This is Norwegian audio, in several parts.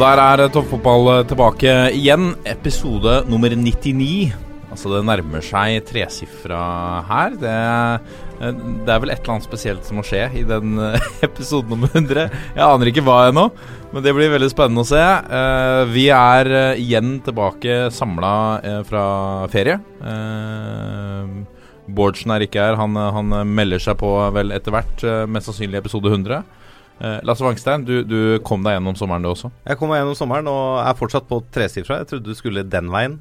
Der er toppfotball tilbake igjen. Episode nummer 99. Altså det nærmer seg tresifra her. Det, det, er vel et eller annet spesielt som må skje i den episoden nummer 100. Jeg aner ikke hva ennå, men det blir veldig spennende å se. Eh, vi er igjen tilbake samla eh, fra ferie. Eh, Bårdsen er ikke her. Han, han melder seg på vel etter hvert, mest sannsynlig episode 100. Uh, Lasse Wangstein, du, du, kom deg gjennom sommeren du også? Jeg kom meg gjennom sommeren og er fortsatt på tresifra. Jeg trodde du skulle den veien.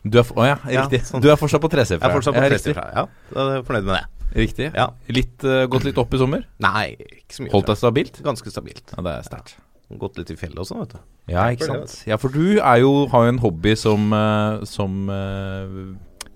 Du er, oh ja, riktig. Ja, sånn. Du er fortsatt på tresifra? Jeg er fortsatt på tresifra, ja. Jeg er fornøyd med det. Riktig. Ja. Litt, uh, gått litt opp i sommer? Nei, ikke så mye. Holdt deg stabilt? Ganske stabilt. Ja, Det er sterkt. Gått litt i fjellet også, vet du. Ja, ikke sant. Ja, for du jo, har jo en hobby som, uh, som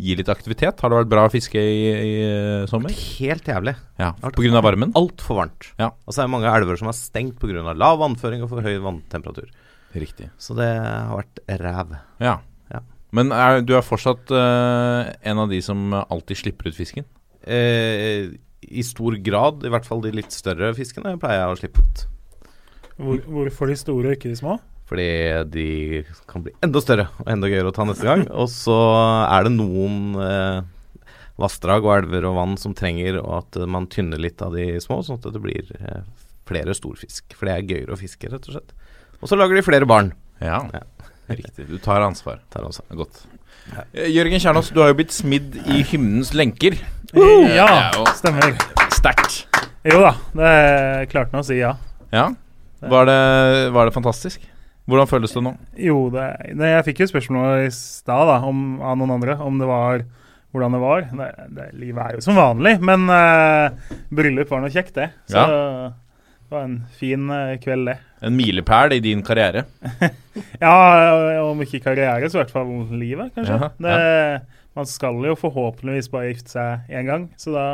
gi litt aktivitet. Har det vært bra å fiske i, i, i sommer? Helt jævlig. Ja, Pga. varmen? Altfor varmt. Ja. Og det er mange elver som er stengt pga. lav vannføring og for høy vanntemperatur. Riktig. Så det har vært ræv. Ja. ja. Men er, du er fortsatt uh, en av de som alltid slipper ut fisken? Eh, I stor grad. I hvert fall de litt større fiskene pleier jeg å slippe ut. Hvor, hvorfor de store ikke de små? Fordi de kan bli enda større og enda gøyere å ta neste gang. Og så er det noen eh, vassdrag og elver og vann som trenger at man tynner litt av de små, sånn at det blir eh, flere storfisk. For det er gøyere å fiske, rett og slett. Og så lager de flere barn. Ja, ja. riktig. Du tar ansvar. Tar ansvar. Godt. Ja. Eh, Jørgen Kjernås, du har jo blitt smidd i hymnens lenker. Uh, ja, stemmer. Sterkt. Jo da, det klarte han å si ja. Ja? Var det, var det fantastisk? Hvordan føles det nå? Jo, det, det, jeg fikk jo spørsmål i stad av noen andre om det var hvordan det var. Det, det, livet er jo som vanlig, men uh, bryllup var noe kjekt, det. Så ja. det var en fin uh, kveld, det. En milepæl i din karriere? ja, om ikke karriere, så i hvert fall livet, kanskje. Ja, det, ja. Man skal jo forhåpentligvis bare gifte seg én gang, så da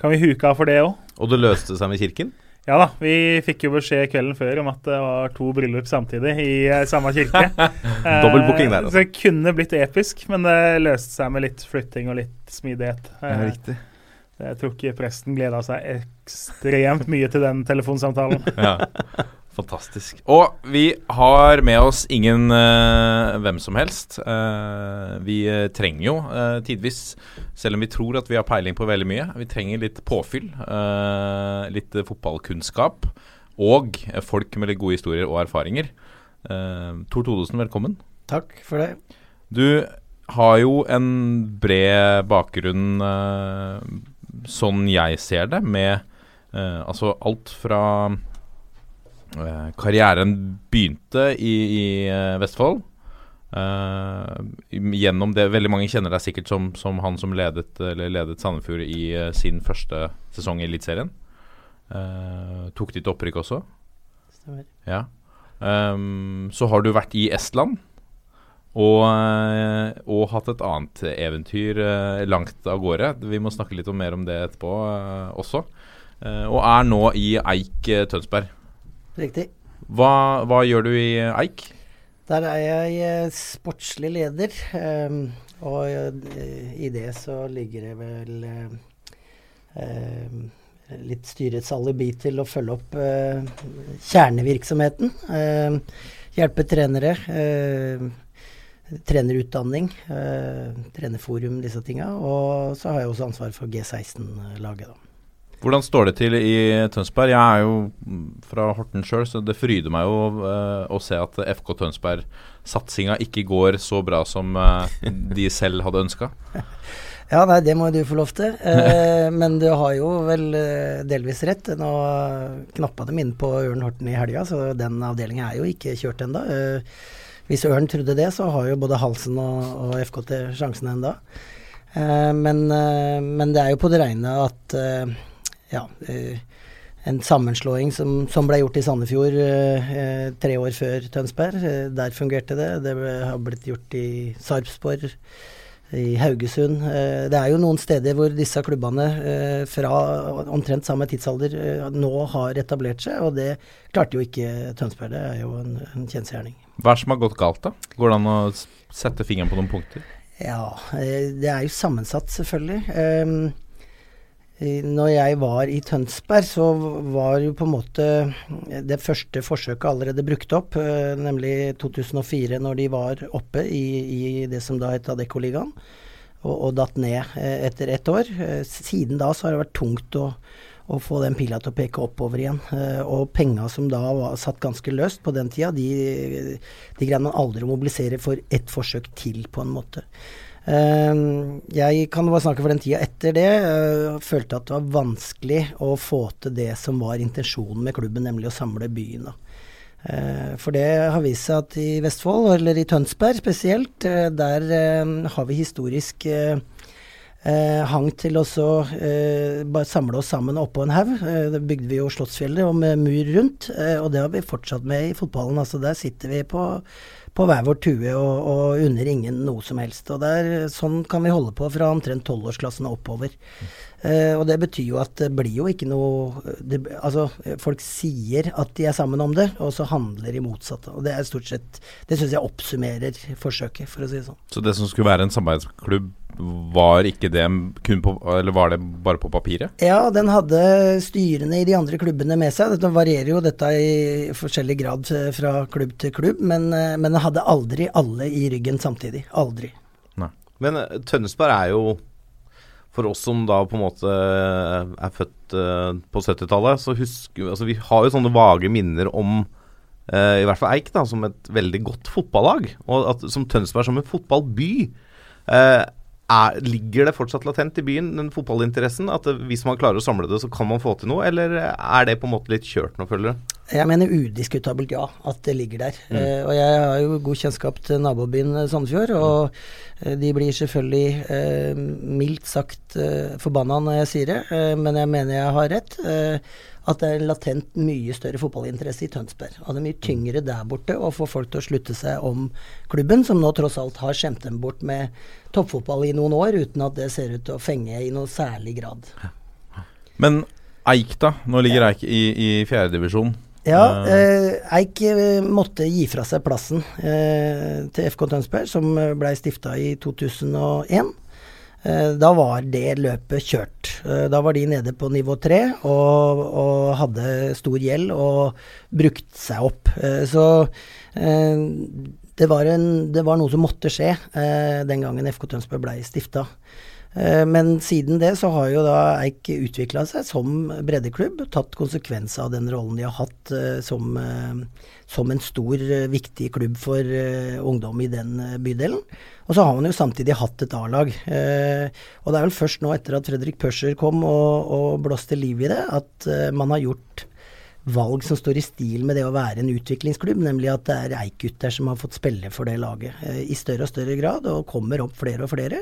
kan vi huke av for det òg. Og det løste seg med kirken? Ja da, vi fikk jo beskjed kvelden før om at det var to bryllup samtidig i uh, samme kirke. Dobbel booking der, altså. Så det kunne blitt episk, men det løste seg med litt flytting og litt smidighet. Ja, riktig. Jeg tror ikke presten gleda seg ekstremt mye til den telefonsamtalen. ja. Fantastisk. Og vi har med oss ingen uh, hvem som helst. Uh, vi uh, trenger jo tidvis, selv om vi tror at vi har peiling på veldig mye, vi trenger litt påfyll. litt fotballkunnskap. Og folk med litt gode historier og erfaringer. Tor Todesen, velkommen. Takk for det. Du har jo en bred bakgrunn, sånn jeg ser det, med altså alt fra Eh, karrieren begynte i, i eh, Vestfold. Uh, gjennom det Veldig mange kjenner deg sikkert som, som han som ledet, ledet Sandefjord i uh, sin første sesong i Eliteserien. Uh, tok ditt opprykk også. Stemmer. Ja. Um, så har du vært i Estland. Og, og hatt et annet eventyr langt av gårde. Vi må snakke litt om mer om det etterpå også. og er nå i Eik Tønsberg. Riktig. Hva, hva, gjør du i Eik? Der er jeg eh, sportslig leder. Um, og uh, i det så ligger det vel uh, litt styrets alibi til å følge opp kjernevirksomheten. hjelpe trenere. trenerutdanning, trenerforum, disse tinga. Og så har jeg også ansvar for G16-laget, da. Hvordan står det til i Tønsberg? Jeg er jo fra Horten sjøl, så det fryder meg jo uh, å se at FK Tønsberg-satsinga ikke går så bra som uh, de selv hadde ønska. Ja, nei, det må du få lov til. Uh, men du har jo vel delvis rett. Nå knappa dem inn på Ørn Horten i helga, så den avdelinga er jo ikke kjørt ennå. hvis Ørn trodde det, så har jo både Halsen og, og FK til sjansen ennå. Men, men, det er jo på det rene at ja, eh, en sammenslåing som, som, ble gjort i Sandefjord eh, tre år før Tønsberg. Eh, der fungerte det. Det ble, har blitt gjort i Sarpsborg, i Haugesund. Eh, det er jo noen steder hvor disse klubbene eh, fra omtrent samme tidsalder eh, nå har etablert seg, og det klarte jo ikke Tønsberg. Det er jo en, en kjensgjerning. Hva er det som har gått galt, da? Går det an å sette fingeren på noen punkter? Ja, eh, det er jo sammensatt, selvfølgelig. Um, når jeg var i Tønsberg, så var jo på en måte det første forsøket allerede brukt opp, eh, nemlig 2004, når de var oppe i, i det som da het Adeccoligaen, og, og datt ned eh, etter ett år. Eh, siden da så har det vært tungt å, å få den pila til å peke oppover igjen. Og penga som da var satt ganske løst på den tida, de, de greide man aldri å mobilisere for ett forsøk til, på en måte. Ehm, jeg kan bare snakke for den tida etter det. Uh, følte at det var vanskelig å få til det som var intensjonen med klubben, nemlig å samle byen. Uh, for det har vist seg at i Vestfold, eller i Tønsberg spesielt, uh, der har vi historisk hang til å samle oss sammen oppå en haug. det bygde vi jo Slottsfjellet og med mur rundt, og det har vi fortsatt med i fotballen. Altså Der sitter vi på på hver vår tue og, og unner ingen noe som helst. Og der, Sånn kan vi holde på fra omtrent tolvårsklassen og oppover. Mm. Eh, og det betyr jo at det blir jo ikke noe det, Altså, folk sier at de er sammen om det, og så handler de motsatt. Og det er stort sett Det syns jeg oppsummerer forsøket, for å si det sånn. Så det som skulle være en samarbeidsklubb, var ikke det kun på Eller var det bare på papiret? Ja, den hadde styrene i de andre klubbene med seg. Det varierer jo dette i forskjellig grad fra klubb til klubb, men, eh, men den hadde aldri alle i ryggen samtidig. Aldri. Nei. Men Tønnesberg Tønsberg er jo for oss som da på en måte eh, er født på 70-tallet, så husker vi altså Vi har jo sånne vage minner om i hvert fall Eik da, som et veldig godt fotballag. Og at, som Tønsberg som en fotballby. Uh, er, ligger det fortsatt latent i byen, den fotballinteressen? At hvis man klarer å samle det, så kan man få til noe? Eller er det på en måte litt kjørt nå, føler du? Jeg mener udiskutabelt ja, at det ligger der. Mm. Eh, og jeg har jo god kjennskap til nabobyen Sandefjord. Og mm. de blir selvfølgelig eh, mildt sagt forbanna når jeg sier det, men jeg mener jeg har rett at det er latent mye større fotballinteresse i Tønsberg. Og det er mye tyngre der borte å få folk til å slutte seg om klubben, som nå tross alt har skjemt dem bort med toppfotball i noen år, uten at det ser ut til å fenge i noe særlig grad. Men Eik, da? Nå ligger Eik i, i fjerdedivisjon. Ja, eh, Eik eh, måtte gi fra seg plassen eh, til FK Tønsberg, som ble stifta i 2001. Eh, da var det løpet kjørt. Eh, da var de nede på nivå tre og, og, hadde stor gjeld og brukt seg opp. Eh, så det var, en, det var, noe som måtte skje den gangen FK Tønsberg ble stifta. Men siden det så har jo da Eik utvikla seg som breddeklubb, tatt konsekvens av den rollen de har hatt som, som en stor, viktig klubb for ungdom i den bydelen. Og så har man jo samtidig hatt et A-lag. Eh, og det er vel først nå etter at Fredrik Pøscher kom og, og blåste liv i det, at eh, man har gjort valg som står i stil med det å være en utviklingsklubb, nemlig at det er Eik-gutter som har fått spille for det laget eh, i større og større grad, og kommer opp flere og flere.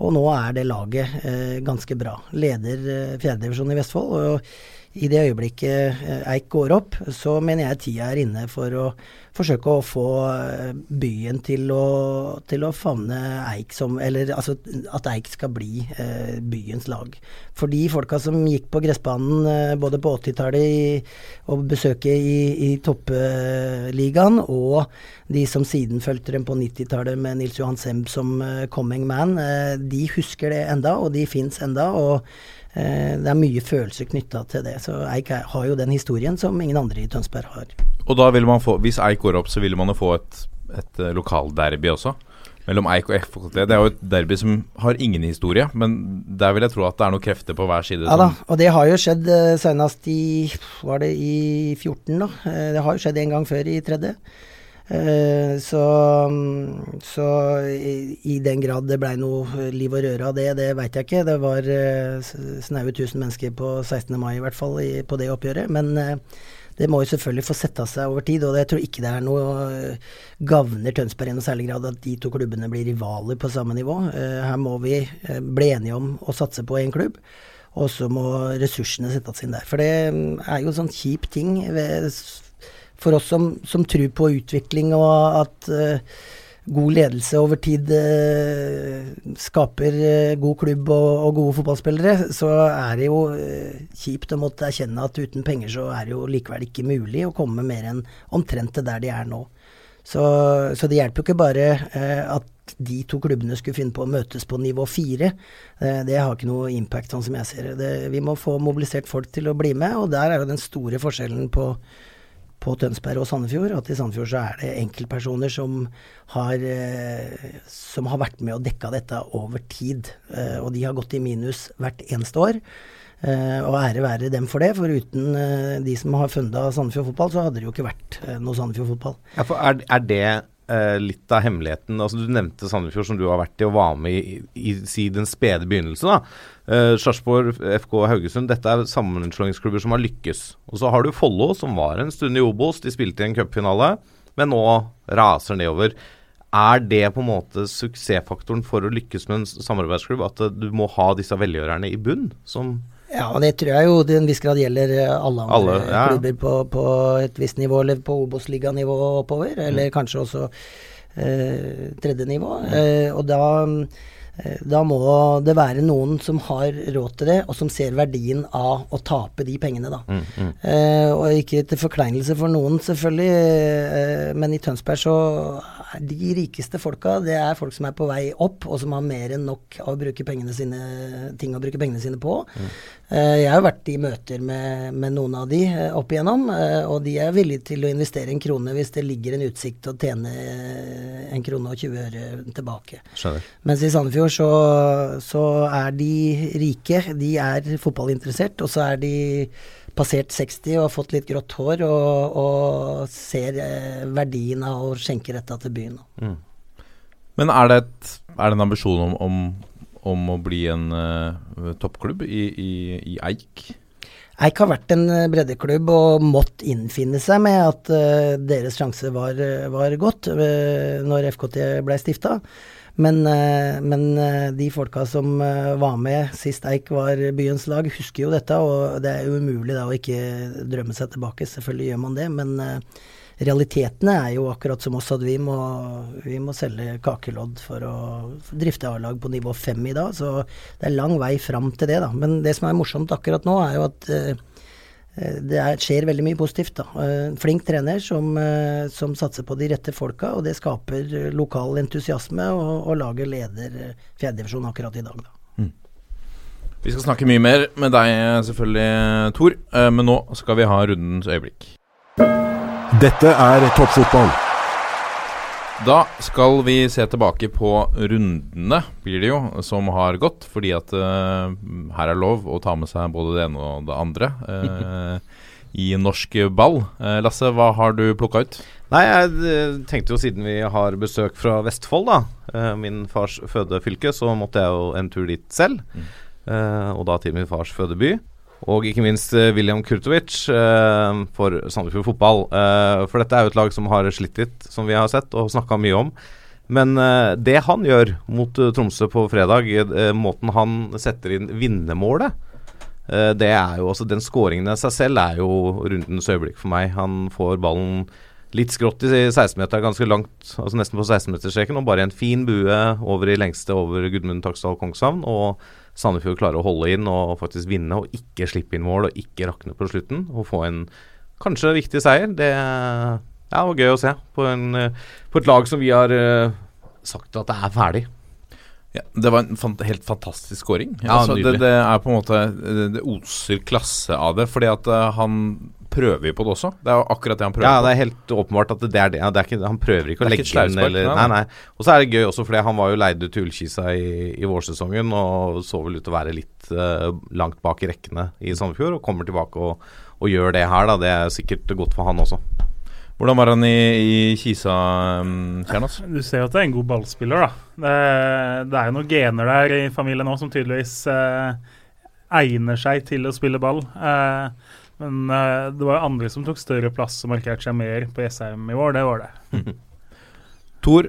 Og nå er det laget eh, ganske bra. Leder eh, fjerdedivisjon i Vestfold. og i det øyeblikket eh, Eik går opp, så mener jeg tida er inne for å forsøke å få eh, byen til å, til å favne Eik som Eller altså at Eik skal bli eh, byens lag. For de folka som gikk på gressbanen eh, både på 80-tallet og besøket i, i toppligaen, og de som siden fulgte dem på 90-tallet med Nils Johan Semb som eh, coming man, eh, de husker det enda, og de fins enda. og det er mye følelser knytta til det. Så Eik har jo den historien som ingen andre i Tønsberg har. Og da vil man få, Hvis Eik går opp, så vil man jo få et, et eh, lokalderby også? Mellom Eik og FKT. Det er jo et derby som har ingen historie, men der vil jeg tro at det er noen krefter på hver side. Ja da, og det har jo skjedd uh, senest i Var det i 14, da? det har jo skjedd en gang før, i tredje. Eh, så, så i, i, den grad det blei noe liv og røre av det, det veit jeg ikke. Det var uh, snaue 1000 mennesker på 16. mai i hvert fall i, på det oppgjøret. Men uh, det må jo selvfølgelig få sette seg over tid, og jeg tror ikke det er noe gagner Tønsberg i noe særlig grad at de to klubbene blir rivaler på samme nivå. her må vi bli enige om å satse på én klubb. Og så må ressursene settes inn der. For det mm, er jo en sånn kjip ting ved, for oss som, som tror på utvikling og at uh, god ledelse over tid uh, skaper uh, god klubb og, og, gode fotballspillere, så er det jo kjipt å måtte erkjenne at uten penger så er det jo likevel ikke mulig å komme mer enn omtrent til der de er nå. Så, så det hjelper jo ikke bare at de to klubbene skulle finne på å møtes på nivå fire. Det har ikke noe impact, sånn som jeg ser det. Vi må få mobilisert folk til å bli med, og der er jo den store forskjellen på, på Tønsberg og Sandefjord. At i Sandefjord så er det enkeltpersoner som har, eh, som har vært med og dekka dette over tid. Eh, og de har gått i minus hvert eneste år. og ære være dem for det, for uten de som har funda Sandefjord fotball, så hadde det jo ikke vært noe Sandefjord fotball. Ja, for er, er det eh, litt av hemmeligheten altså Du nevnte Sandefjord, som du har vært i og var med i, i, i den spede begynnelse. Eh, Sarpsborg, FK Haugesund, dette er sammenslåingsklubber som har lykkes. Og så har du Follo, som var en stund i Obos. De spilte i en cupfinale, men nå raser nedover. Er det på en måte suksessfaktoren for å lykkes med en samarbeidsklubb, at du må ha disse velgjørerne i bunn? som ja, og det tror jeg jo til en viss grad gjelder eh, alle andre alle, ja. klubber på, på, et visst nivå, eller på Obos-liganivå oppover, mm. eller kanskje også eh, tredje nivå. Mm. Eh, og da, eh, da må det være noen som har råd til det, og som ser verdien av å tape de pengene, da. Mm, mm. eh, og ikke til forkleinelse for noen, selvfølgelig, eh, men i Tønsberg så de rikeste folka, det er folk som er på vei opp, og som har mer enn nok av å bruke pengene sine, ting å bruke pengene sine på. Mm. Eh, jeg har vært i møter med, med noen av de uh, opp igjennom, uh, og de er villige til å investere en krone hvis det ligger en utsikt til å tjene en krone og 20 øre tilbake. Skjønner. Mens i Sandefjord så, så er de rike, de er fotballinteressert, og så er de passert 60 og har fått litt grått hår, og, og ser eh, verdien av å skjenke dette til byen. Mm. Men er det, et, er det, en ambisjon om, om, om å bli en uh, toppklubb i, i, i, Eik? Eik har vært en eh, breddeklubb og mått innfinne seg med at uh, deres sjanse var, var godt uh, når FKT ble stifta. Men, eh, men, eh, de folka som eh, var med sist Eik var byens lag, husker jo dette. Og det er jo umulig da å ikke drømme seg tilbake. Selvfølgelig gjør man det. Men realitetene er jo akkurat som oss at vi må, vi må selge kakelodd for å drifte A-lag på nivå fem i dag. Så det er lang vei fram til det, da. Men det som er morsomt akkurat nå, er jo at det er, skjer veldig mye positivt. da. Eh, flink trener som, eh, som, satser på de rette folka, og det skaper lokal entusiasme, og, og laget leder fjerdedivisjon akkurat i dag. da. Mm. Vi skal snakke mye mer med deg selvfølgelig, Tor, men nå skal vi ha rundens øyeblikk. Dette er toppfotball. Da skal vi se tilbake på rundene, blir det jo, som har gått. Fordi at uh, her er lov å ta med seg både det ene og det andre uh, i norsk ball. Uh, Lasse, hva har du plukka ut? Nei, jeg tenkte jo siden vi har besøk fra Vestfold, da, min fars fødefylke, så måtte jeg jo en tur dit selv. Mm. og da til min fars fødeby. Og ikke minst uh, William Kurtovic uh, for Sandefjord fotball. Uh, for dette er jo et lag som har slitt litt, som vi har sett og snakka mye om. Men det han gjør mot Tromsø på fredag, måten han setter inn vinnermålet det er jo også Den skåringen i seg selv er jo rundens øyeblikk for meg. Han får ballen litt skrått i 16-meteren, ganske langt, altså nesten på 16-meterstreken, og bare en fin bue over i lengste over Gudmund Taksdal Kongshavn. Og Sandefjord klarer å holde inn og faktisk vinne og ikke slippe inn mål og ikke rakne på slutten. Og få en kanskje viktig seier. Det ja, var gøy å se på, en, på et lag som vi har uh, sagt at det er ferdig. Ja, det var en fant helt fantastisk scoring. Ja, altså, det, det, er på en måte Det, det oser klasse av det. Fordi at uh, han prøver jo på det også. Det er jo akkurat det han prøver på. Ja, det er helt åpenbart at det er det. Ja, det er ikke, han prøver ikke å legge inn eller Nei, nei. Og så er det gøy også fordi han var jo leid ut til Ullkisa i, i vårsesongen og så vel ut til å være litt uh, langt bak i rekkene i Sandefjord, og kommer tilbake og, og, gjør det her, da. Det er sikkert godt for han også. Hvordan var han i, i Kisa, um, Kjernas? Du ser jo at det er en god ballspiller, da. Det, det er jo noen gener der i familien nå som tydeligvis uh, egner seg til å spille ball. Uh, men uh, det var andre som tok større plass og markerte seg mer på Jessheim i år. Det var det. Tor,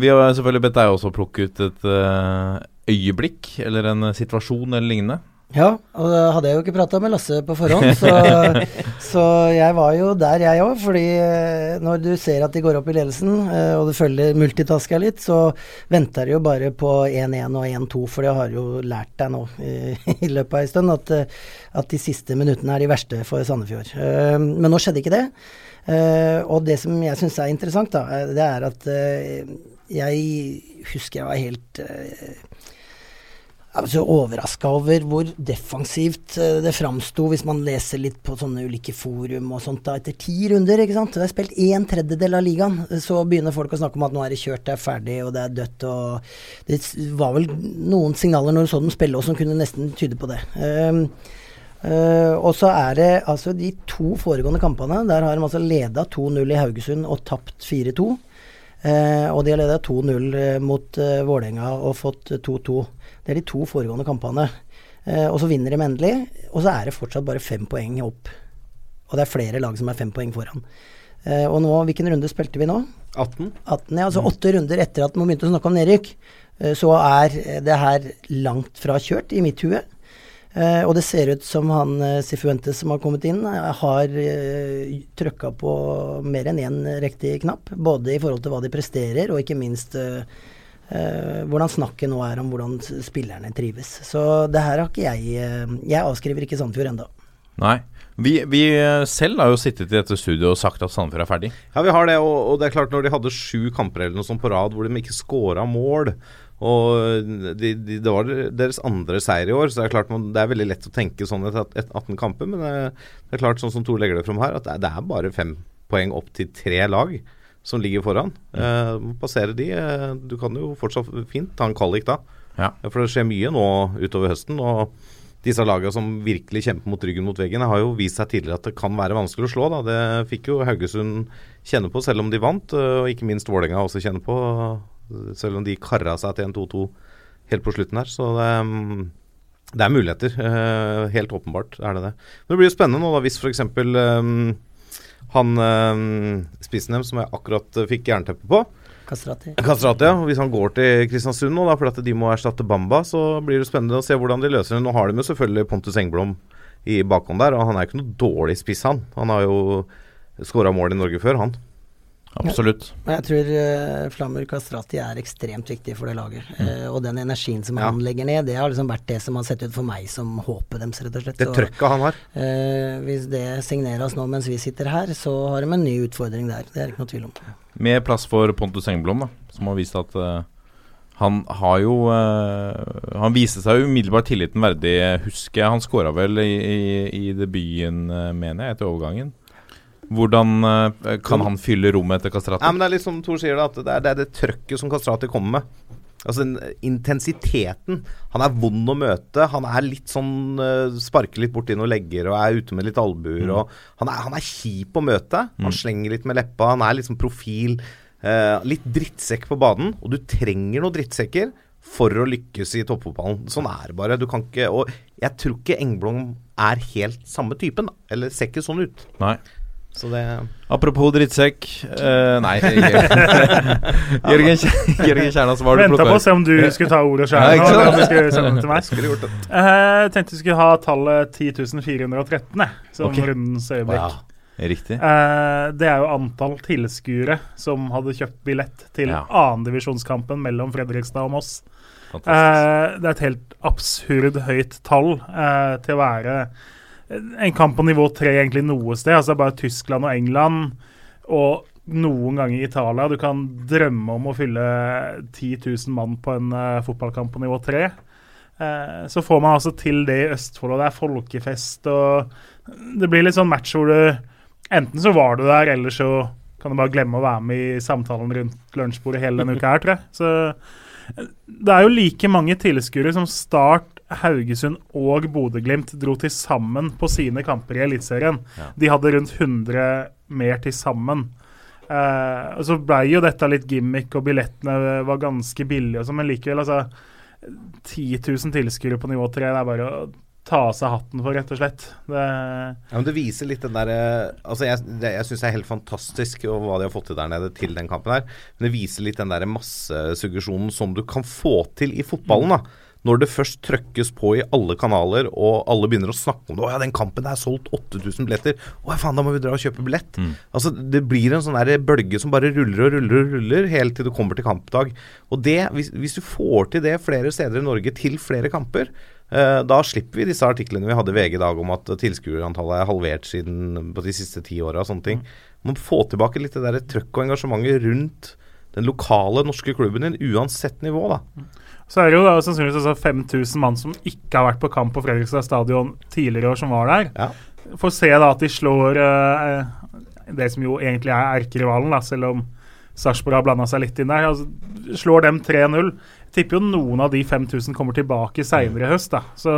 vi har selvfølgelig bedt deg også plukke ut et uh, øyeblikk eller en situasjon eller lignende. Ja, og da hadde jeg jo ikke prata med Lasse på forhånd, så, så jeg var jo der, jeg òg. Fordi eh, når du ser at de går opp i ledelsen, eh, og du følger multitasker litt, så venter de jo bare på 1-1 og 1-2, for det har jo lært deg nå i, i løpet av en stund at, eh, at, de siste minuttene er de verste for Sandefjord. Men nå skjedde ikke det. Og det som jeg syns er interessant, da, det er at jeg husker jeg var helt jeg var så overraska over hvor defensivt eh, det framsto, hvis man leser litt på sånne ulike forum og sånt. da, Etter ti runder, ikke sant. Det er spilt en tredjedel av ligaen. Så begynner folk å snakke om at nå er det kjørt, det er ferdig og det er dødt. og Det var vel noen signaler når du så dem spille også som kunne nesten tyde på det. Um, Uh, og så er det altså de to foregående kampene. Der har de altså leda 2-0 i Haugesund og tapt 4-2. Uh, og de har leda 2-0 mot uh, Vålerenga og fått 2-2. Det er de to foregående kampene. Eh, og så vinner de endelig, og så er det fortsatt bare fem poeng opp. Og det er flere lag som er fem poeng foran. Eh, og nå, hvilken runde spilte vi nå? 18. 18 ja, altså åtte runder etter at man begynte å snakke om nedrykk. Eh, så er det her langt fra kjørt i mitt hue. Uh, og det ser ut som han uh, Sifuentes som har kommet inn, uh, har uh, trykka på mer enn én riktig knapp. Både i forhold til hva de presterer, og ikke minst uh, Uh, hvordan snakket nå er om hvordan spillerne trives. Så det her har ikke jeg uh, Jeg avskriver ikke Sandefjord ennå. Nei. Vi, vi, eh, selv har jo sittet i dette studioet og sagt at Sandefjord er ferdig. Ja, vi har det. Og, og, det er klart når de hadde sju kamper eller noe sånt på rad hvor de ikke scora mål, og de, de, det var deres andre seier i år, så det er klart man, det er veldig lett å tenke sånn etter 18 kamper. Men det, det, er klart, sånn som Tor legger det fram her, at det er, det er bare fem poeng opp til tre lag som ligger foran. Eh, passere de. Uh, du kan jo fortsatt fint ta en kvalik da. Ja. For det skjer mye nå utover høsten. og disse lagene som virkelig kjemper mot ryggen mot veggen, har jo vist seg tidligere at det kan være vanskelig å slå. Da. Det fikk jo Haugesund kjenne på, selv om de vant. Og ikke minst Vålerenga også kjenne på, selv om de kara seg til en 2-2 helt på slutten her. Så det, mm, det er muligheter. Helt åpenbart er det det. Men det blir jo spennende nå da, hvis f.eks. Han øh, spissen dem som jeg akkurat uh, fikk jernteppe på. Kastrati. Kastrati, ja. Hvis han går til Kristiansund nå, da, fordi de må erstatte Bamba, så blir det spennende å se hvordan de løser det. Nå har de jo selvfølgelig Pontus Engblom i bakhånd der, og han er jo ikke noe dårlig spiss, han. Han har jo skåra mål i Norge før, han. Absolutt. Ja, jeg tror uh, Flamur Kastrati er ekstremt viktig for det laget. Mm. Uh, og den energien som ja. han legger ned, det har liksom vært det som har sett ut for meg som håpet deres, rett og slett. Det trøkket han har. Uh, hvis det signeres nå mens vi sitter her, så har de en ny utfordring der. Det er ikke noe tvil om. Med plass for Pontus Engblom, da, som har vist at han har jo Han viste seg umiddelbart tilliten verdig, husker jeg. Han skåra vel i, i, i debuten, mener jeg, etter overgangen. Hvordan uh, kan han fylle rommet etter Kastrati? Ja, men Det er litt som Tor sier, da, at det er det, er det trøkket som Kastrati kommer med. Altså den intensiteten. Han er vond å møte. Han er litt sånn uh, Sparker litt borti noen legger og er ute med litt albuer. Mm. Han, han, er kjip å møte. Han mm. slenger litt med leppa. Han er liksom profil. Uh, litt drittsekk på banen. Og du trenger noen drittsekker for å lykkes i toppfotballen. Sånn er det bare. Du kan ikke Og jeg tror ikke Engblom er helt samme typen, da. Eller ser ikke sånn ut. Nei. Så det Apropos drittsekk uh, Nei, Jørgen, Jørgen Kjernas, hva har du Venta på å se om du skulle ta ordet sjøl. Ja, om du skulle sende det til meg. Det. Uh, tenkte vi skulle ha tallet 10.413 som okay. rundens øyeblikk. Wow. Riktig. Uh, det er jo antall tilskuere som hadde kjøpt billett til ja. annendivisjonskampen mellom Fredrikstad og Moss. Uh, det er et helt absurd høyt tall uh, til å være en kamp på nivå tre egentlig noe sted. altså Bare Tyskland og England og noen ganger Italia. Du kan drømme om å fylle 10 000 mann på en uh, fotballkamp på nivå tre. Uh, så får man altså til det i Østfold, og det er folkefest. og Det blir litt sånn match hvor du Enten så var du der, eller så kan du bare glemme å være med i samtalen rundt lunsjbordet hele denne uka her, tror jeg. Så eh, det er jo like mange tilskuere som Start Haugesund og Bodø-Glimt dro til sammen på sine kamper i Eliteserien. Ja. De hadde rundt 100 mer til sammen. Eh, og Så ble jo dette litt gimmick, og billettene var ganske billige, sånn, men likevel, altså 10 000 tilskuere på nivå 3, det er bare å ta av seg hatten for, rett og slett. Det, ja, men det viser litt den derre altså Jeg, det, jeg syns det er helt fantastisk hva de har fått til der nede til den kampen her. Men det viser litt den derre massesuggesjonen som du kan få til i fotballen. da når det først trøkkes på i alle kanaler, og alle begynner å snakke om det 'Å ja, den kampen er solgt 8000 billetter'. 'Å ja, faen, da må vi dra og kjøpe billett'. Altså, Det blir en sånn der bølge som bare ruller og ruller og ruller helt til du kommer til kampdag. Og det, hvis, hvis du får til det flere steder i Norge til flere kamper, eh, da slipper vi disse artiklene vi hadde i VG i dag om at tilskuerantallet er halvert siden på de siste ti åra og sånne ting. Man må få tilbake litt det der trøkk og engasjementet rundt den lokale norske klubben din, uansett nivå, da. Så er det jo da sannsynligvis altså 5000 mann som ikke har vært på kamp på Fredrikstad stadion tidligere år, som var der. Ja. Får se da at de slår eh, det som jo egentlig er erkerivalen, da, selv om Sarpsborg har blanda seg litt inn der. Altså, slår dem 3-0. Jeg tipper jo noen av de 5000 kommer tilbake seinere i høst. da. Så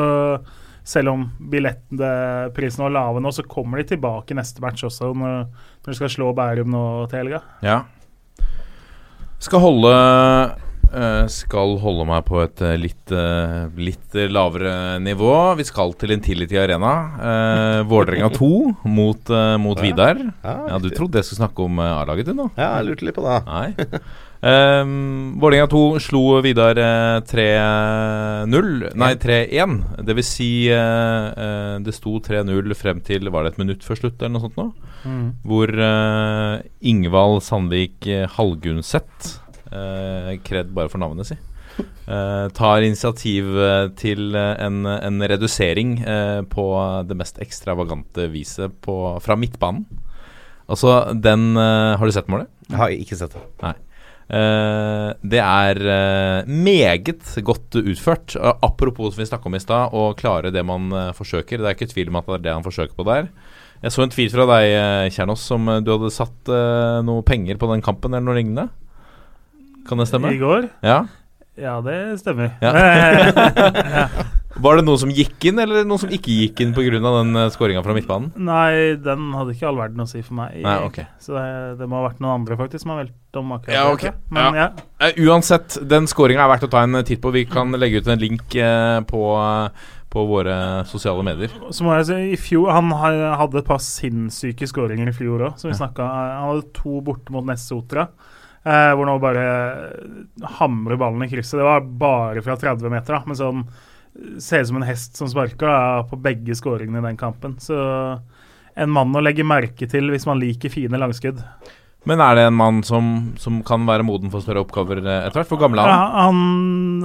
selv om billettprisen var lave nå, så kommer de tilbake neste match også, når, når de skal slå Bærum nå til helga. Ja. Skal holde Skal holde meg på et eh, litt, eh, litt lavere nivå. Vi skal til Intility Arena. Uh, Vålerenga 2 mot, mot ja. Vidar. Ja, Du trodde jeg skulle snakke om eh, A-laget ditt nå? Ja, jeg lurte litt på det. Nei. Um, Vålerenga 2 slo Vidar eh, 3-0 Nei, 3-1. Det vil si eh, eh, det sto 3-0 frem til Var det et minutt før slutt, eller noe sånt nå? Hvor uh, Ingvald Sandvik eh, Hallgundseth eh, Kred bare for navnet si. eh, tar initiativ eh, til eh, en, en redusering eh, på det mest ekstravagante viset på, fra midtbanen. Altså, den eh, Har du sett målet? Jeg har ikke sett det. Nei. Uh, det er uh, meget godt utført. Uh, apropos som vi snakka om i stad, å klare det man eh, forsøker. Det er ikke tvil om at det er det han forsøker på der. Jeg så en tvil fra deg, Kjernos, som eh, du hadde satt eh, noe penger på den kampen eller noe lignende. Kan det stemme? I går? Ja. Ja, det stemmer. Ja. Var det noen som gikk inn, eller noen som ikke gikk inn pga. den uh, skåringa fra midtbanen? Nei, den hadde ikke all verden å si for meg. Nei, ok. Så det, det må ha vært noen andre faktisk som har velt om akkurat Ja, det, ok. tror jeg. Men ja. Eh, uansett, den skåringa er verdt å ta en titt på. Vi kan legge ut en link eh, på, på våre sosiale medier. Så må jeg si, i fjor Han hadde et par sinnssyke skåringer i fjor òg, som vi snakket Han hadde to borte mot Nessotra. Eh, hvor nå bare hamrer ballen i krysset. Det var bare fra 30 meter, da, men sånn Ser ut som en hest som sparker da, på begge skåringene i den kampen. Så en mann å legge merke til hvis man liker fine langskudd. Men er det en mann som, som kan være moden for større oppgaver eh, etter hvert? Hvor gammel er Ja, han?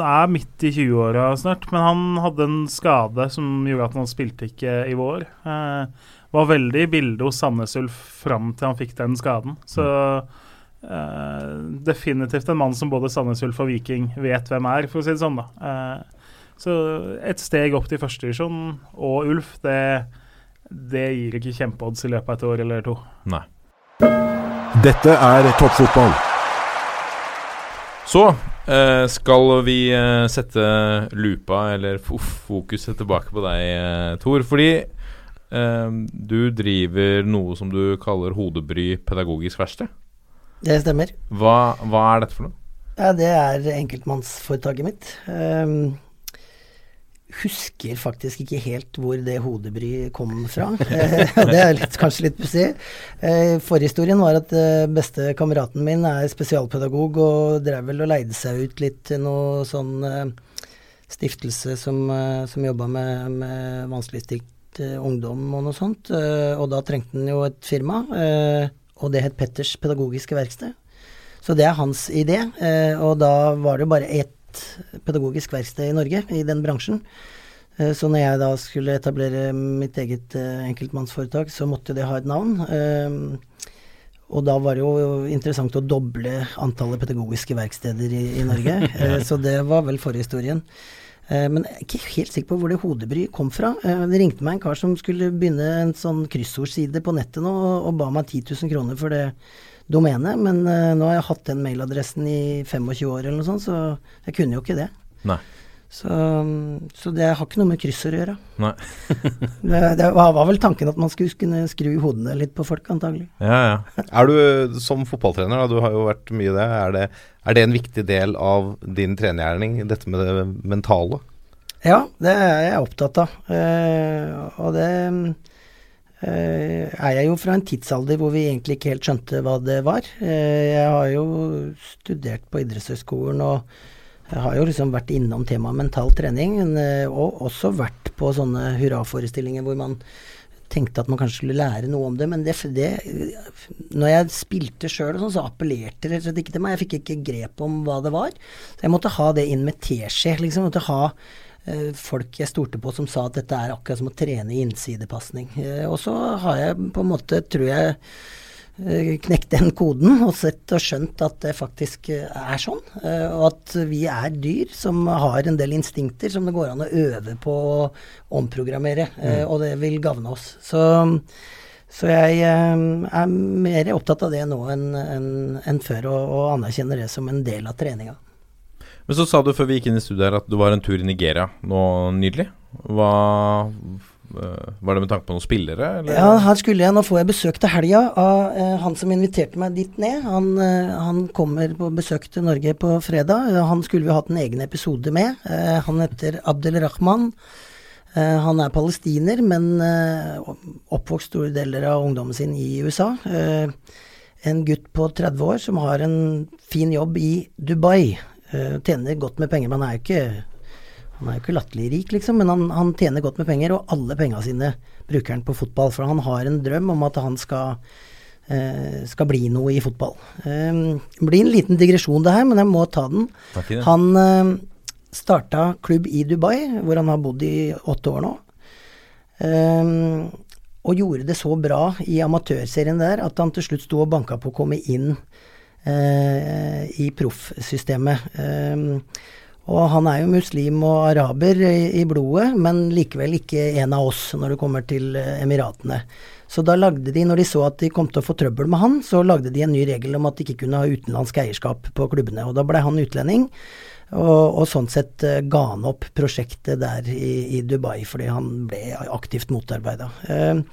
han er midt i 20-åra snart, men han hadde en skade som gjorde at han spilte ikke i vår. Eh, var veldig i bildet hos Sandnes Ulf fram til han fikk den skaden. Så eh, definitivt en mann som både Sandnes Ulf og Viking vet hvem er, for å si det sånn. da. Eh, så et steg opp til førstedivisjon og Ulf, det, det gir ikke kjempeodds i løpet av et år eller to. Nei. Dette er toppfotball. Så eh, skal vi eh, sette lupa, eller fokuset, tilbake på deg, eh, Tor. Fordi eh, du driver noe som du kaller Hodebry pedagogisk verksted. Det stemmer. Hva, hva er dette for noe? Ja, det er enkeltmannsforetaket mitt. Um, husker faktisk ikke helt hvor det hodebry kom fra. Eh, det er litt, kanskje litt pussig. Eh, Forhistorien var at eh, beste kameraten min er spesialpedagog og drev vel og leide seg ut litt til noe sånn eh, stiftelse som, eh, som jobba med, med vanskeligstilt eh, ungdom og noe sånt. Eh, og da trengte han jo et firma, og det het Petters pedagogiske verksted. Så det er hans idé, eh, og da var det bare ett pedagogisk verksted i Norge i den bransjen. Eh, så når jeg da skulle etablere mitt eget eh, enkeltmannsforetak, så måtte det ha et navn. Og da var det jo interessant å doble antallet pedagogiske verksteder i, i Norge. Så det var vel forhistorien. Eh, men jeg er ikke helt sikker på hvor det hodebry kom fra. Eh, det ringte meg en kar som skulle begynne en sånn kryssordside på nettet nå, og ba meg 10 000 kroner for det domenet. Men eh, nå har jeg hatt den mailadressen i 25 år eller noe sånt, så jeg kunne jo ikke det. Nei. Så, så det har ikke noe med kryssord å gjøre. Nei. Det, det var, var vel tanken at man skulle kunne skru i hodene litt på folk, antagelig. Ja, ja. Er du som fotballtrener, da, du har jo vært mye det, er det, er det en viktig del av din trenergjerning, dette med det mentale? Ja, det er jeg opptatt av. Eh, og det eh, er jeg jo fra en tidsalder hvor vi egentlig ikke helt skjønte hva det var. Eh, jeg har jo studert på idrettshøyskolen og Jeg har jo liksom vært innom temaet mental trening, eh, og også vært på sånne hurraforestillinger hvor man tenkte at man kanskje skulle lære noe om det, men det, det Når jeg spilte sjøl, sånn, så appellerte det rett ikke til meg. Jeg fikk ikke grep om hva det var. Så jeg måtte ha det inn med teskje. Liksom. Jeg måtte ha eh, folk jeg stolte på som sa at dette er akkurat som å trene innsidepasning. Eh, og så har jeg på en måte, tror jeg knekt den koden og sett og skjønt at det faktisk eh, er sånn. eh, Og at vi er dyr som har en del instinkter som det går an å øve på å omprogrammere. Mm. Og det vil gagne oss. Så, så jeg eh, er mer opptatt av det nå enn en, en før, og, og anerkjenner det som en del av treninga. Men så sa du før vi gikk inn i studiet her at du var en tur i Nigeria nå nylig. Hva Var det med tanke på noen spillere, eller? Ja, her skulle jeg, Nå får jeg besøk til helga av eh, han som inviterte meg dit ned. Han, eh, han kommer på besøk til Norge på fredag. Eh, Han skulle vi hatt en egen episode med. Eh, han heter Abdel Rahman. Eh, han er palestiner, men eh, oppvokst store deler av ungdommen sin i USA. Eh, en gutt på 30 år som har en fin jobb i Dubai. Eh, tjener godt med penger, men han er ikke han er jo ikke latterlig rik, liksom, men han, han tjener godt med penger, og alle penga sine bruker han på fotball. For han har en drøm om at han skal, eh, skal bli noe i fotball. Eh, det blir en liten digresjon det her, men jeg må ta den. Takk det. Han eh, starta klubb i Dubai, hvor han har bodd i åtte år nå. Eh, og gjorde det så bra i amatørserien der at han til slutt sto og banka på å komme inn eh, i proffsystemet. Eh, og han er jo muslim og araber i, i blodet, men likevel ikke en av oss når det kommer til eh, Emiratene. Så da lagde de, når de så at de kom til å få trøbbel med han, så lagde de en ny regel om at de ikke kunne ha utenlandsk eierskap på klubbene. Og da ble han utlending, og, og sånn sett eh, ga han opp prosjektet der i, i Dubai, fordi han ble aktivt motarbeida. Eh,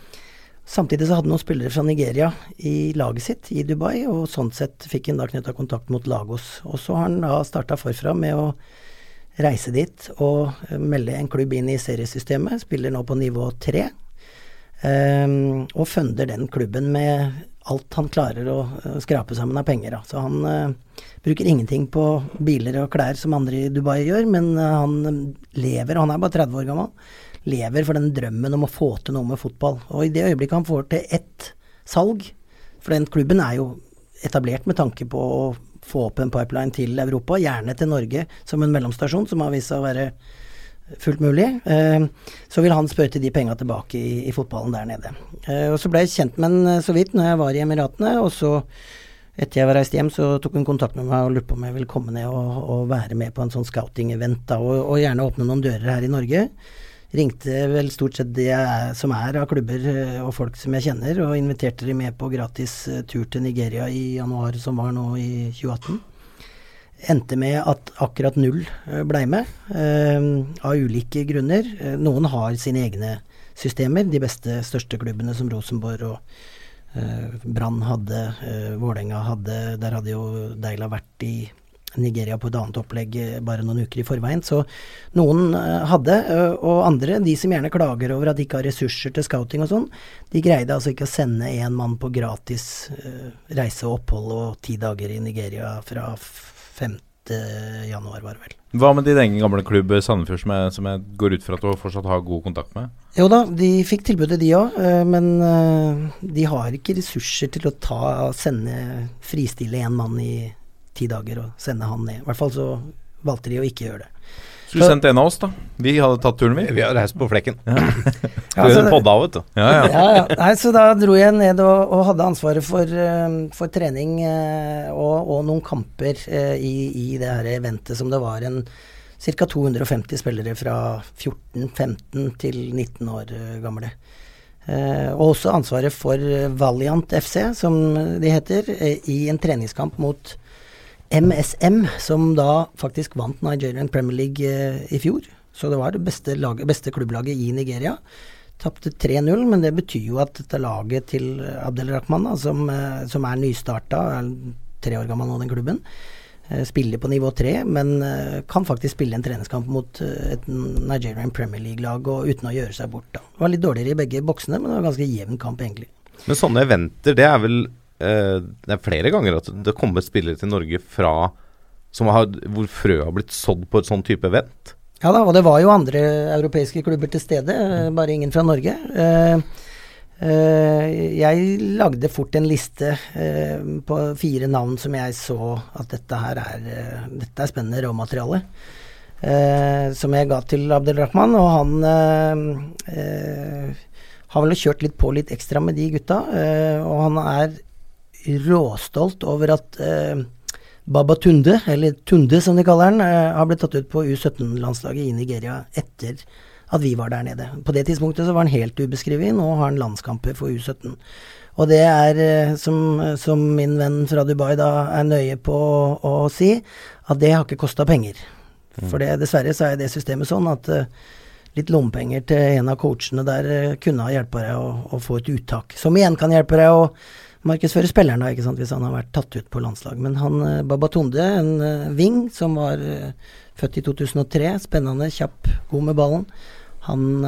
Samtidig så hadde noen spillere fra Nigeria i laget sitt i Dubai, og sånn sett fikk han da knytta kontakt mot Lagos. Og så har han da starta forfra med å reise dit og eh, melde en klubb inn i seriesystemet. Spiller nå på nivå tre. Um, og funder den klubben med alt han klarer å skrape sammen av penger. Da. Så han uh, bruker ingenting på biler og klær som andre i Dubai gjør, men eh, han lever, og han er bare 30 år gammel, lever for den drømmen om å få til noe med fotball. Og i det øyeblikket han får til ett salg, for den klubben er jo etablert med tanke på å få opp en pipeline til Europa, gjerne til Norge som en mellomstasjon, som har vist seg å være fullt mulig, eh, så vil han spørre til de penga tilbake i, i fotballen der nede. Eh, og Så ble jeg kjent med han så vidt når jeg var i Emiratene, og så etter jeg var reist hjem, så tok hun kontakt med meg og lurte på om jeg ville komme ned og, og være med på en sånn scouting-event, og, og gjerne åpne noen dører her i Norge. Ringte vel stort sett det som er av klubber eh, og folk som jeg kjenner, og inviterte de med på gratis eh, tur til Nigeria i januar, som var nå i 2018 endte med at akkurat null eh, blei med, eh, av ulike grunner. Noen har sine egne systemer. De beste, største klubbene som Rosenborg og eh, Brann hadde, eh, Vålerenga hadde Der hadde jo Deila vært i Nigeria på et annet opplegg eh, bare noen uker i forveien. Så noen eh, hadde, eh, og andre, de som gjerne klager over at de ikke har ressurser til scouting og sånn, de greide altså ikke å sende én mann på gratis reise og opphold og ti dager i Nigeria fra 5. januar, var det vel. Hva med din egen gamle klubb Sandefjord, som jeg, som jeg går ut fra at du fortsatt har god kontakt med? Jo da, de fikk tilbudet de òg, men de har ikke ressurser til å ta, sende, fristille en mann i ti dager og sende han ned. I hvert fall så valgte de å ikke gjøre det. Skulle sendt en av oss, da. Vi hadde tatt turen, vi. Vi har reist på flekken. Ja, Skulle så- podda av, vet du. Ja, ja. ja, ja. Nei, så da dro jeg ned og, og hadde ansvaret for, eh, for trening eh, og, og noen kamper eh, i, i det her eventet som det var en ca. 250 spillere fra 14-15 til 19 år gamle. Eh, og også ansvaret for Valiant FC, som de heter, i en treningskamp mot MSM, som da faktisk vant Nigerian Premier League eh, i fjor. Så det var det beste, laget, beste klubblaget i Nigeria. Tapte 3-0, men det betyr jo at dette laget til Abdel Rahman, da, som, eh, som er nystarta, er tre år gammel nå, den klubben, eh, spiller på nivå tre, men eh, kan faktisk spille en treningskamp mot eh, et Nigerian Premier League-lag uten å gjøre seg bort. da. Det var litt dårligere i begge boksene, men det var en ganske jevn kamp, egentlig. Men sånne eventer, det er vel Det er flere ganger at det kommer spillere til Norge fra har, hvor frø har blitt sådd på et sånn type event? Ja da, og det var jo andre europeiske klubber til stede, eh, bare ingen fra Norge. Eh, eh, jeg lagde fort en liste eh, på fire navn som jeg så at dette her er, eh, dette er spennende råmateriale. Eh, som jeg ga til Abdelrahman, og han har vel kjørt litt på litt ekstra med de gutta. og han er råstolt over at Baba Tunde, eller Tunde som de kaller han, eh, har blitt tatt ut på U17-landslaget i Nigeria etter at vi var der nede. På det tidspunktet så var han helt ubeskrevet, nå har han landskamper for U17. Og det er, eh, som, som min venn fra Dubai da er nøye på å, å si, at det har ikke kosta penger. Mm. For det, dessverre så er det systemet sånn at litt lommepenger til en av coachene der kunne ha hjulpet deg å, å, få et uttak. Som igjen kan hjelpe deg å markedsføre da, ikke sant, hvis han har vært tatt ut på landslag. Men han eh, Babatunde, en ving wing som var uh, født i 2003, spennende, kjapp, god med ballen, han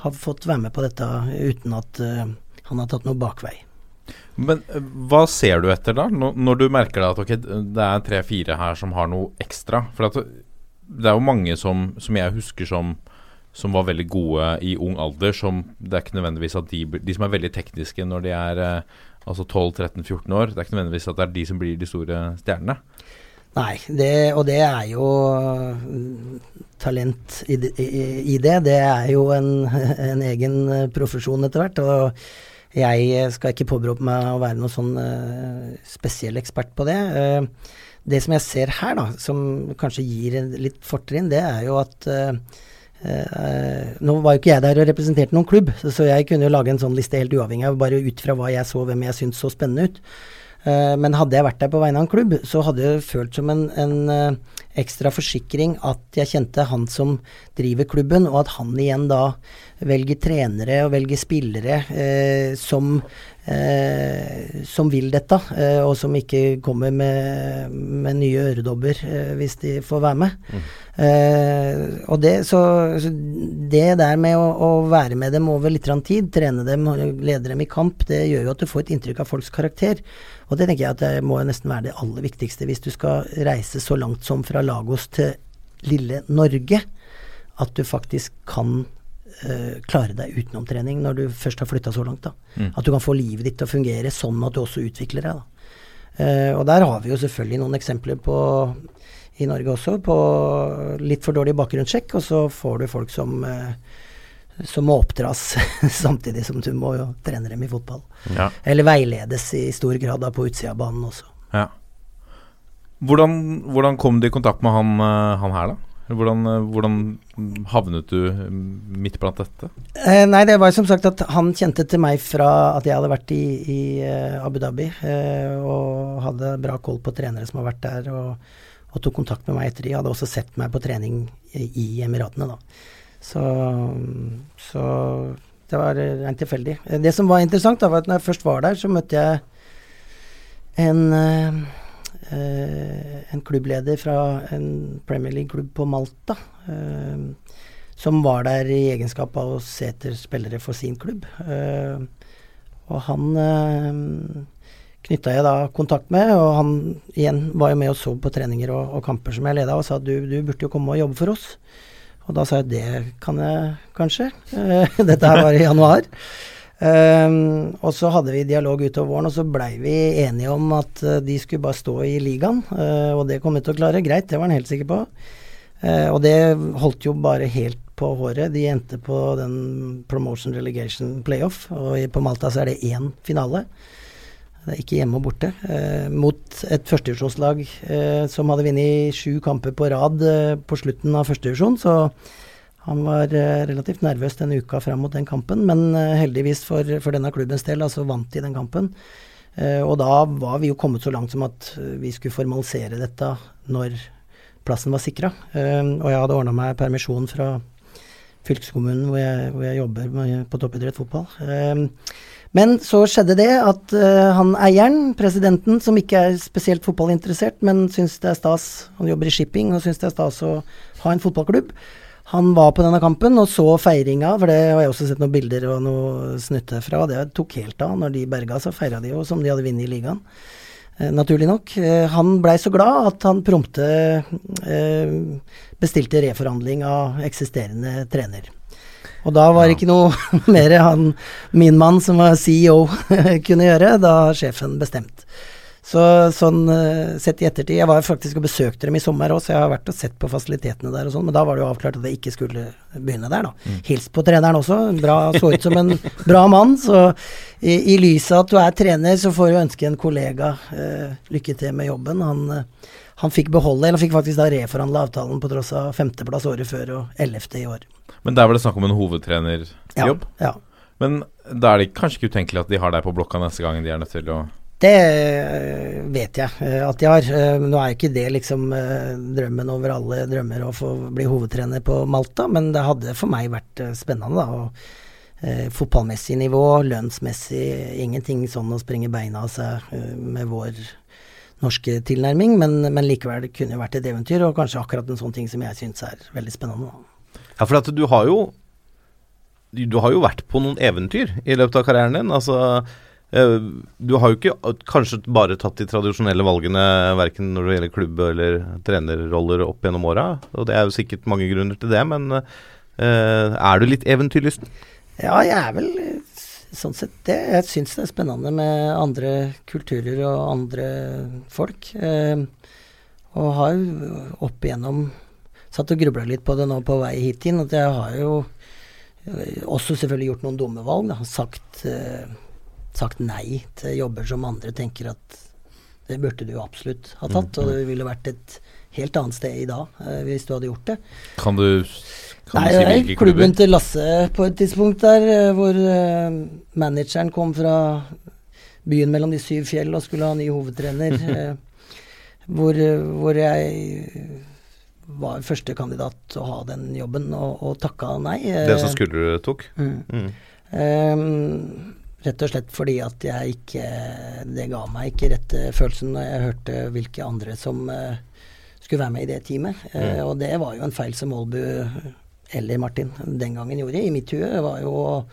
har fått være med på dette uten at han har tatt noe bakvei. Men hva ser du etter da, når, du merker at okay, det er tre-fire her som har noe ekstra? For det er jo mange som, som jeg husker som som var veldig gode i ung alder. Som det er ikke nødvendigvis at de, de som er veldig tekniske når de er altså 12-13-14 år. Det er ikke nødvendigvis at det er de som blir de store stjernene. Nei, det, og det er jo mm, talent i, i, i, det. Det er jo en, en egen eh, profesjon etter hvert. Og jeg skal ikke påberope meg å være noen sånn uh, spesiell ekspert på det. Det som jeg ser her, da, som kanskje gir litt fortrinn, det er jo at uh, nå var jo ikke jeg der og representerte noen klubb, så, så, jeg kunne jo lage en sånn liste helt uavhengig av bare ut fra hva jeg så, hvem jeg syntes så spennende ut. Uh, men hadde jeg vært der på vegne av en klubb, så hadde jeg følt som en, en uh, ekstra forsikring at jeg kjente han som driver klubben, og at han igjen da velger trenere og velger spillere som Eh, som vil dette, eh, og som ikke kommer med, med nye øredobber eh, hvis de får være med. Mm. og det, så, så, det der med å, å, være med dem over litt tid, trene dem, lede dem i kamp, det gjør jo at du får et inntrykk av folks karakter. Og det tenker jeg at det må nesten være det aller viktigste hvis du skal reise så langt som fra Lagos til lille Norge. At du faktisk kan uh, klare deg utenom trening når du først har flytta så langt. Mm. At du kan få livet ditt til å fungere sånn at du også utvikler deg. Uh, og der har vi jo selvfølgelig noen eksempler på i Norge også, på litt for dårlig bakgrunnssjekk, og så får du folk som uh, som må oppdras samtidig som du må jo trene dem i fotball. Ja. Eller veiledes i stor grad da på utsida av banen også. Ja. Hvordan, hvordan, kom du i kontakt med han, han her, da? Hvordan, eh, hvordan, havnet du eh, midt blant dette? Eh, nei, det var som sagt at han kjente til meg fra at jeg hadde vært i, i uh, Abu Dhabi eh, og hadde bra koll på trenere som har vært der, og, og, tok kontakt med meg etter de. Hadde også sett meg på trening i, Emiratene, da. Så, så, det var rent tilfeldig. Det som var interessant, da, var at når jeg først var der, så møtte jeg en Eh, en klubbleder fra en Premier League-klubb på Malta. Eh, som var der i egenskap av å se etter spillere for sin klubb. Eh, og han knytta jeg da kontakt med, og han igjen var jo med og så på treninger og, og kamper som jeg leda, og sa du, du burde jo komme og jobbe for oss. Og da sa jeg det kan jeg kanskje. Dette her var i januar. Um, og så hadde vi dialog utover våren, og så blei vi enige om at uh, de skulle bare stå i ligaen. Uh, og det kom vi til å klare. Greit, det var han helt sikker på. Uh, og det holdt jo bare helt på håret. De endte på den promotion relegation playoff, og på Malta så er det én finale. Det er ikke hjemme og borte. mot et førstedivisjonslag som hadde vunnet sju kamper på rad på slutten av førstedivisjon. Så han var uh, relativt nervøs denne uka fram mot den kampen, men uh, heldigvis for, for, denne klubbens del, altså vant de den kampen. Uh, og da var vi jo kommet så langt som at vi skulle formalisere dette når plassen var sikra. og jeg hadde ordna meg permisjon fra fylkeskommunen hvor jeg, hvor jeg jobber med, på toppidrett fotball. men så skjedde det at han eieren, presidenten, som ikke er spesielt fotballinteressert, men syns det er stas Han jobber i shipping og syns det er stas å ha en fotballklubb han var på denne kampen og så feiringa, for det har jeg også sett noen bilder og noe snutte fra. Det tok helt av. Når de berga, så feira de jo som de hadde vunnet i ligaen. eh, naturlig nok. Eh, han blei så glad at han prompte eh, bestilte reforhandling av eksisterende trener. Og da var det ikke noe mer han, min mann som var CEO, kunne gjøre, da har sjefen bestemt. Så sånn eh, sett i ettertid Jeg var faktisk og besøkte dem i sommer òg, så jeg har vært og sett på fasilitetene der og sånn, men da var det jo avklart at jeg ikke skulle begynne der, da. Mm. Hils på treneren også. Bra, så ut som en bra mann. Så i, i lys av at du er trener, så får du ønske en kollega eh, lykke til med jobben. Han, eh, han fikk beholde, eller han fikk faktisk da reforhandla avtalen på tross av femteplass året før og ellevte i år. Men der var det snakk om en hovedtrenerjobb? Ja, ja. Men da er det kanskje ikke utenkelig at de har deg på blokka neste gang de er nødt til å Det eh, vet jeg eh, at de har. Eh, Nå er jo ikke det liksom drømmen over alle drømmer å få bli hovedtrener på Malta, men det hadde for meg vært spennende, da. Og fotballmessig nivå, lønnsmessig, ingenting sånn å sprenge beina av seg med vår norske tilnærming, men, men likevel det kunne vært et eventyr, og kanskje akkurat en sånn ting som jeg syns er veldig spennende. Ja, for at du har jo Du har jo vært på noen eventyr i løpet av karrieren din. Altså Du har jo ikke kanskje bare tatt de tradisjonelle valgene verken når det gjelder klubb eller trenerroller opp gjennom åra, og det er jo sikkert mange grunner til det, men eh, er du litt eventyrlysten? Ja, jeg er vel eh, sånn sett det. Jeg syns det er spennende med andre kulturer og andre folk. Eh, og har jo opp igjennom satt og grubla litt på det nå på vei hit inn. At jeg har jo eh, også selvfølgelig gjort noen dumme valg. Da. Sagt, eh, sagt nei til jobber som andre tenker at det burde du absolutt ha tatt. Og det ville vært et helt annet sted i dag eh, hvis du hadde gjort det. Kan du, kan Nei, du si hvilke klubber? klubben til Lasse på et tidspunkt der, eh, hvor eh, manageren kom fra byen mellom de syv fjell og skulle ha ny hovedtrener. hvor, hvor jeg var førstekandidat til å ha den jobben, og, og takka nei. Det som du tok? Mm. Mm. Ehm, rett og slett fordi at jeg ikke Det ga meg ikke rette følelsen når jeg hørte hvilke andre som eh, skulle være med i det teamet. Eh, Mm. og det var jo en feil som Aalbu eller Martin den gangen gjorde i mitt hue. var jo å,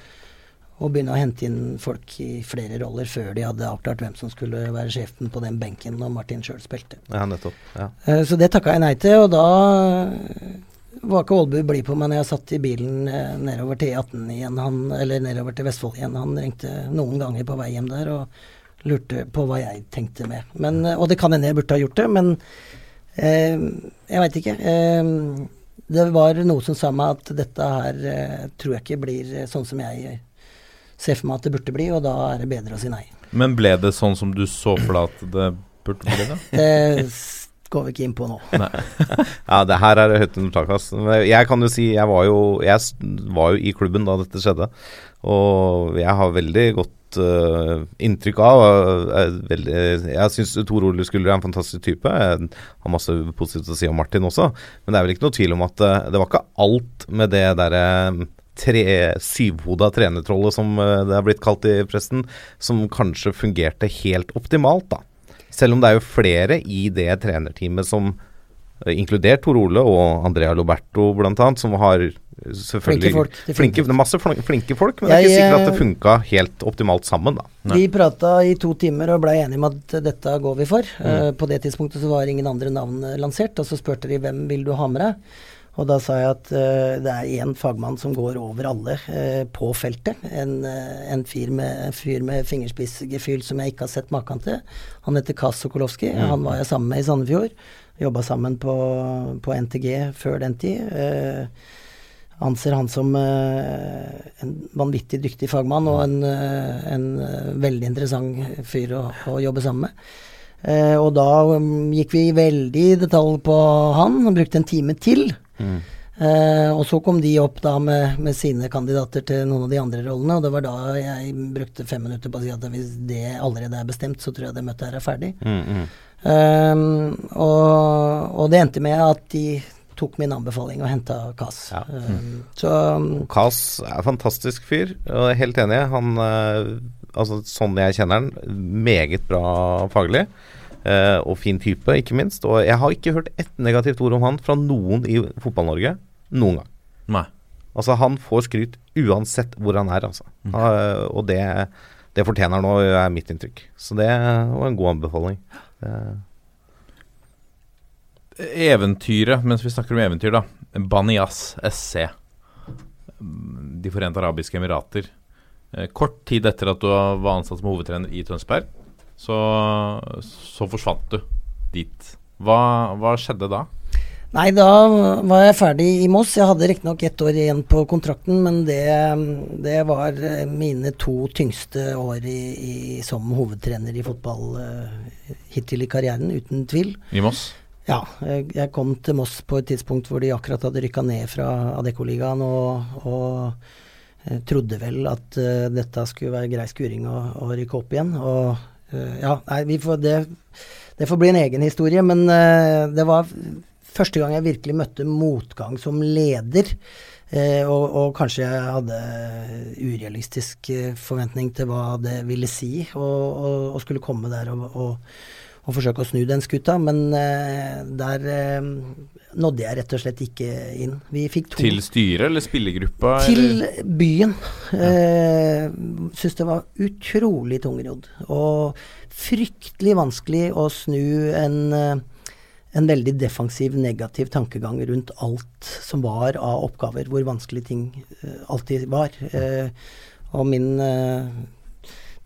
å begynne å hente inn folk i flere roller før de hadde avklart hvem som skulle være sjefen på den benken når Martin sjøl spilte. Ja, nettopp. Ja. Eh, Så det takka jeg nei til, og da var ikke Aalbu blid på meg når jeg satt i bilen eh, nedover til E18 igjen, han, eller nedover til Vestfold igjen. Han ringte noen ganger på vei hjem der og lurte på hva jeg tenkte med. Men, eh, og det kan hende jeg burde ha gjort det, men eh, jeg veit ikke. Eh, det var noe som sa meg at dette her eh, tror jeg ikke blir eh, sånn som jeg ser for meg at det burde bli, og da er det bedre å si nei. Men ble det sånn som du så for deg at det burde bli, da? Går vi ikke inn på nå. Ja, det her er høyt under taket. Altså. Jeg kan jo si, jeg var jo, jeg var jo i klubben da dette skjedde. Og jeg har veldig godt Uh, inntrykk av Uh, veldig, Jeg syns Tor Ole Skulder er en fantastisk type. Jeg har masse positivt å si om Martin også. Men det er vel ikke noe tvil om at uh, det var ikke alt med det derre tre, syvhoda trenertrollet som det er blitt kalt i pressen, som kanskje fungerte helt optimalt, da. Selv om det er jo flere i det trenerteamet som eh, Inkludert Tor Ole og Andrea Loberto bl.a., som har eh, selvfølgelig Flinke folk, flinke, det er masse flinke folk, men det er ikke sikkert at det eh, funka helt optimalt sammen, da. Vi prata i to timer og blei enige om at dette går vi for. Mm. Uh, på det tidspunktet så var ingen andre navn eh, lansert, og så spurte de hvem vil du ha med deg. Og da sa jeg at uh, det er én fagmann som går over alle uh, på feltet. En, uh, en, fyr med, en fyr med fingerspissgefyl som jeg ikke har sett maken til. Han heter Kas Sokolowski. Mm. Han var jeg sammen med i Sandefjord. Jobba sammen på, på NTG før den tid. Anser han som en vanvittig dyktig fagmann og en, en veldig interessant fyr å, å jobbe sammen med. Og da um, gikk vi veldig i detalj på han, og brukte en time til. Eh, og så kom de opp da med, med sine kandidater til noen av de andre rollene, og det var da jeg brukte fem minutter på å si at hvis det allerede er bestemt, så tror jeg det møtet her er ferdig. Mm, Eh, og, og det endte med at de tok min anbefaling og henta Kass. Ja. Eh, så Og Kas er en fantastisk fyr, og jeg er helt enig. Han, eh, altså sånn jeg kjenner han, meget bra faglig. Eh, og fin type, ikke minst. Og jeg har ikke hørt ett negativt ord om han fra noen i Fotball-Norge noen gang. Nei. Altså, han får skryt uansett hvor han er, altså. Eh, og det, det fortjener nå, er mitt inntrykk. Så det var en god anbefaling. Uh. Eventyret, mens vi snakker om eventyr, da. Banias SC. De forente arabiske emirater. Eh, Kort tid etter at du var ansatt som hovedtrener i Tønsberg, så, så forsvant du dit. Hva, hva skjedde da? Nei, da var jeg ferdig i Moss. Jeg hadde riktignok ett år igjen på kontrakten, men det, det var eh, mine to tyngste år i, i, som hovedtrener i fotball uh, hittil i karrieren, uten tvil. I Moss? Ja. Jeg, kom til Moss på et tidspunkt hvor de akkurat hadde rykka ned fra Adeccoligaen, og, og trodde vel at uh, dette skulle være grei skuring å, å rykke opp igjen. Og ja, nei, vi får det, det får bli en egen historie, men det var første gang jeg virkelig møtte motgang som leder. Uh, og, og, kanskje jeg hadde urealistisk eh, forventning til hva det ville si å skulle komme der og, og, og, forsøke å snu den skuta. Men uh, der eh, nådde jeg rett og slett ikke inn. Vi fikk to Til styret eller spillergruppa? Til eller? byen. Ja. Eh, Syns det var utrolig tungrodd. Og fryktelig vanskelig å snu en eh, en veldig defensiv, negativ tankegang rundt alt som var av oppgaver, hvor vanskelige ting uh, alltid var. Eh, og min uh,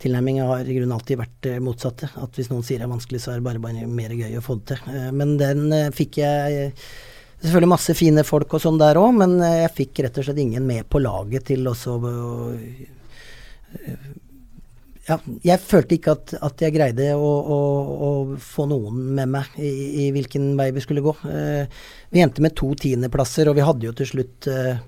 tilnærming har i grunnen alltid vært motsatte. At hvis noen sier det er vanskelig, så er det bare, bare mer gøy å få det til. men den fikk jeg Selvfølgelig masse fine folk og sånn der òg, men jeg fikk rett og slett ingen med på laget til å ja, jeg følte ikke at, at jeg greide å, å, å, få noen med meg i, i, hvilken vei vi skulle gå. Eh, vi endte med to tiendeplasser, og vi hadde jo til slutt eh,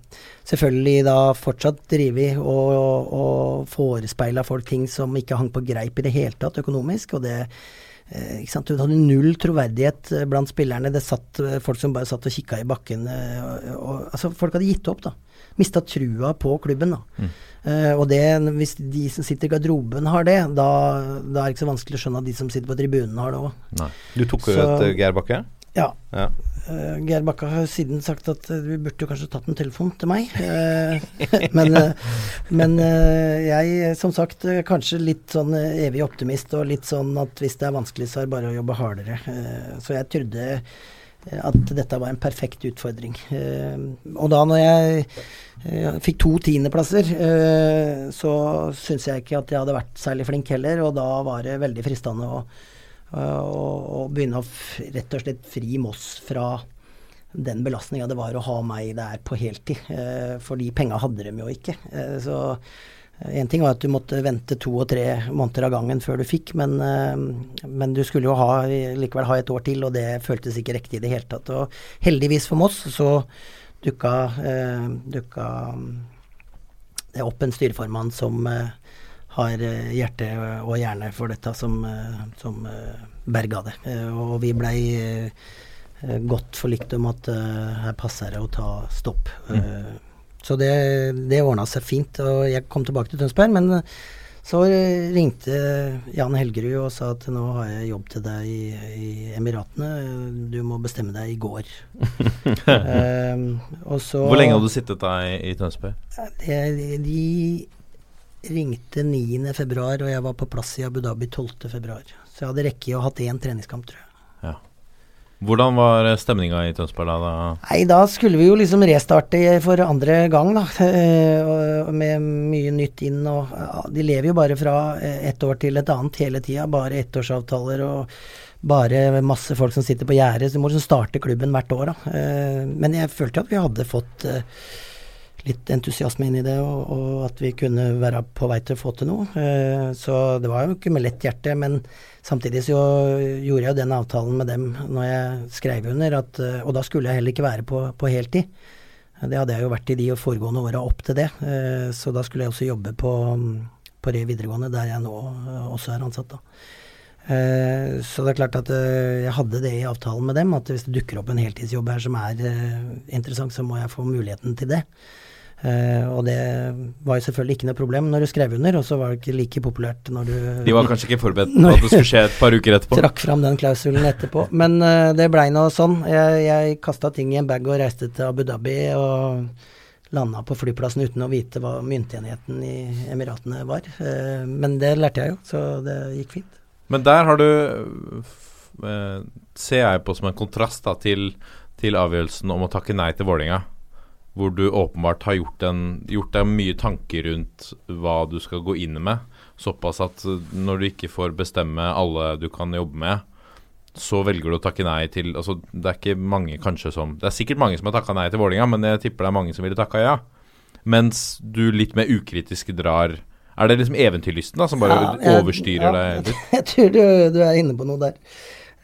selvfølgelig da fortsatt drevet og, og, forespeila folk ting som ikke hang på greip i det hele tatt økonomisk. og det eh, ikke sant? Du hadde null troverdighet eh, blant spillerne. Det satt eh, folk som bare satt og kikka i bakken. Og, og, altså Folk hadde gitt opp, da. Mista trua på klubben. Mm. Uh, og det, hvis de som sitter i garderoben har det, da, da, er det ikke så vanskelig å skjønne at de som sitter på tribunen har det òg. Du tok jo et uh, Geir Bakke? Ja. ja. Uh, Geir Bakke har siden sagt at uh, vi burde kanskje tatt en telefon til meg. men, men jeg, som sagt, kanskje litt sånn evig optimist og litt sånn at hvis det er vanskelig, så er det bare å jobbe hardere. så jeg trodde at dette var en perfekt utfordring. og da når jeg jeg fikk to tiendeplasser. Eh, så syns jeg ikke at jeg hadde vært særlig flink heller, og da var det veldig fristende å, å, å begynne å rett og slett fri Moss fra den belastninga det var å ha meg der på heltid. Eh, for de penga hadde de jo ikke. Eh, så en ting var at du måtte vente to og tre måneder av gangen før du fikk, men, men du skulle jo ha, likevel ha et år til, og det føltes ikke riktig i det hele tatt. Og heldigvis for Moss så dukka, eh, dukka det opp en styreformann som uh, har eh, hjerte og hjerne for dette, som, uh, som uh, berga det. Eh, og vi blei godt forlikt om at her passer det å ta stopp. Mm. Så det, det ordna seg fint. Og jeg kom tilbake til Tønsberg, men så ringte Jan Helgerud og sa at nå har jeg jobb til deg i, i Emiratene, du må bestemme deg i går. um, så, Hvor lenge hadde du sittet da i, Tønsberg? De, de ringte 9.2, og jeg var på plass i Abu Dhabi 12.2. Så jeg hadde rekke å hatt én treningskamp, tror jeg. Hvordan var stemninga i Tønsberg da? Nei, Da skulle vi jo liksom restarte for andre gang, da. Eh, med mye nytt inn. og De lever jo bare fra et år til et annet hele tida. Bare ettårsavtaler og bare masse folk som sitter på gjerdet. Så du må liksom starte klubben hvert år, da. Eh, men jeg følte at vi hadde fått eh, litt entusiasme inn i det, og, og, at vi kunne være på vei til å få til noe. Eh, så det var jo ikke med lett hjerte, men samtidig så gjorde jeg den avtalen med dem når jeg skrev under, at, eh, og da skulle jeg heller ikke være på, på heltid. Det hadde jeg jo vært i de foregående åra opp til det, eh, så da skulle jeg også jobbe på, på Re videregående, der jeg nå også er ansatt. da. Så det er klart at jeg hadde det i avtalen med dem, at hvis det dukker opp en heltidsjobb her som er interessant, så må jeg få muligheten til det. Uh, og det var jo selvfølgelig ikke noe problem når du skrev under, og så var det ikke like populært når du De var kanskje ikke forberedt på at det skulle skje et par uker etterpå? Trakk fram den klausulen etterpå. Men uh, det blei nå sånn. Jeg, jeg kasta ting i en bag og reiste til Abu Dhabi og landa på flyplassen uten å vite hva myntenigheten i Emiratene var. Uh, men det lærte jeg jo, så det gikk fint. Men der har du Ser jeg på som en kontrast da, til, til avgjørelsen om å takke nei til Vålinga hvor du åpenbart har gjort, en, gjort, deg mye tanker rundt hva du skal gå inn med. Såpass at når du ikke får bestemme alle du kan jobbe med, så velger du å takke nei til altså Det er ikke mange kanskje som Det er sikkert mange som har takka nei til Vålinga, men jeg tipper det er mange som ville takka ja. Mens du litt mer ukritisk drar Er det liksom eventyrlysten da som bare ja, jeg, overstyrer ja, deg? Jeg tror du, du, er inne på noe der.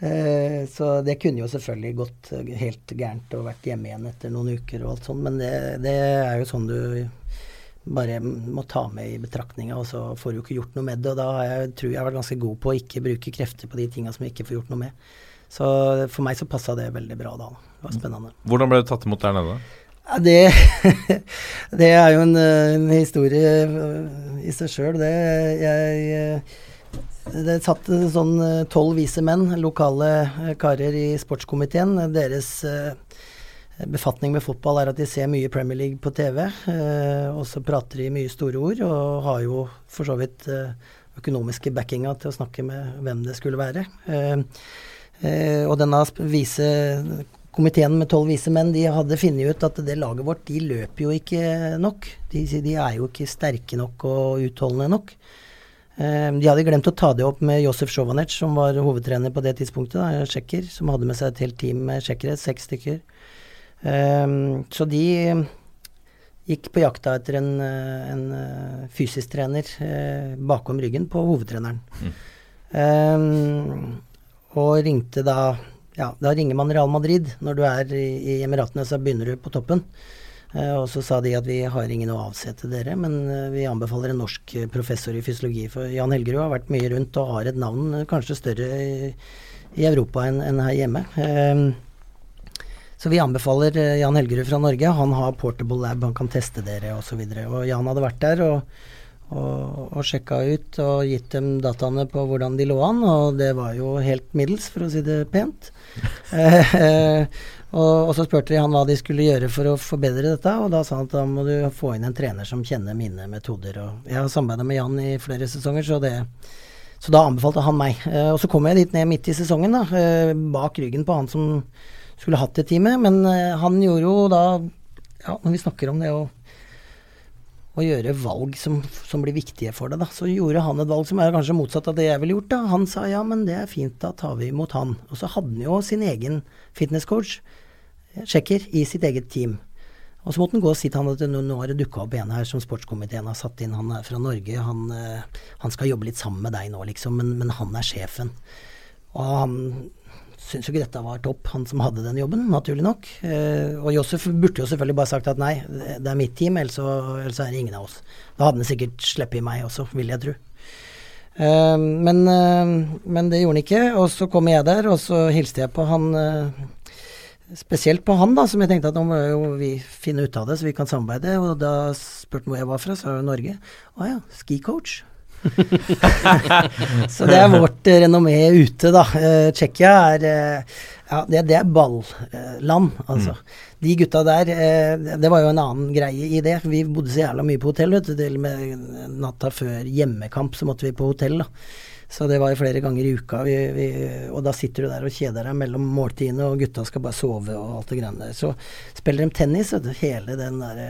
Eh, så det kunne jo selvfølgelig gått helt gærent og vært hjemme igjen etter noen uker og alt sånt, men det, det er jo sånn du bare må ta med i betraktninga, og så får du jo ikke gjort noe med det. Og da har jeg, tror jeg har vært ganske god på å ikke bruke krefter på de tinga som jeg ikke får gjort noe med. Så for meg så passa det veldig bra da. Det var spennende. Hvordan ble du tatt imot der nede? Ja, det, det er jo en, en historie i seg sjøl, det. Jeg, det satt sånn tolv vise menn, lokale karer i sportskomiteen. Deres befatning med fotball er at de ser mye Premier League på TV. Eh, og så prater de mye store ord, og har jo for så vidt eh, økonomiske backinga til å snakke med hvem det skulle være. Eh, eh og denne vise komiteen med tolv vise menn, de hadde funnet ut at det laget vårt, de løper jo ikke nok. De, de er jo ikke sterke nok og utholdende nok. Eh, de hadde glemt å ta det opp med Josef Sjovanec, som var hovedtrener på det tidspunktet. Da, sjekker, som hadde med seg et helt team med sjekkere, seks stykker. Um, så de gikk på jakta etter en, eh, en fysisk trener bakom ryggen på hovedtreneren. Mm. Um, og ringte da Ja, da ringer man Real Madrid. Når du er i, i Emiratene, så begynner du på toppen. Uh, og så sa de at vi har ingen å avsette dere, men vi anbefaler en norsk professor i fysiologi. For Jan Helgerud har vært mye rundt og har et navn kanskje større i, Europa enn, her hjemme. Um, så vi anbefaler eh, Jan Helgerud fra Norge. Han har portable lab, han kan teste dere osv. Og, så og Jan hadde vært der og, og, og sjekka ut og gitt dem dataene på hvordan de lå an, og det var jo helt middels, for å si det pent. eh, eh, og, og, så spurte de han hva de skulle gjøre for å forbedre dette, og da sa han at da må du få inn en trener som kjenner mine metoder. Og jeg har samarbeida med Jan i flere sesonger, så det så da anbefalte han meg. Eh, og så kom jeg dit ned midt i sesongen, da, eh, bak ryggen på han som skulle hatt det teamet. Men uh, han gjorde jo da Ja, når vi snakker om det å, å gjøre valg som, som, blir viktige for deg, da, så gjorde han et valg som er kanskje motsatt av det jeg ville gjort. da. Han sa ja, men det er fint, da tar vi imot han. Og så hadde han jo sin egen fitnesscoach, sjekker, i sitt eget team. Og så måtte han gå og si til han at nå har det dukka opp en her som sportskomiteen har satt inn. Han er fra Norge. Han, uh, han skal jobbe litt sammen med deg nå, liksom, men, men han er sjefen. Og han syntes jo ikke dette var topp, han som hadde den jobben, naturlig nok. Eh, og Josef burde jo selvfølgelig bare sagt at nei, det er mitt team, ellers, ellers er det ingen av oss. Da hadde han sikkert sluppet meg også, vil jeg tro. Eh, men, eh, men, det gjorde han ikke. Og så kom jeg der, og så hilste jeg på han eh, Spesielt på han, da, som jeg tenkte at nå må jo vi finne ut av det, så vi kan samarbeide. Og da spurte han hvor jeg var fra, sa det Norge. Å ja, skicoach. så det er vårt uh, renommé ute, da. Uh, Tsjekkia er uh, ja, det, det, er balland, altså. Mm. De gutta der Det var jo en annen greie i det. Vi bodde så jævla mye på hotell, vet du. Til og med natta før hjemmekamp så måtte vi på hotell, da. Så det var flere ganger i uka. Vi, vi, og da sitter du der og kjeder deg mellom måltidene, og gutta skal bare sove og alt det greiene der. Så spiller de tennis, du. Hele den derre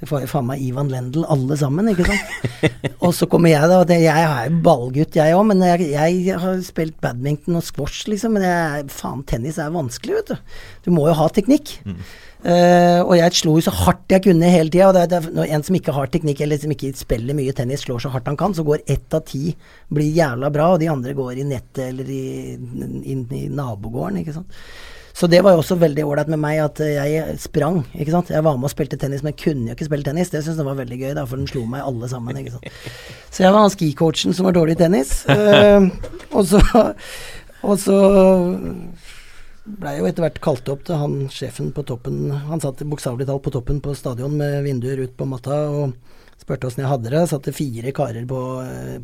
så får jeg faen meg Ivan Lendl alle sammen, ikke sant. og så kommer jeg, da. Jeg er jo ballgutt, jeg òg, men jeg, jeg, har spilt badminton og squash, liksom. Men jeg, faen, tennis er vanskelig, vet du. Du må jo ha teknikk. Mm. Uh, og jeg slo jo så hardt jeg kunne hele tida. Og det, det, når en som ikke har teknikk, eller som ikke spiller mye tennis, slår så hardt han kan, så går ett av ti blir jævla bra, og de andre går i nettet eller i, inn i nabogården, ikke sant. Så det var jo også veldig ålreit med meg at jeg sprang. ikke sant? Jeg var med og spilte tennis, men kunne jo ikke spille tennis. Det syntes jeg var veldig gøy, da, for den slo meg alle sammen. ikke sant? Så jeg var han skicoachen som var dårlig i tennis. Uh, og så, og så blei jo etter hvert kalt opp til han sjefen på toppen. Han satt bokstavelig talt på toppen på stadion med vinduer ut på matta og spurte åssen jeg hadde det. Satt det fire karer på,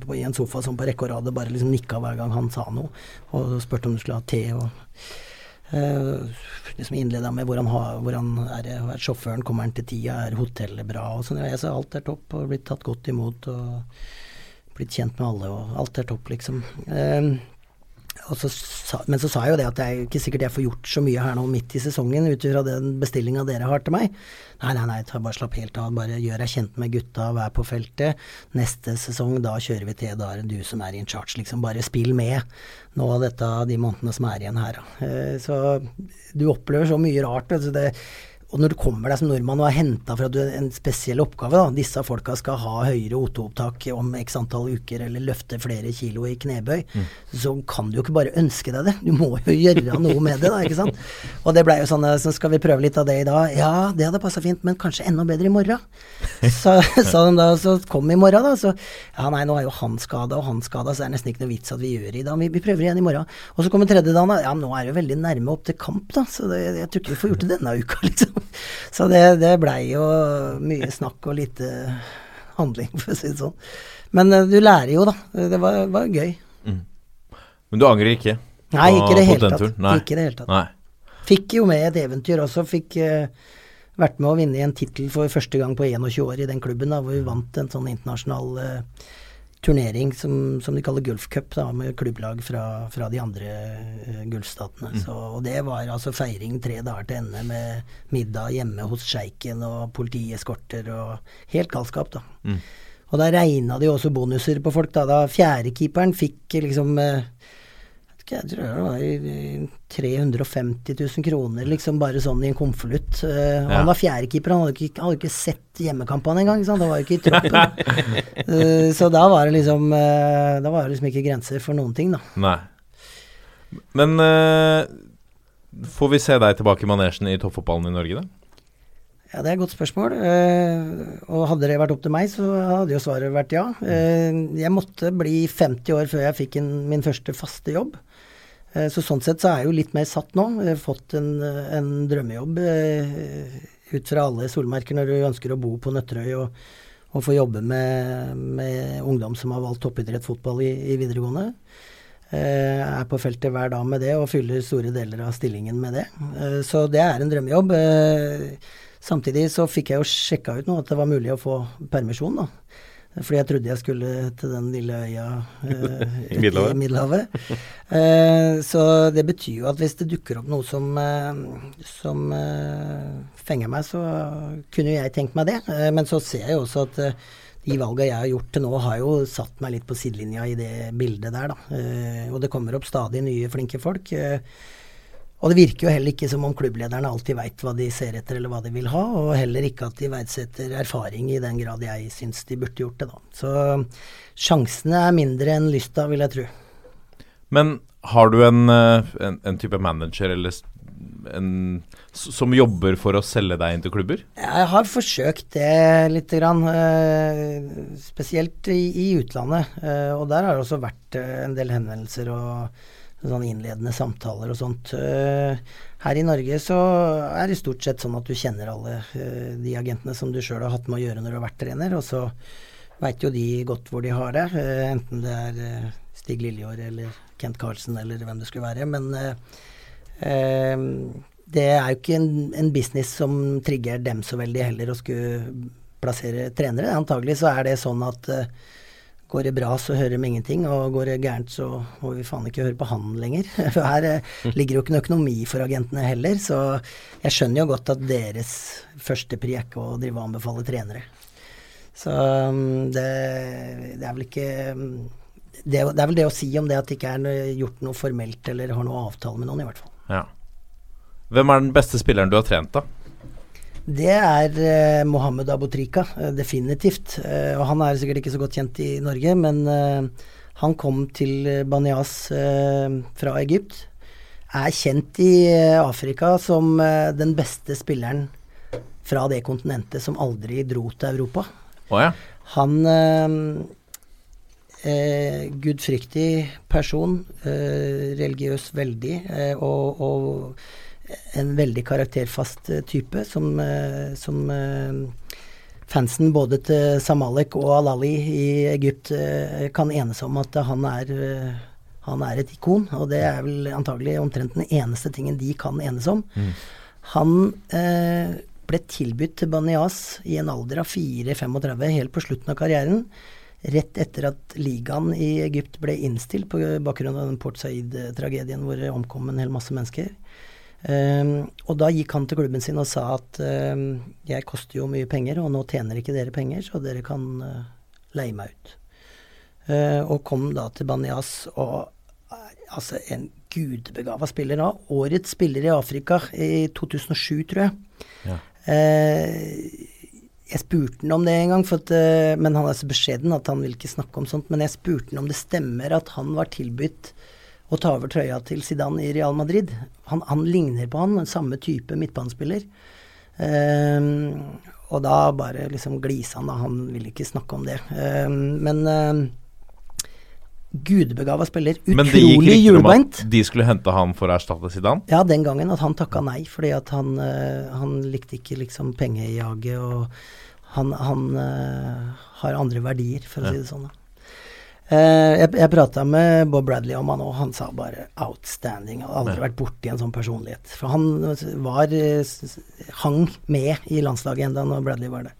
på, i en sofa som på rekke og rad bare liksom nikka hver gang han sa noe. Og spurte om du skulle ha te og liksom innleda med hvor han, har, hvor han er, er sjåføren, kommer han til tida, er hotellet bra og sånn. Jeg sa alt er topp, og blitt tatt godt imot og blitt kjent med alle, og alt er topp, liksom. Eh, så sa, men så sa jeg jo det at det er ikke sikkert jeg får gjort så mye her nå midt i sesongen ut ifra den bestillinga dere har til meg. Nei, nei, nei, ta bare slapp helt av. Bare gjør deg kjent med gutta, vær på feltet. Neste sesong, da kjører vi til. Da er det du som er in charge, liksom. Bare spill med nå dette, de månedene som er igjen her. Eh, så du opplever så mye rart. Altså det, og når du kommer deg som nordmann og er henta du en spesiell oppgave, da, disse folka skal ha høyere O2-opptak om x antall uker eller løfte flere kilo i knebøy, mm. så kan du jo ikke bare ønske deg det. Du må jo gjøre noe med det, da, ikke sant. Og det blei jo sånn så skal vi prøve litt av det i dag. Ja, det hadde passa fint, men kanskje enda bedre i morgen. Så sa de da, så kom i morgen, da. Så ja, nei, nå er jo han skada og han skada, så det er nesten ikke noe vits at vi gjør det i dag. Vi, vi prøver igjen i morgen. Og så kommer tredje dagen, da. Ja, men nå er det jo veldig nærme opp til kamp, da, så det, jeg tror ikke vi får gjort det denne uka, liksom. Så det, det blei jo mye snakk og lite handling, for å si det sånn. Men uh, du lærer jo, da. Det var, var gøy. Mm. Men du angrer ikke? Nei, ikke det hele tatt. Ikke det hele tatt. Nei. Fikk jo med et eventyr også. Fikk uh, vært med å vinne en tittel for første gang på 21 år i den klubben, da, hvor vi vant en sånn internasjonal uh, turnering som, som, de kaller Gulfcup, da, med klubblag fra, fra de andre uh, gulfstatene. Mm. og det var altså feiring tre dager til ende med middag hjemme hos sjeiken og politieskorter og helt galskap, da. Mm. Og da regna de også bonuser på folk, da. Da fjerdekeeperen fikk liksom uh, jeg tror det var 350 000 kroner, liksom bare sånn i en konvolutt. Uh, ja. Han var fjerdekeeper, han hadde ikke, hadde ikke sett hjemmekampene engang. Han var jo ikke i troppen. uh, så da var det liksom uh, Da var det liksom ikke grenser for noen ting, da. Nei. Men får vi se deg tilbake i manesjen i toppfotballen i Norge, da? Ja, Det er et godt spørsmål. og hadde det vært opp til meg, så hadde jo svaret vært ja. jeg måtte bli 50 år før jeg fikk en, min første faste jobb. Eh, så sånn sett så er jeg jo litt mer satt nå. Jeg har fått en, en drømmejobb eh, ut fra alle solmerker når du ønsker å bo på Nøtterøy og, og få jobbe med, med, ungdom som har valgt toppidrett fotball i, i videregående. Jeg eh, er på feltet hver dag med det og fyller store deler av stillingen med det. Så det er en drømmejobb. Samtidig så fikk jeg jo sjekka ut nå at det var mulig å få permisjon, da. Fordi jeg trodde jeg skulle til den lille øya eh, I Middelhavet. Eh, så det betyr jo at hvis det dukker opp noe som, eh, som eh, fenger meg, så kunne jeg tenkt meg det. Eh, men så ser jeg jo også at eh, de valgene jeg har gjort til nå, har jo satt meg litt på sidelinja i det bildet der, da. og det kommer opp stadig nye flinke folk. Eh, og det virker jo heller ikke som om klubblederne alltid veit hva de ser etter eller hva de vil ha, og heller ikke at de verdsetter erfaring i den grad jeg syns de burde gjort det, da. Så sjansene er mindre enn lysta, vil jeg tro. Men har du en, eh, en, en type manager eller en, som jobber for å selge deg inn til klubber? Jeg har forsøkt det lite grann. Eh, spesielt i, i utlandet. Eh, og der har det også vært en del henvendelser og sånn innledende samtaler og sånt. Eh, her i Norge så er det stort sett sånn at du kjenner alle eh, de agentene som du sjøl har hatt med å gjøre når du har vært trener, og så veit jo de godt hvor de har det. Eh, enten det er Stig Lillejord eller Kent Carlsen eller hvem det skulle være. Men det er jo ikke en, en, business som trigger dem så veldig heller å skulle plassere trenere. Antagelig så er det sånn at Går det bra, så hører de ingenting, og går det gærent, så må vi faen ikke høre på han lenger. For her eh, ligger jo ikke noe økonomi for agentene heller, så jeg skjønner jo godt at deres første pri er ikke å drive og anbefale trenere. Så um, det, det, er vel ikke um, det, det, er vel det å si om det at det ikke er gjort noe formelt eller har noe avtale med noen, i hvert fall. Ja. Hvem er den beste spilleren du har trent, da? Det er eh, Mohammed Abutrika, eh, definitivt. Eh, og han er sikkert ikke så godt kjent i Norge, men eh, han kom til Banias eh, fra Egypt. Er kjent i eh, Afrika som den beste spilleren fra det kontinentet som aldri dro til Europa. Oh, ja. Han gudfryktig person, religiøs veldig, og, og en veldig karakterfast eh, type som, eh, som eh, fansen både til Samalek og Alali i Egypt kan enes om at han er, Han er et ikon, og det er vel antagelig omtrent den eneste tingen de kan enes om. Han eh, ble tilbudt til Banias i en alder av 4-35, helt på slutten av karrieren. Rett etter at ligaen i Egypt ble innstilt på bakgrunn av den Port Said-tragedien hvor det omkom en hel masse mennesker. Um, og da gikk han til klubben sin og sa at um, jeg koster jo mye penger, og nå tjener ikke dere penger, så dere kan uh, leie meg ut. Uh, og kom da til Banias og uh, altså en gudbegava spiller nå. Årets spiller i Afrika i 2007, tror jeg. Ja. Jeg spurte han om det en gang, for at, men han er så beskjeden at han vil ikke snakke om sånt. Men jeg spurte han om det stemmer at han var tilbudt å ta over trøya til Zidane i Real Madrid. Han, han ligner på han, samme type midtbanespiller. Um, og da bare liksom glisa han, da. Han ville ikke snakke om det. Um, men um, gudbegava spiller. Men det gikk Utrolig hjulbeint. de skulle hente han for å erstatte Zidane? Ja, den gangen at han takka nei, fordi at han, uh, han likte ikke liksom pengejaget, og han, han uh, har andre verdier, for å Ja. si det sånn. da. Eh, jeg jeg prata med Bob Bradley om han, og han sa bare 'outstanding'. Har aldri Ja. vært borti en sånn personlighet. For han var eh, s- s- hang med i landslaget enda når Bradley var der.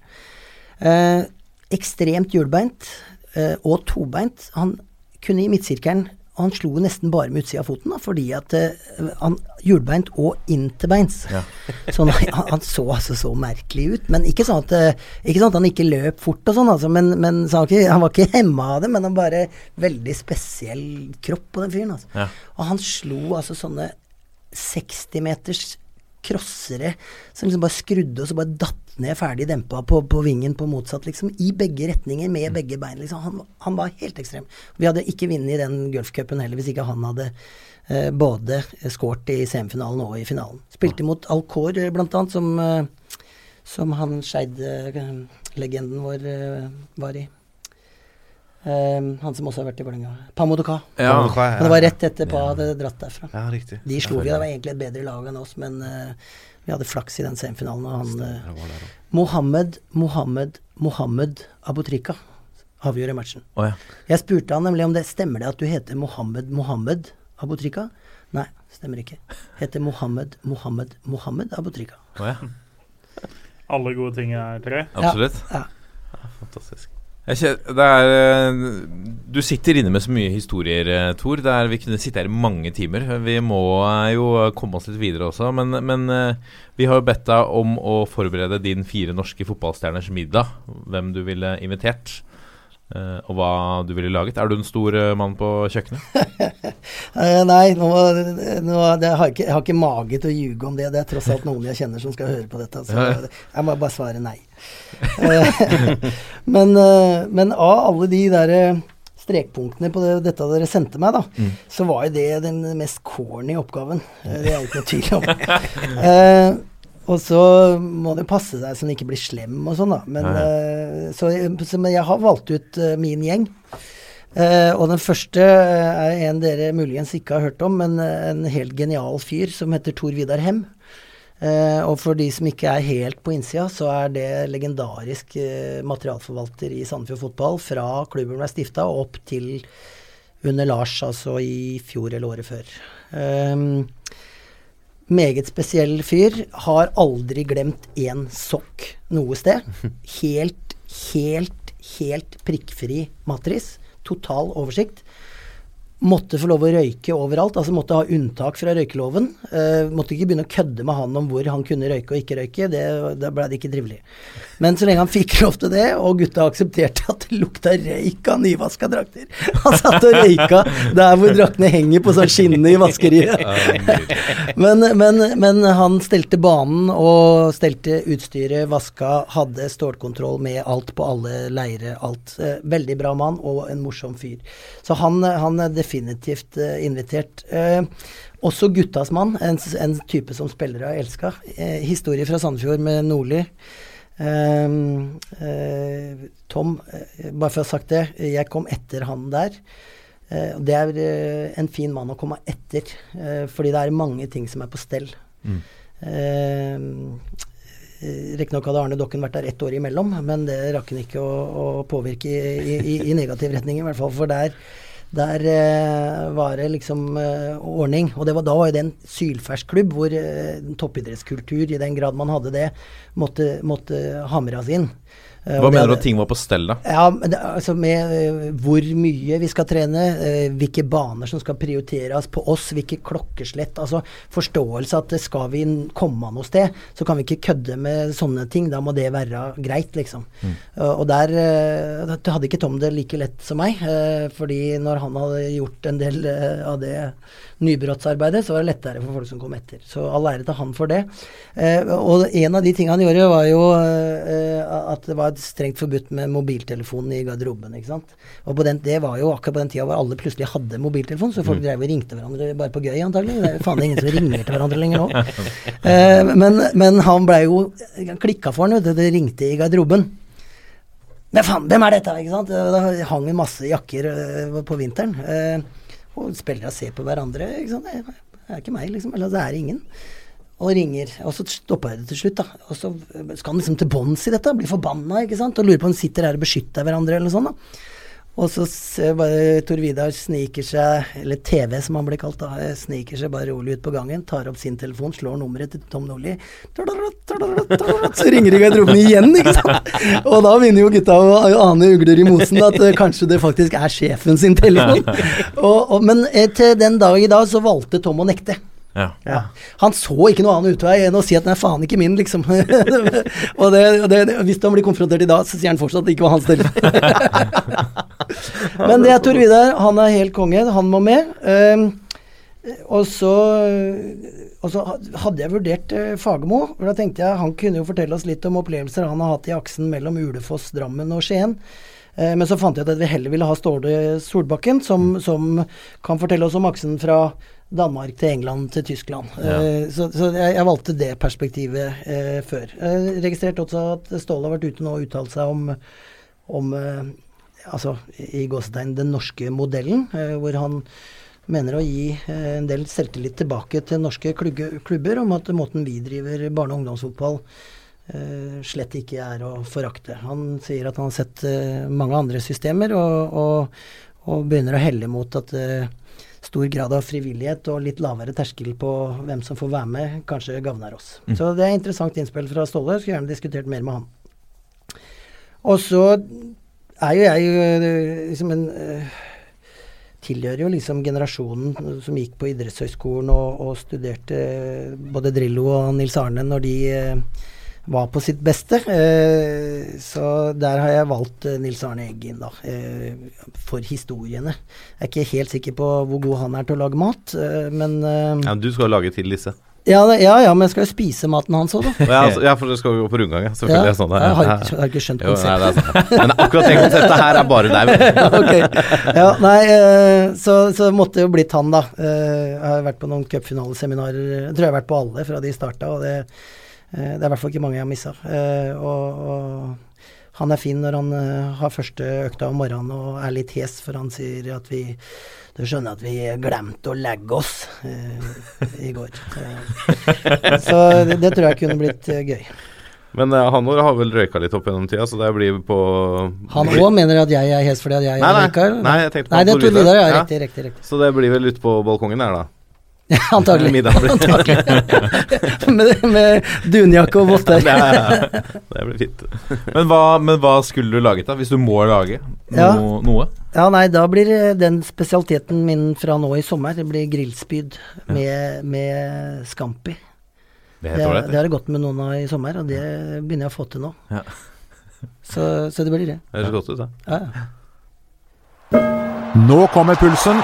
Eh, ekstremt hjulbeint eh, og tobeint. Han kunne i midtsirkelen og han slo nesten bare med utsida av foten, da, fordi at uh, han hjulbeint og interbeins. Ja. Så han, han så altså så merkelig ut. Men ikke sånn at, eh, ikke sånn at han ikke løp fort og sånn, altså, men, men så han, ikke, han var ikke hemma av det. Men han bare veldig spesiell kropp på den fyren. Altså. Ja. Og han slo altså sånne 60 meters crossere som liksom bare skrudde og så bare datt ned ferdig dempa på, på vingen på motsatt, liksom. I begge retninger med begge bein. Liksom. Han, han var helt ekstrem. Vi hadde ikke vunnet den golfcupen heller hvis ikke han hadde eh, både skåret i semifinalen og i finalen. Spilte mot Alcor eh, blant annet, som, eh, som han Skeid-legenden vår eh, var i. Eh, han som også har vært i Vålerenga. Pamodoka. Ja. Pamodoka, ja. Men det var rett etter Pa hadde dratt derfra. Ja, riktig. De slo vi, det var egentlig et bedre lag enn oss, men uh, vi hadde flaks i den semifinalen. Og han uh. Mohammed, Mohammed, Mohammed Abutrika avgjorde matchen. Oh, ja. Jeg spurte han nemlig om det stemmer det at du heter Mohammed Mohammed Abutrika. Nei, stemmer ikke. Heter Mohammed Mohammed Mohammed Abutrika. Oh, ja. Alle gode ting er tre. Absolutt. Ja. Fantastisk. Er, eh, du sitter inne med så mye historier, eh, Tor. Er, vi kunne sitte her i mange timer. Vi må eh, jo komme oss litt videre også. Men, men vi har jo bedt deg om å forberede din fire norske fotballstjerners middag. Hvem du ville invitert. Eh, og hva du ville laget. Er du en stor uh, mann på kjøkkenet? uh, nei, nå, nå, det har jeg, ikke, jeg har ikke mage til å ljuge om det. Det er tross alt noen jeg kjenner som skal høre på dette. Så jeg må bare svare nei. Men, men av alle de der strekpunktene på det, dette dere sendte meg, da, Mm. så var jo det den mest corny oppgaven. Det er jo ikke noe tvil om. Eh, og så må det passe seg så den ikke blir slem og sånn, da. Men, Ja, ja. så, så, men jeg har valgt ut uh, min gjeng. Uh, og den første er en dere muligens ikke har hørt om, men eh, en helt genial fyr som heter Tor Vidar Hem. Uh, og for de som ikke er helt på innsida, så er det legendarisk eh, materialforvalter i Sandefjord Fotball fra klubben ble stifta og opp til under Lars, altså i fjor eller året før. Um, meget spesiell fyr. Har aldri glemt én sokk noe sted. Helt, helt, helt prikkfri matris. Total oversikt. Måtte få lov å røyke overalt, altså måtte ha unntak fra røykeloven. Eh, måtte ikke begynne å kødde med han om hvor han kunne røyke og ikke røyke. Det, da ble det ikke trivelig. Men så lenge han fikk lov til det, og gutta aksepterte at det lukta røyk av nyvaska drakter Han satt og røyka der hvor draktene henger på sånn skinne i vaskeriet. men, men, men han stelte banen og stelte utstyret, vaska, hadde stålkontroll med alt på alle leire, alt. Eh, veldig bra mann og en morsom fyr. Så han, han er definitivt eh, invitert. Eh, også guttas mann, en, en type som spillere har elska. Eh, historie fra Sandefjord med Nordli. Tom, bare for å ha sagt det, jeg kom etter han der. Det er en fin mann å komme etter, fordi det er mange ting som er på stell. Mm. Riktignok hadde Arne Dokken vært der ett år imellom, men det rakk han ikke å, å påvirke i, i, i negativ retning, i hvert fall. For der, Der eh, var det liksom eh, ordning. Og var, da var jo det en sylfersk klubb hvor eh, toppidrettskultur, i den grad man hadde det, måtte, måtte hamres inn. Eh, Hva mener du at ting var på stell, da? ja, altså med eh, hvor mye vi skal trene, eh, hvilke baner som skal prioriteres på oss, hvilke klokkeslett. Altså forståelse at det skal vi komme noe sted, så kan vi ikke kødde med sånne ting. Da må det være greit, liksom. Eh, og der hadde ikke Tom det like lett som meg, fordi når han hadde gjort en del av det nybrottsarbeidet, så var det lettere for folk som kom etter. Så all ære til han for det. Eh, og en av de tingene han gjorde, var jo eh, at det var strengt forbudt med mobiltelefonen i garderoben. ikke sant? Og på den, det var jo akkurat på den tida hvor alle plutselig hadde mobiltelefon, så folk drev og ringte hverandre bare på gøy, antagelig. Det er faen ingen som ringer til hverandre lenger nå. Eh, men, men han blei jo klikka for han, vet du. Det ringte i garderoben. Men faen, hvem er dette? ikke sant? Da hang masse jakker øh, på vinteren. Og spillerne ser på hverandre. ikke sant? Det er ikke meg, liksom. Eller det er ingen. Og ringer. Og så stoppa jeg det til slutt, da. Og så skal han liksom til bunns i dette, blir forbanna, ikke sant. Og lurer på om han sitter her og beskytter hverandre, eller noe sånt. da. Og så ser bare Tor Vidar sniker seg, eller TV som han ble kalt, da, eh, sniker seg bare rolig ut på gangen, tar opp sin telefon, slår nummeret til Tom Nordli. Så ringer det i garderoben igjen, ikke sant. Og da begynner jo gutta å ane ugler i mosen, at eh, kanskje det faktisk er sjefen sin telefon. Og, og, men eh, til den dag i dag så valgte Tom å nekte. Ja. Ja. Han så ikke noe annen utvei enn å si at den er faen ikke min, liksom. og det, og det, hvis han blir konfrontert i dag, så sier han fortsatt at det ikke var hans del. Men det er Tor Vidar, han er helt konge, han må med. Um, og så, og så hadde jeg vurdert eh, Fagermo. For da tenkte jeg han kunne jo fortelle oss litt om opplevelser han har hatt i aksen mellom Ulefoss, Drammen og Skien. Eh, men så fant jeg ut at vi heller ville ha Ståle Solbakken, som, som kan fortelle oss om aksen fra Danmark til England til Tyskland. Eh, så så jeg, jeg valgte det perspektivet uh, før. Jeg registrert også at Ståle har vært ute nå og uttalt seg om, om eh, altså i gåsetegn den norske modellen, hvor han mener å gi en del selvtillit tilbake til norske klugge, klubber om at måten vi driver barne- og ungdomsfotball slett ikke er å forakte. Han sier at han har sett mange andre systemer, og, og, og begynner å helle mot at eh, stor grad av frivillighet og litt lavere terskel på hvem som får være med, kanskje gagner oss. Så det er interessant innspill fra Ståle. Skulle gjerne diskutert mer med han. Og så er jo jeg øh, liksom en øh, Tilhører jo liksom generasjonen som gikk på idrettshøyskolen og, og studerte både Drillo og Nils Arne når de øh, var på sitt beste. Eh, så der har jeg valgt eh, Nils Arne Eggen, da. Eh, for historiene. Jeg er ikke helt sikker på hvor god han er til å lage mat, men Ja, du skal lage til disse. ja, ja, ja, men jeg skal jo spise maten hans òg, da. Ja, altså, ja, for det skal jo på rundgang. ja. Selvfølgelig. Ja, sånn det jeg har ikke- jeg har ikke skjønt Jo, nei, konseptet. det. Men akkurat det konseptet her er bare deg. okay. Ja, nei, så, så måtte jo blitt han, da. Jeg har vært på noen cupfinaleseminarer. Jeg tror jeg har vært på alle fra de starta, og det, det er i hvert fall ikke mange jeg har missa. Og, og han er fin når han eh, har første økta om morgenen og er litt hes, for han sier at vi Du skjønner at vi glemte å legge oss eh, i går. Eh, så det, det tror jeg kunne blitt eh, gøy. Men uh, han har vel røyka litt opp gjennom tida, så det blir på Han òg mener at jeg er hes fordi at jeg Nei, nei. røyka? Nei, jeg tenkte på Nei, det er Tor Vidar. Ja. Riktig, riktig. riktig. Så det blir vel ute på balkongen her, da. Antagelig. Middag blir- Antagelig. med, med dunjakke og votter. Ja, ja, ja. Det blir fint. Men hva, men hva skulle du laget, da? Hvis du må lage no, Ja. noe? Ja, nei, da blir eh, den spesialiteten min fra nå i sommer, det blir grillspyd med, med scampi. Det Det, heter det har det gått med noen av i sommer, og det begynner jeg å få til nå. Ja. Så, så det blir det. Det høres godt ut, da. Ja, ja. Nå kommer pulsen.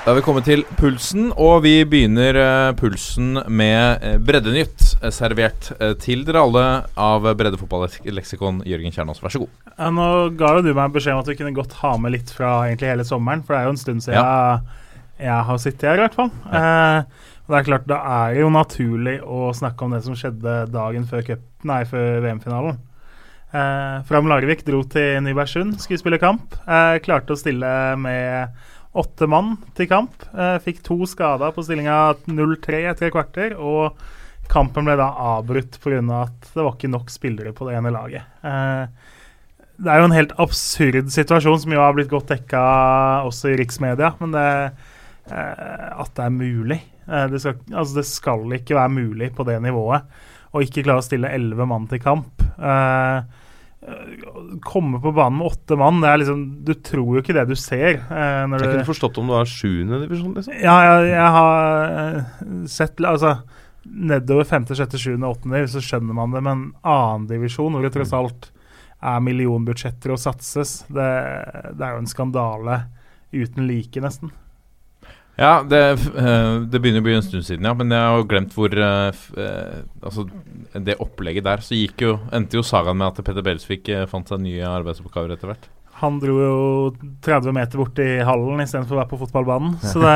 Da har vi kommet til pulsen, og vi begynner eh, pulsen med eh, Breddenytt, eh, servert til dere alle av Breddefotballeksikon Jørgen Kjernås. Vær så god. Ja, nå ga jo du meg beskjed om at vi kunne godt ha med litt fra egentlig hele sommeren, for det er jo en stund siden jeg, jeg har sittet her, i hvert fall. Eh, og det er klart, da er jo naturlig å snakke om det som skjedde dagen før, nei, før VM-finalen. Eh, Fram Larvik dro til Nybergsund, skulle spille kamp. Eh, klarte å stille med åtte mann til kamp. Eh, fikk to skader på stillinga 0-3 etter et kvarter. Og kampen ble da avbrutt pga. at det var ikke nok spillere på det ene laget. Eh, det er jo en helt absurd situasjon, som jo har blitt godt dekka også i riksmedia. Men det, eh, at det er mulig det, skal, altså det skal ikke være mulig på det nivået å ikke klare å stille elleve mann til kamp. Eh, komme på banen med åtte mann det er liksom, Du tror jo ikke det du ser. Eh, Jeg du, kunne forstått om det var sjuende divisjon, liksom. ja, jeg, jeg har eh, sett altså, Nedover femte, sjette, sjuende, åttende, så skjønner man det. Men annendivisjon, hvor det tross alt er millionbudsjetter å satses, det, det er jo en skandale uten like, nesten. Ja, det, eh, det begynner å bli en stund siden, ja. Men jeg har jo glemt hvor eh, eh, Altså, det opplegget der, så jo Endte jo sagaen med at Petter Belsvik fant seg nye arbeidsoppgaver etter hvert. Han dro jo 30 meter bort i hallen istedenfor å være på fotballbanen. Så det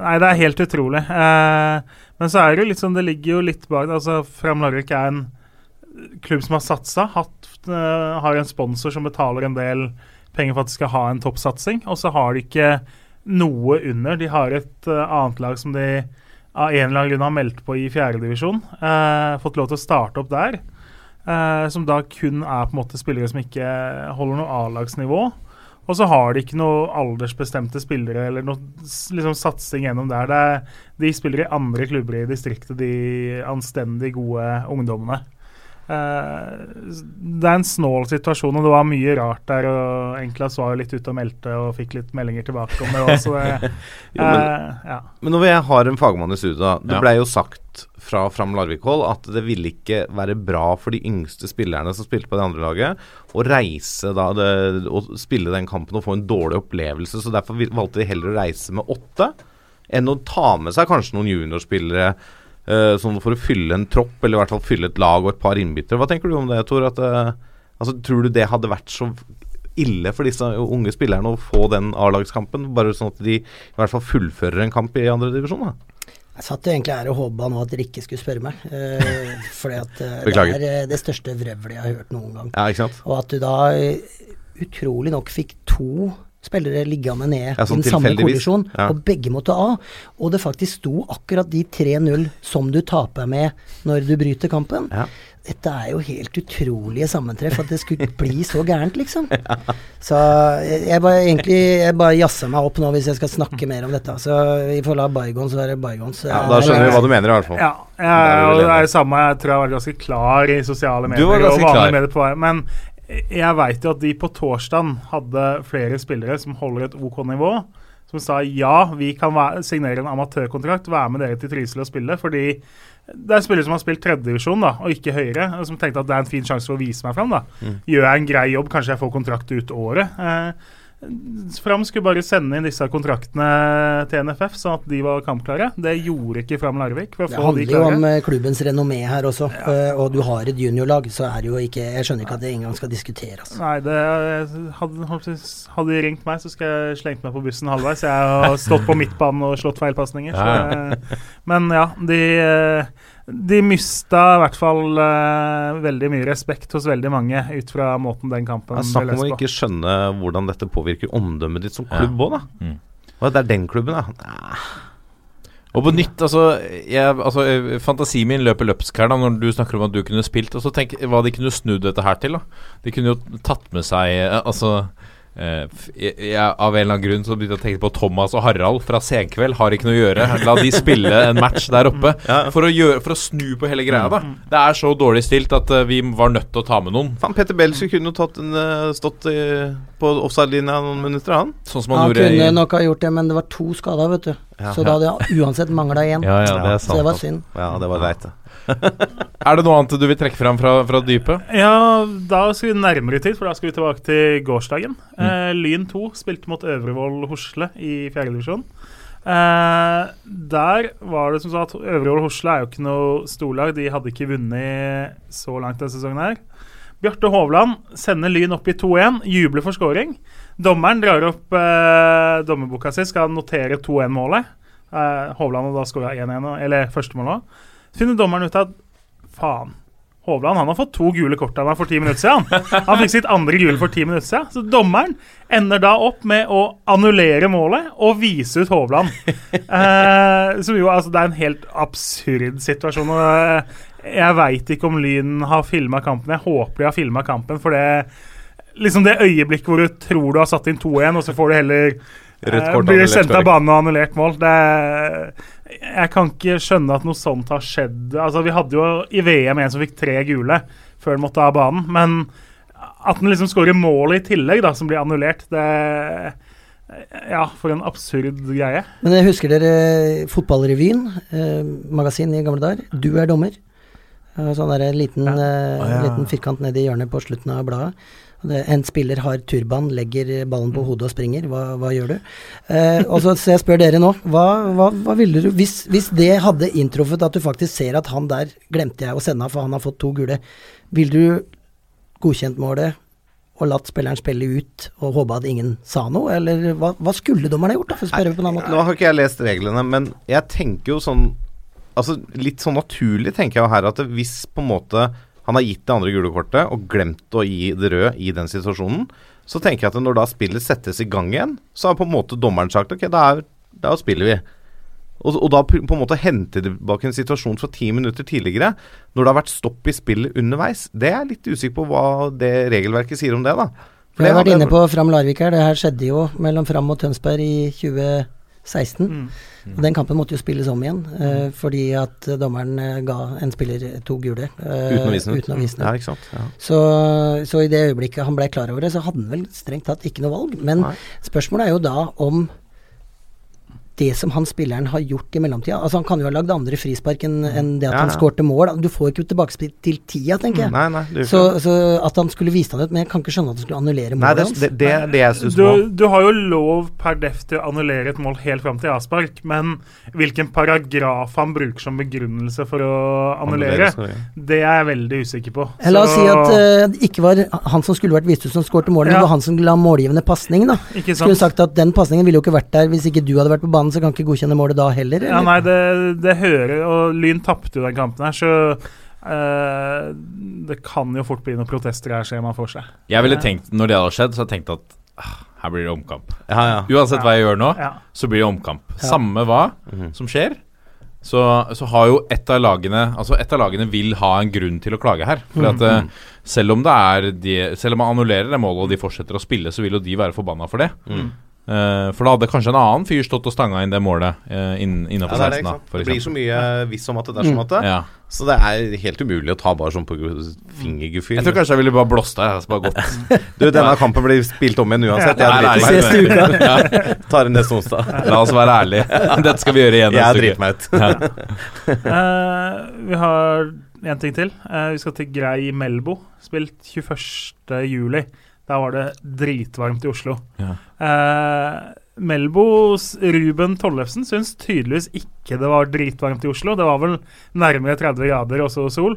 Nei, det er helt utrolig. Men så er det jo litt sånn, det ligger jo litt bak altså Fram Larvik er en klubb som har satsa, hatt, har en sponsor som betaler en del penger for at de skal ha en toppsatsing, og så har de ikke noe under. De har et uh, annet lag som de av en eller annen grunn har meldt på i fjerdedivisjon. Uh, fått lov til å starte opp der. Uh, som da kun er på en måte spillere som ikke holder noe A-lagsnivå. Og så har de ikke noe aldersbestemte spillere eller noe liksom, satsing gjennom der. Det de spiller i andre klubber i distriktet, de anstendig gode ungdommene. Eh, det er en snål situasjon, og det var mye rart der. og Enklas var jo litt ute og meldte og fikk litt meldinger tilbake om det også. Det, Jo, men- eh, ja. Men når jeg har en fagmann i studio, da. Det Ja. blei jo sagt fra Fram Larvik-hold at det ville ikke være bra for de yngste spillerne som spilte på det andre laget, å reise da det, og spille den kampen og få en dårlig opplevelse. Så derfor valgte de heller å reise med åtte enn å ta med seg kanskje noen juniorspillere eh, sånn for å fylle en tropp, eller i hvert fall fylle et lag og et par innbyttere. Hva tenker du om det, Tor? At, eh, altså, tror du det hadde vært så ille for disse unge spillerne å få den A-lagskampen? Bare sånn at de i hvert fall fullfører en kamp i andre divisjon? Jeg satt jo egentlig her og håpa nå at Rikke skulle spørre meg. Eh, fordi at eh, det er eh, det største vrøvlet jeg har hørt noen gang. Ja? Og at du da eh, utrolig nok fikk to spillere liggende ned Ja, i sånn den samme kollisjon, Ja. og begge måtte av. Og det faktisk sto akkurat de 3-0 som du taper med når du bryter kampen. Ja. Dette er jo helt utrolige sammentreff at det skulle bli så gærent, liksom. Så jeg, jeg bare egentlig jeg bare jazzer meg opp nå hvis jeg skal snakke mer om dette. Så vi får la bygons være bygons. Ja, da skjønner vi hva du mener, i hvert fall. Ja, ja det er og det er det samme. Jeg tror jeg var ganske klar i sosiale medier. Du var ganske klar. medier på. Men jeg veit jo at de på torsdag hadde flere spillere som holder et OK nivå, som sa ja, vi kan signere en amatørkontrakt, være med dere til Trysil og spille. Fordi det er spillere som har spilt tredjedivisjon og ikke høyere, og som tenkte at det er en fin sjanse for å vise meg fram. da. Mm. Gjør jeg en grei jobb, kanskje jeg får kontrakt ut året. Eh, Fram skulle bare sende inn disse kontraktene til NFF, sånn at de var kampklare. Det gjorde ikke Fram Larvik. For å Det få de handler jo om eh, klubbens renommé her også. eh, og du har et juniorlag, så er det jo ikke Jeg skjønner ikke at det engang skal diskuteres. Nei, det hadde, hadde de ringt meg, så skulle jeg slengt meg på bussen halvveis. Jeg har stått på midtbanen og slått feilpasninger. Ja, Men ja, de, eh, de mista i hvert fall uh, veldig mye respekt hos veldig mange ut fra måten den kampen ble løst på. snakk om å ikke skjønne hvordan dette påvirker omdømmet ditt som klubb òg, da. Mm. Og det er den klubben, ja. Nei. Og på nytt, altså, jeg, altså Fantasien min løper løpsk her da når du snakker om at du kunne spilt. Og så tenk hva de kunne snudd dette her til. da De kunne jo tatt med seg eh, Altså jeg, jeg, Av en eller annen grunn så begynte jeg å tenke på Thomas og Harald fra Senkveld. Har ikke noe å gjøre. La de spille en match der oppe. Ja. For å, gjøre, for å snu på hele greia. da Det er så dårlig stilt at eh, vi var nødt til å ta med noen. Fan, Petter Belsvik kunne jo tatt en, eh, stått i, på offside-linja noen minutter, han. Sånn som han Han gjorde kunne i nok ha gjort det, men det var to skada, vet du. Ja, så da hadde jeg uansett mangla én. Ja, ja, så det var altså. synd. Ja, det var greit, det. Er det noe annet du vil trekke fram fra, fra dypet? Ja, da skal vi nærmere tid, for da skal vi tilbake til gårsdagen. Mm. Eh, Lyn 2 spilte mot Øvrevoll Hosle i fjerdedivisjon. Eh, der var det som sa at Øvrevoll Hosle er jo ikke noe storlag. De hadde ikke vunnet så langt denne sesongen her. Bjarte Hovland sender Lyn opp i 2-1, jubler for scoring. Dommeren drar opp eh, dommerboka si, skal notere 2-1-målet. Eh, Hovland har da skåra 1-1, eller førstemålet òg. Finner dommeren ut at faen, Hovland han har fått to gule kort av meg for ti minutter siden. Han fikk sitt andre gule for ti minutter siden. Så dommeren ender da opp med å annullere målet og vise ut Hovland. Eh, som jo, altså, det er en helt absurd situasjon. Og eh, jeg veit ikke om Lyn har filma kampen. Jeg håper de har filma kampen, for det liksom det øyeblikket hvor du tror du har satt inn 2-1, og så får du heller kort, blir annullert sendt av banen og annullert mål. Det Jeg kan ikke skjønne at noe sånt har skjedd. Altså, Vi hadde jo i VM en som fikk tre gule før han måtte av banen, men at han liksom skårer målet i tillegg, da, som blir annullert, det Ja, for en absurd greie. Men jeg husker dere Fotballrevyen, eh, magasin i gamle dager. Du er dommer. Eh, Sånn der liten, ja. Ah, ja. liten firkant nedi hjørnet på slutten av bladet. En spiller har turban, legger ballen på hodet og springer. Hva, hva gjør du? Eh, og så, så jeg spør dere nå, hva, hva, hva ville du hvis, hvis det hadde inntruffet at du faktisk ser at han der glemte jeg å sende av, for han har fått to gule. Ville du godkjent målet og latt spilleren spille ut og håpa at ingen sa noe, eller hva, hva skulle dommerne gjort, da, for å spørre på en annen måte? Nå har ikke jeg lest reglene, men jeg tenker jo sånn Altså Litt sånn naturlig tenker jeg jo her at hvis på en måte han har gitt det andre gule kortet og glemt å gi det røde i den situasjonen, så tenker jeg at når da spillet settes i gang igjen, så har på en måte dommeren sagt ok, da, er, da spiller vi. Og, og da på en måte hente tilbake en situasjon fra ti minutter tidligere, når det har vært stopp i spillet underveis, det er jeg litt usikker på hva det regelverket sier om det, da. For jeg har vært inne på Fram Larvik her. Det her skjedde jo mellom Fram og Tønsberg i 2016. Mm. Og Den kampen måtte jo spilles om igjen, uh, fordi at eh, dommeren eh, ga en spiller to gule. Uh, Uten å vise den ut. uten å vise den Ja, ikke sant. Ja. Så, så i det øyeblikket han ble klar over det, så hadde han vel strengt tatt ikke noe valg. Men Nei. spørsmålet er jo da om det som han spilleren har gjort i mellomtida Altså Han kan jo ha lagd andre frispark enn en det at Ja, han skårte mål. Du får ikke tilbakespill til tida, tenker jeg. Nei, nei, Så, så at han skulle vise deg ut, men jeg kan ikke skjønne at han skulle annullere målet hans. det, det er det jeg. Du, du har jo lov per def til å annullere et mål helt fram til avspark, men hvilken paragraf han bruker som begrunnelse for å annullere, det er jeg veldig usikker på. Eh, La oss Så- si at det ikke var han som skulle vært vist ut som skårte målet, men det var han som la målgivende pasning. da. Ikke Skulle sagt at den pasningen ville jo ikke vært der hvis ikke du hadde vært på banen, så kan ikke godkjenne målet da heller. Ja, nei, det, det hører Og Lyn tapte jo den kampen her, så Uh, det kan jo fort bli noen protester her, ser man for seg. Jeg ville tenkt, når det hadde skjedd, så hadde jeg tenkt at ah, her blir det omkamp. Ja, ja. Uansett hva jeg gjør nå, Ja. så blir det omkamp. Ja. Samme hva Mhm. som skjer, så, så har jo ett av lagene Altså ett av lagene vil ha en grunn til å klage her. For at eh, selv om det er de, Selv om man annullerer det målet og de fortsetter å spille, så vil jo de være forbanna for det. Mm. Eh, for da hadde kanskje en annen fyr stått og stanga inn det målet uh, inn, Ja, innafor det, er det, 16, da. det blir så mye hvis om at det dersom Mm. at det. Ja. Så det er helt umulig å ta bare sånn på fingergefühl. Jeg tror kanskje jeg ville bare blåst av. Altså bare gått. Du, denne kampen blir spilt om igjen uansett. Jeg driter meg ut. Tar det neste onsdag. La oss være ærlige. Dette skal vi gjøre igjen Jeg neste uke. driter meg ut. Ja. Eh, vi har en ting til. Uh, vi skal til Grei Melbo. Spilt 21. juli. Da var det dritvarmt i Oslo. Ja. Eh, Melbos Ruben Tollefsen syns tydeligvis ikke det var dritvarmt i Oslo. Det var vel nærmere 30 grader, også sol.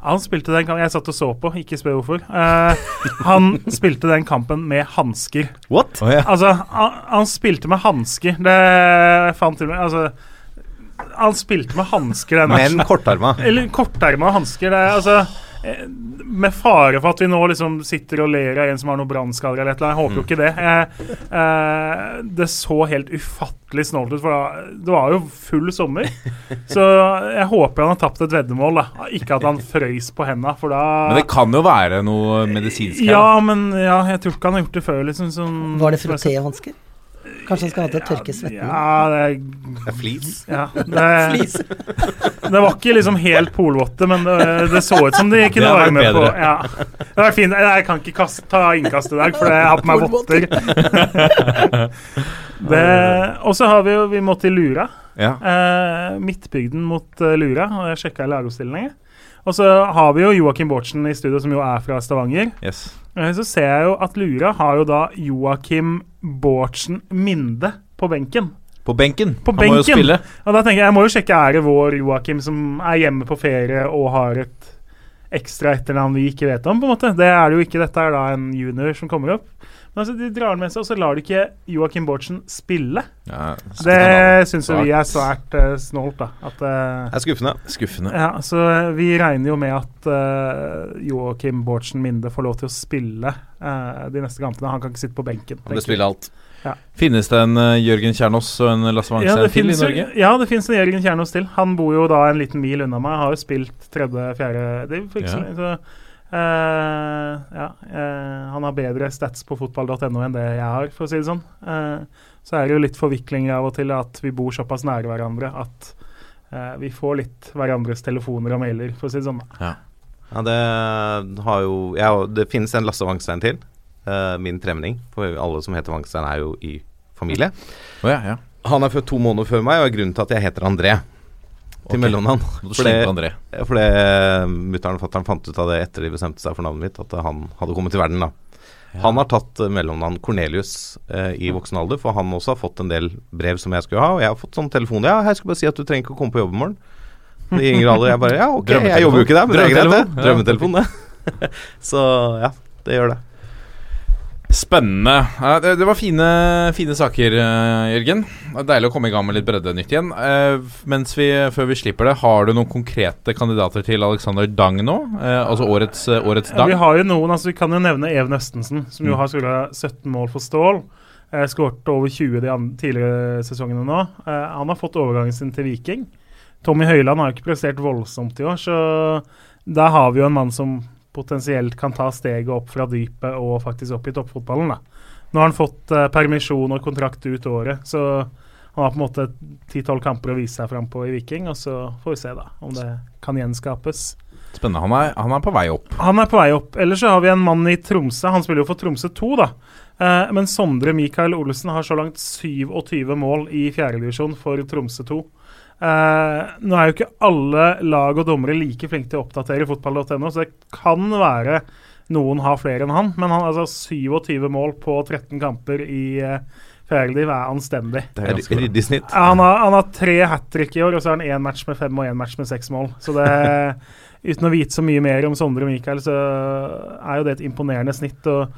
Han spilte den kampen Jeg satt og så på, ikke spør hvorfor. Eh, han spilte den kampen med hansker. What? Oh, yeah. Altså, han, han spilte med hansker. Det jeg fant til meg Altså, han spilte med hansker den Men kortarma. Eller korterma hansker. Det er altså Med fare for at vi nå liksom sitter og ler av en som har noen brannskader eller et eller annet. Jeg håper jo ikke det. Eh, eh, det så helt ufattelig snålt ut, for det var jo full sommer. Så jeg håper han har tapt et veddemål, da. Ikke at han frøys på henda, for da Men det kan jo være noe medisinsk her. ja, men ja, jeg tror ikke han har gjort det før. liksom som, Var det frottéhansker? Kanskje han skal ha til å tørke svetten? Ja, det, Det er flis. ja, det, det var ikke liksom helt polvotte, men det, det så ut som de kunne Det være med på ja. Det var fint. Jeg kan ikke kaste, ta innkast i dag, for jeg har på meg votter. Og så har vi jo Vi må til Lura. Ja. Eh, Midtbygden mot eh, Lura, og jeg sjekka lagoppstillingen. Og så har vi jo Joakim Bortsen i studio, som jo er fra Stavanger. Yes. Eh, Så ser jeg jo at Lura har jo da Joakim Bårdsen Minde på benken. På benken. På Han må jo spille. Og da tenker jeg jeg må jo sjekke er det vår Joakim som er hjemme på ferie og har et ekstra etternavn vi ikke vet om, på en måte. Det er det jo ikke. Dette er da en junior som kommer opp. Men altså, de drar den med seg, og så lar de ikke Joakim Bårdsen spille. Ja, Det syns vi er svært uh, snålt, da. At uh, Det er skuffende. Skuffende. ja, så eh, vi regner jo med at uh, Joakim Bårdsen Minde får lov til å spille uh, de neste kampene. Han kan ikke sitte på benken. Han vil spille alt. Finnes det en uh, Jørgen Kjernås og en Lasse Ja, til i Norge? Ja, det finnes en Jørgen Kjernås til. Han bor jo da en liten mil unna meg. Har jo spilt tredje, fjerde div. Ja. så Eh, ja, uh, han har bedre stats på fotball.no enn det jeg har, for å si det sånn. Uh, så er det jo litt forviklinger av og til at vi bor såpass nære hverandre at eh, vi får litt hverandres telefoner og mailer, for å si det sånn. Ja, ja det har jo ja, Det finnes en Lasse Wangstein til. min tremenning. For alle som heter Wangstein, er jo i familie. Oh, ja, ja. Han er født to måneder før meg, og er grunnen til at jeg heter André. Til okay. mellomnavn. Må du For slenge det- på André. Ja, Fordi mutter'n og fatter'n fant ut av det etter de bestemte seg for navnet mitt, at han hadde kommet til verden. da Han har tatt eh, mellomnavn Cornelius eh, i voksen alder, for han også har fått en del brev som jeg skulle ha. Og jeg har fått sånn telefon Ja, jeg skal bare si at du trenger ikke å komme på jobb i morgen. I yngre alder. Jeg bare Ja, ok, jeg jobber jo ikke der, men det er greit, det. Drømmetelefon, det. Så ja, det gjør det. Spennende. Det, var fine, fine saker, eh, Jørgen. Deilig å komme i gang med litt breddenytt igjen. Eh, mens vi, Før vi slipper det, har du noen konkrete kandidater til Alexander Dang nå? Eh, altså årets, årets Dang? vi har jo noen, altså vi kan jo nevne Even Østensen, som jo Mm. har skåra 17 mål for Stål. Skåret over 20 de tidligere sesongene nå. Han har fått overgangen sin til Viking. Tommy Høiland har jo ikke prestert voldsomt i år, så der har vi jo en mann som potensielt kan ta steget opp fra dypet og faktisk opp i toppfotballen. da. Nå har han fått eh, permisjon og kontrakt ut året, så han har på en måte 10-12 kamper å vise seg fram på i Viking, og så får vi se da om det kan gjenskapes. Spennende. Han er, han er på vei opp. Han er på vei opp. Ellers så har vi en mann i Tromsø. Han spiller jo for Tromsø 2, da. Eh, men Sondre Mikael Olsen har så langt 27 mål i fjerdedivisjon for Tromsø 2. Eh, nå er jo ikke alle lag og dommere like flinke til å oppdatere fotball.no, så det kan være noen har flere enn han. Men han har altså 27 mål på 13 kamper i uh, fjerdediv er anstendig. Det er. Ryddig snitt. Han, har, han har tre hat trick i år, og så har han én match med fem og én match med seks mål. Så det Uten å vite så mye mer om Sondre Mikael, så er jo det et imponerende snitt. Og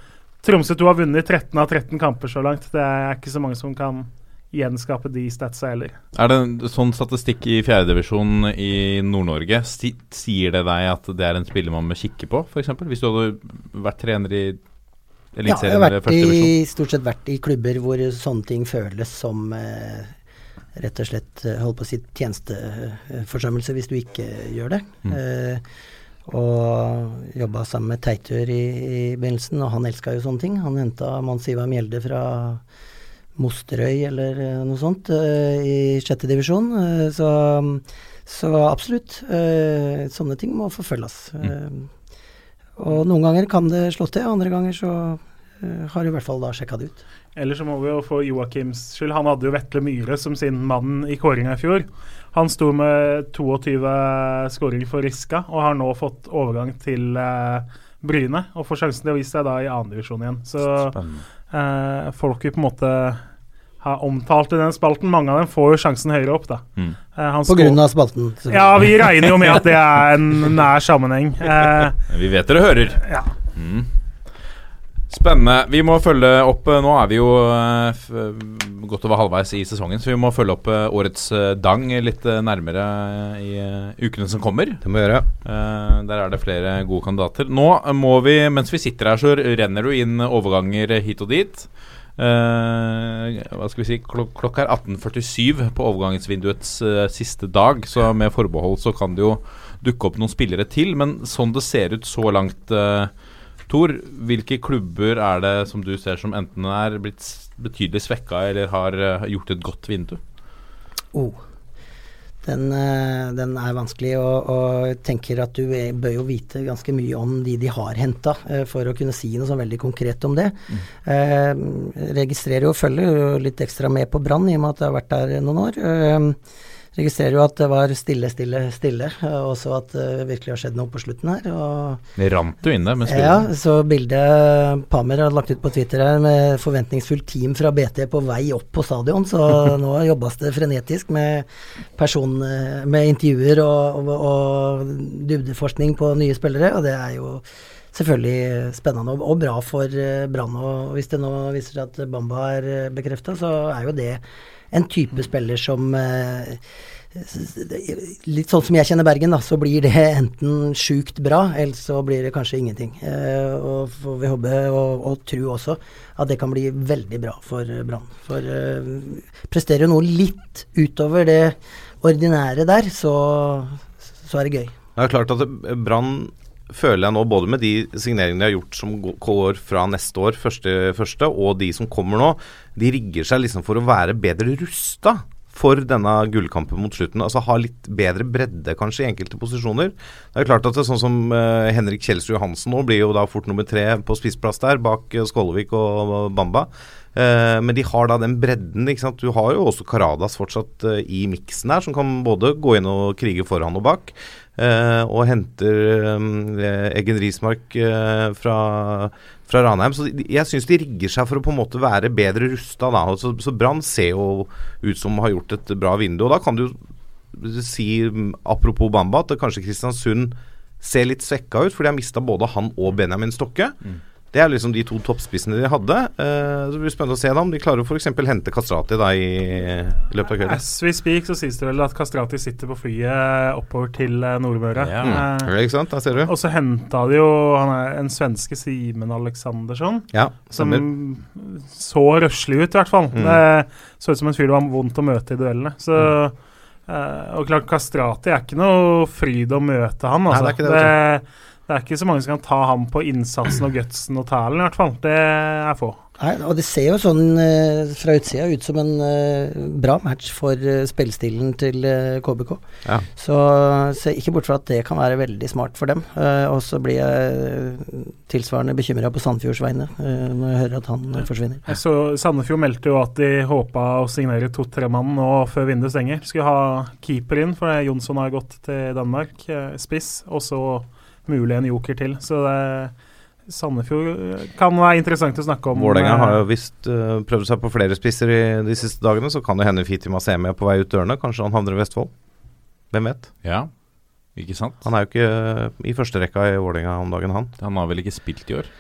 Tromsø 2 har vunnet 13 av 13 kamper så langt. Det er ikke så mange som kan gjenskape de statsa heller. Er det en sånn statistikk i fjerdedivisjon i Nord-Norge? Sier det deg at det er en spiller man må kikke på, f.eks.? Hvis du hadde vært trener i Ja, jeg har i, stort sett vært i klubber hvor sånne ting føles som eh, rett og slett eh, holdt på å si tjenesteforsømmelse hvis du ikke gjør det. Mm. Eh, og jobba sammen med Teitør i, i begynnelsen, og han elska jo sånne ting. Han henta Mons Ivar Mjelde fra Mosterøy eller eh, noe sånt eh, i sjette divisjon. Eh, så, så absolutt. eh, sånne ting må forfølges. Mm. og noen ganger kan det slå til, andre ganger så har i hvert fall da sjekka det ut. Eller så må vi jo for Joakims skyld. Han hadde jo Vetle Myhre som sin mann i kåringa i fjor. Han sto med 22 skåringer for Riska og har nå fått overgang til Bryne. Og får sjansen til å vise seg da i annendivisjon igjen. Så Spennende. Eh, folk vi på en måte har omtalt i den spalten, mange av dem får jo sjansen høyere opp, da. Mm. Eh, På grunn av spalten. Ja, vi regner jo med at det er en nær sammenheng. Eh, Vi vet dere hører. Ja. Mm. Spennende. Vi må følge opp eh, Nå er vi jo eh, f godt over halvveis i sesongen, så vi må følge opp eh, årets eh, Dang litt eh, nærmere i eh, ukene som kommer. Det må vi gjøre. Eh, der er det flere gode kandidater. Nå eh, må vi, mens vi sitter her, så renner du inn overganger hit og dit. Eh, hva skal vi si klok Klokka er 18.47 på overgangsvinduets eh, siste dag, så med forbehold så kan det jo dukke opp noen spillere til. Men sånn det ser ut så langt, uh, Tor, hvilke klubber er det som du ser som enten er blitt betydelig svekka eller har eh, gjort et godt vindu? Oh. Den, eh, den er vanskelig, og, og tenker at du er- bør jo vite ganske mye om de de har henta, for å kunne si noe sånn veldig konkret om det. Eh, registrerer og følger litt ekstra med på Brann, i og med at jeg har vært der noen år. Eh, registrerer jo at det var stille, stille, stille, og så at det virkelig har skjedd noe på slutten her. og Det rant jo inn der med ja, så bildet Pamer har lagt ut på Twitter her med forventningsfullt team fra BT på vei opp på stadion, så nå jobbes det frenetisk med person, med intervjuer og, og, og dybdeforskning på nye spillere, og det er jo selvfølgelig spennende og, og bra for eh, Brann. Og hvis det nå viser seg at Bamba er bekrefta, så er jo det en type spiller som eh, Litt sånn som jeg kjenner Bergen, da, så blir det enten sjukt bra, eller så blir det kanskje ingenting. Eh, og får vi håpe og, og tro også at det kan bli veldig bra for eh, Brann. For eh, presterer du noe litt utover det ordinære der, så, så er det gøy. Det er klart at Brann føler jeg nå, både med de signeringene de har gjort som går fra neste år, første, første, og de som kommer nå, de rigger seg liksom for å være bedre rusta for denne gullkampen mot slutten. Altså ha litt bedre bredde kanskje i enkelte posisjoner. Det er klart at det er sånn som uh, Henrik Kjelsrud Johansen nå blir jo da fort nummer tre på spissplass der, bak uh, Skålevik og Bamba. Eh, men de har da den bredden. Du har jo også Caradas fortsatt i miksen her, som kan både gå inn og krige foran og bak. Eh, og henter eh, Eggen Rismark eh, fra, fra Ranheim. Så jeg syns de rigger seg for å på en måte være bedre rusta. Så, så Brann ser jo ut som har gjort et bra vindu. Og da kan du si, mm, apropos Bamba, at kanskje Kristiansund ser litt svekka ut, for de har mista både han og Benjamin Stokke. Det er liksom de to toppspissene de hadde. Uh, så det blir spennende å se da om de klarer å f.eks. hente Kastrati da i, i løpet av kvelden. As we speak, så sies det vel at Kastrati sitter på flyet oppover til eh, Nordmøre. Ja. Mm. Ikke sant? Der ser du. og så henta de jo han er en svenske Simen Aleksandersson. Ja, Som så røslig ut, i hvert fall. Mm. Det så ut som en fyr det var vondt å møte i duellene. Så, eh, og klart, Kastrati er ikke noe fryd å møte han. Nei, Altså. det er ikke det, det, det er ikke så mange som kan ta ham på innsatsen og gutsen og talen, i hvert fall. Det er få. Nei, og det ser jo sånn eh, fra utsida ut som en eh, bra match for uh, spillestilen til eh, KBK. Ja. Så se ikke bort fra at det kan være veldig smart for dem. Eh, og så blir jeg eh, tilsvarende bekymra på Sandfjords vegne eh, når jeg hører at han eh, forsvinner. Så Sandefjord meldte jo at de håpa å signere to-tre mann nå før vinduet stenger. Skulle ha keeper inn, for Jonsson har gått til Danmark. eh, Spiss, og så mulig en joker til. Så det, Sandefjord eh, kan være interessant å snakke om. Vålerenga eh, har jo visst uh, prøvd seg på flere spisser i de siste dagene, så kan det hende Fiti Masemi er på vei ut dørene. Kanskje han havner i Vestfold. Hvem vet? Ja, ikke sant? Han er jo ikke uh, i førsterekka i Vålerenga om dagen, han. Han har vel ikke spilt i år?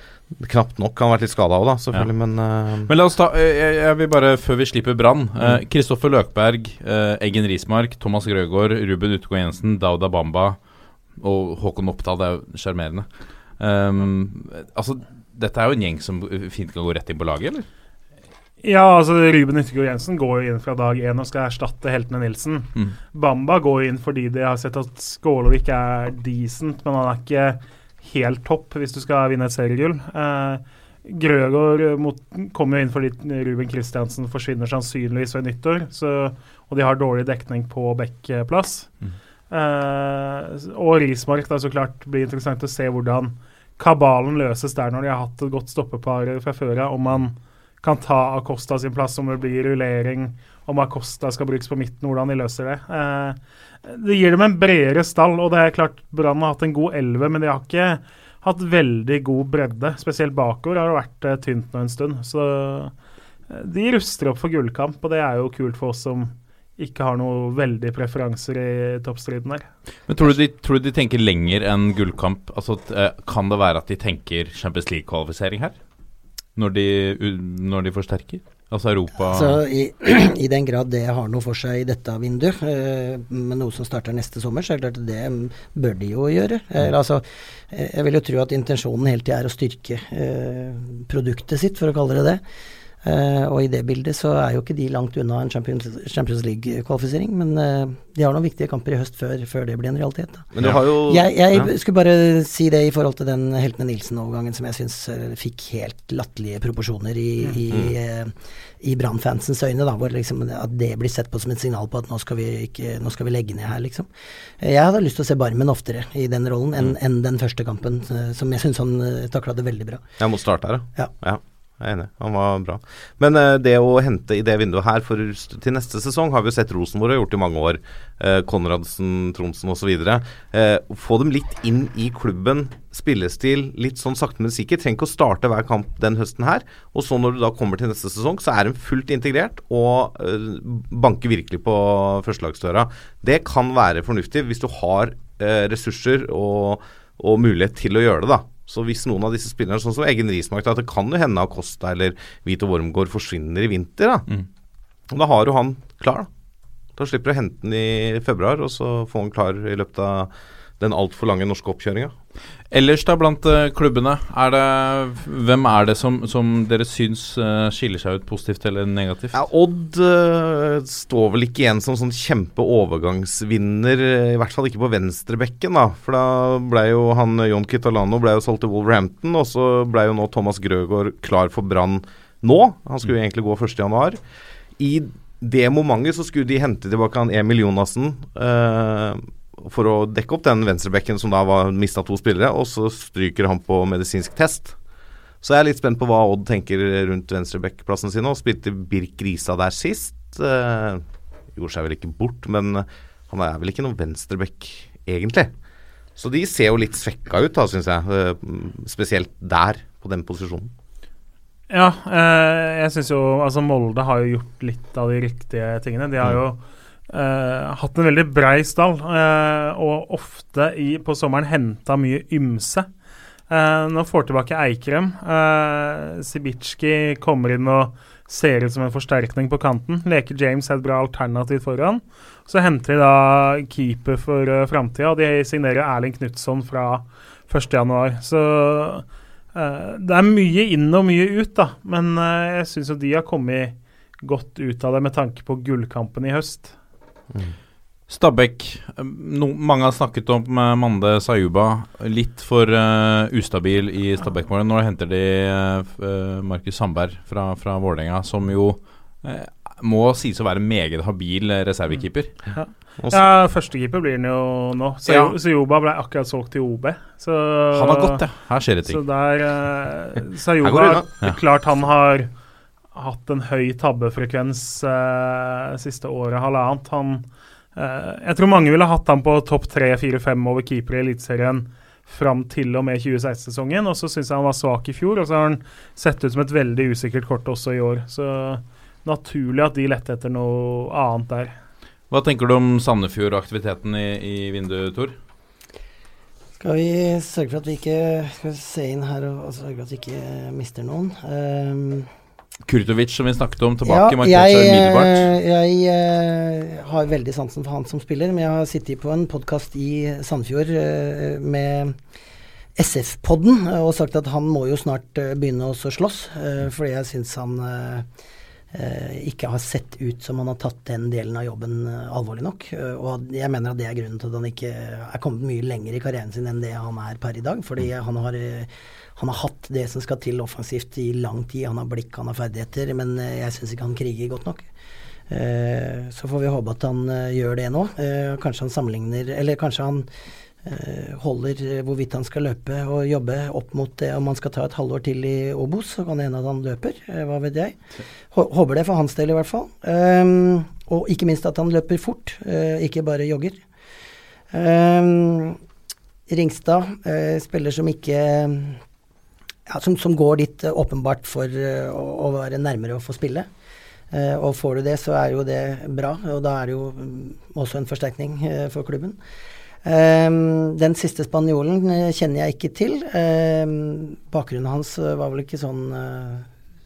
Knapt nok. Han har vært litt skada òg, da, selvfølgelig, men uh, Men la oss ta eh, Jeg, jeg vil bare, før vi slipper Brann eh, Kristoffer Løkberg, eh, Eggen Rismark, Thomas Grøgaard, Ruben Utgård Jensen, Dauda Bamba og Håkon Oppdal. Er jo sjarmerende. Um, altså, dette er jo en gjeng som fint kan gå rett inn på laget, eller? Ja, altså Ruben Yttergård Jensen går jo inn fra dag én og skal erstatte heltene Nilsen. Mm. Bamba går jo inn fordi de har sett at Skålevik er decent, men han er ikke helt topp hvis du skal vinne et seriegull. Eh, Grøgaard kommer jo inn fordi Ruben Kristiansen forsvinner sannsynligvis ved nyttår, så, og de har dårlig dekning på backplass. Mm. Eh, og Rismark, da så klart blir interessant å se hvordan kabalen løses der når de har hatt et godt stoppepar fra før av. Om man kan ta Acosta sin plass, om det blir rullering, om Acosta skal brukes på midten, hvordan de løser det. Uh, det gir dem en bredere stall, og det er klart Brann har hatt en god elve, men de har ikke hatt veldig god bredde. Spesielt bakover har det vært uh, tynt nå en stund. Så de ruster opp for gullkamp, og det er jo kult for oss som ikke har noe veldig preferanser i toppstriden her. Men tror du, de, tror du de tenker lenger enn gullkamp? Altså, eh, kan det være at de tenker Champions League-kvalifisering her? Når de, når de forsterker? Altså Europa Så i, I den grad det har noe for seg i dette vinduet, eh, med noe som starter neste sommer, så er det klart det mm, bør de jo gjøre. Eh, altså, eh, jeg vil jo tro at intensjonen hele tida er å styrke eh, produktet sitt, for å kalle det det. Eh, og i det bildet så er jo ikke de langt unna en Champions, Champions League-kvalifisering, men eh, de har noen viktige kamper i høst før, før det blir en realitet. Da. Men du har jo Jeg, jeg ja. skulle bare si det i forhold til den Heltene Nilsen-overgangen som jeg syns fikk helt latterlige proporsjoner i, i, eh, i Brann-fansens øyne, da, hvor liksom at det blir sett på som et signal på at nå skal vi, ikke, nå skal vi legge ned her, liksom. Eh, Jeg hadde lyst til å se Barmen oftere i den rollen enn enn den første kampen, eh, som jeg syns han takla det veldig bra. Jeg må starte her, Ja. ja. Jeg er enig. Han var bra. Men uh, det å hente i det vinduet her for til neste sesong, har vi jo sett Rosenborg har gjort i mange år. Uh, Konradsen, Tronsen osv. Uh, få dem litt inn i klubben. Spillestil litt sånn sakte, men sikkert. Trenger ikke å starte hver kamp den høsten her. Og så når du da kommer til neste sesong, så er de fullt integrert og uh, banker virkelig på førstelagsdøra. Det kan være fornuftig hvis du har eh, ressurser og, og mulighet til å gjøre det, da. Så hvis noen av disse spillerne, sånn som Eggen Rismark, at det kan jo hende Acosta eller Vito Wormgård forsvinner i vinter, da. Og da har jo han klar, da. Da slipper du å hente den i februar, og så få han klar i løpet av den altfor lange norske oppkjøringa. Ellers da blant eh, klubbene, er det, hvem er det som, som dere syns eh, skiller seg ut positivt eller negativt? Ja, Odd uh, står vel ikke igjen som sånn kjempeovergangsvinner, i hvert fall ikke på venstrebekken. da For da ble jo han Jon John Kitolano ble jo solgt til Wolverhampton, og så ble jo nå Thomas Grøgaard klar for Brann nå. Han skulle jo egentlig gå 1.1. I det momentet så skulle de hente tilbake han Emil Jonassen. Eh, for å dekke opp den venstrebekken som da var mista to spillere, og så stryker han på medisinsk test. Så jeg er litt spent på hva Odd tenker rundt venstrebekkplassen sin nå. Spilte Birk Risa der sist. Eh, gjorde seg vel ikke bort, men han er vel ikke noen venstrebekk, egentlig. Så de ser jo litt svekka ut, da, syns jeg. Eh, spesielt der, på den posisjonen. Ja, eh, jeg syns jo Altså, Molde har jo gjort litt av de riktige tingene. De har jo eh, hatt en veldig brei stall, uh, og ofte i, på sommeren henta mye ymse. Uh, nå får tilbake Eikrem. Uh, Sibitsjki kommer inn og ser ut som en forsterkning på kanten. Leker James et bra alternativ foran. Så henter de da keeper for uh, framtida, og de signerer Erling Knutson fra 1.1. Så uh, det er mye inn og mye ut, da. Men uh, jeg syns jo de har kommet godt ut av det med tanke på gullkampen i høst. Stabæk. eh, No, mange har snakket om eh, Mande Sayuba. Litt for uh, ustabil i Stabæk-målet. Nå henter de uh, Markus Sandberg fra, fra Vålerenga, som jo uh, må sies å være en meget habil reservekeeper. Ja, ja førstekeeper blir han jo nå. Så Ja. Sayuba ble akkurat solgt til OB. Så, Han har gått, ja. Her skjer det ting. Så der uh, Sayuba, det. Ja. Klart han har hatt en høy tabbefrekvens eh, siste året, halvannet. Han eh, Jeg tror mange ville hatt han på topp tre, fire, fem over keeper i Eliteserien fram til og med 2016-sesongen. Og så syns jeg han var svak i fjor, og så har han sett ut som et veldig usikkert kort også i år. Så naturlig at de lette etter noe annet der. Hva tenker du om Sandefjord-aktiviteten i, i vinduet, Tor? Skal vi sørge for at vi ikke skal se inn her og, og sørge for at vi ikke mister noen? Ehm, Kurtovic, som vi snakket om, tilbake. ja, markerte seg umiddelbart. Jeg, jeg eh, har veldig sansen for han som spiller, men jeg har sittet på en podkast i Sandfjord eh, med SF-podden eh, og sagt at han må jo snart eh, begynne å slåss, eh, fordi jeg syns han eh, eh, ikke har sett ut som han har tatt den delen av jobben eh, alvorlig nok. Eh, og jeg mener at det er grunnen til at han ikke er kommet mye lenger i karrieren sin enn det han er per i dag. Fordi han har, eh, han har hatt det som skal til offensivt i lang tid. Han har blikk, han har ferdigheter, men eh, jeg syns ikke han kriger godt nok. Eh, så får vi håpe at han eh, gjør det nå. Kanskje han sammenligner Eller kanskje han holder hvorvidt han skal løpe og jobbe opp mot det om han skal ta et halvår til i Obos. Så kan det hende at han løper, hva vet jeg. Håper det for hans del i hvert fall. Og ikke minst at han løper fort, ikke bare jogger. Ringstad, spiller som ikke ja, som, som går dit eh, åpenbart for eh, å, å være nærmere å få spille. Eh, og får du det, så er jo det bra, og da er det jo mm, også en forsterkning for klubben. Ehm, den siste spanjolen kjenner jeg ikke til. Ehm, bakgrunnen hans var vel ikke sånn eh,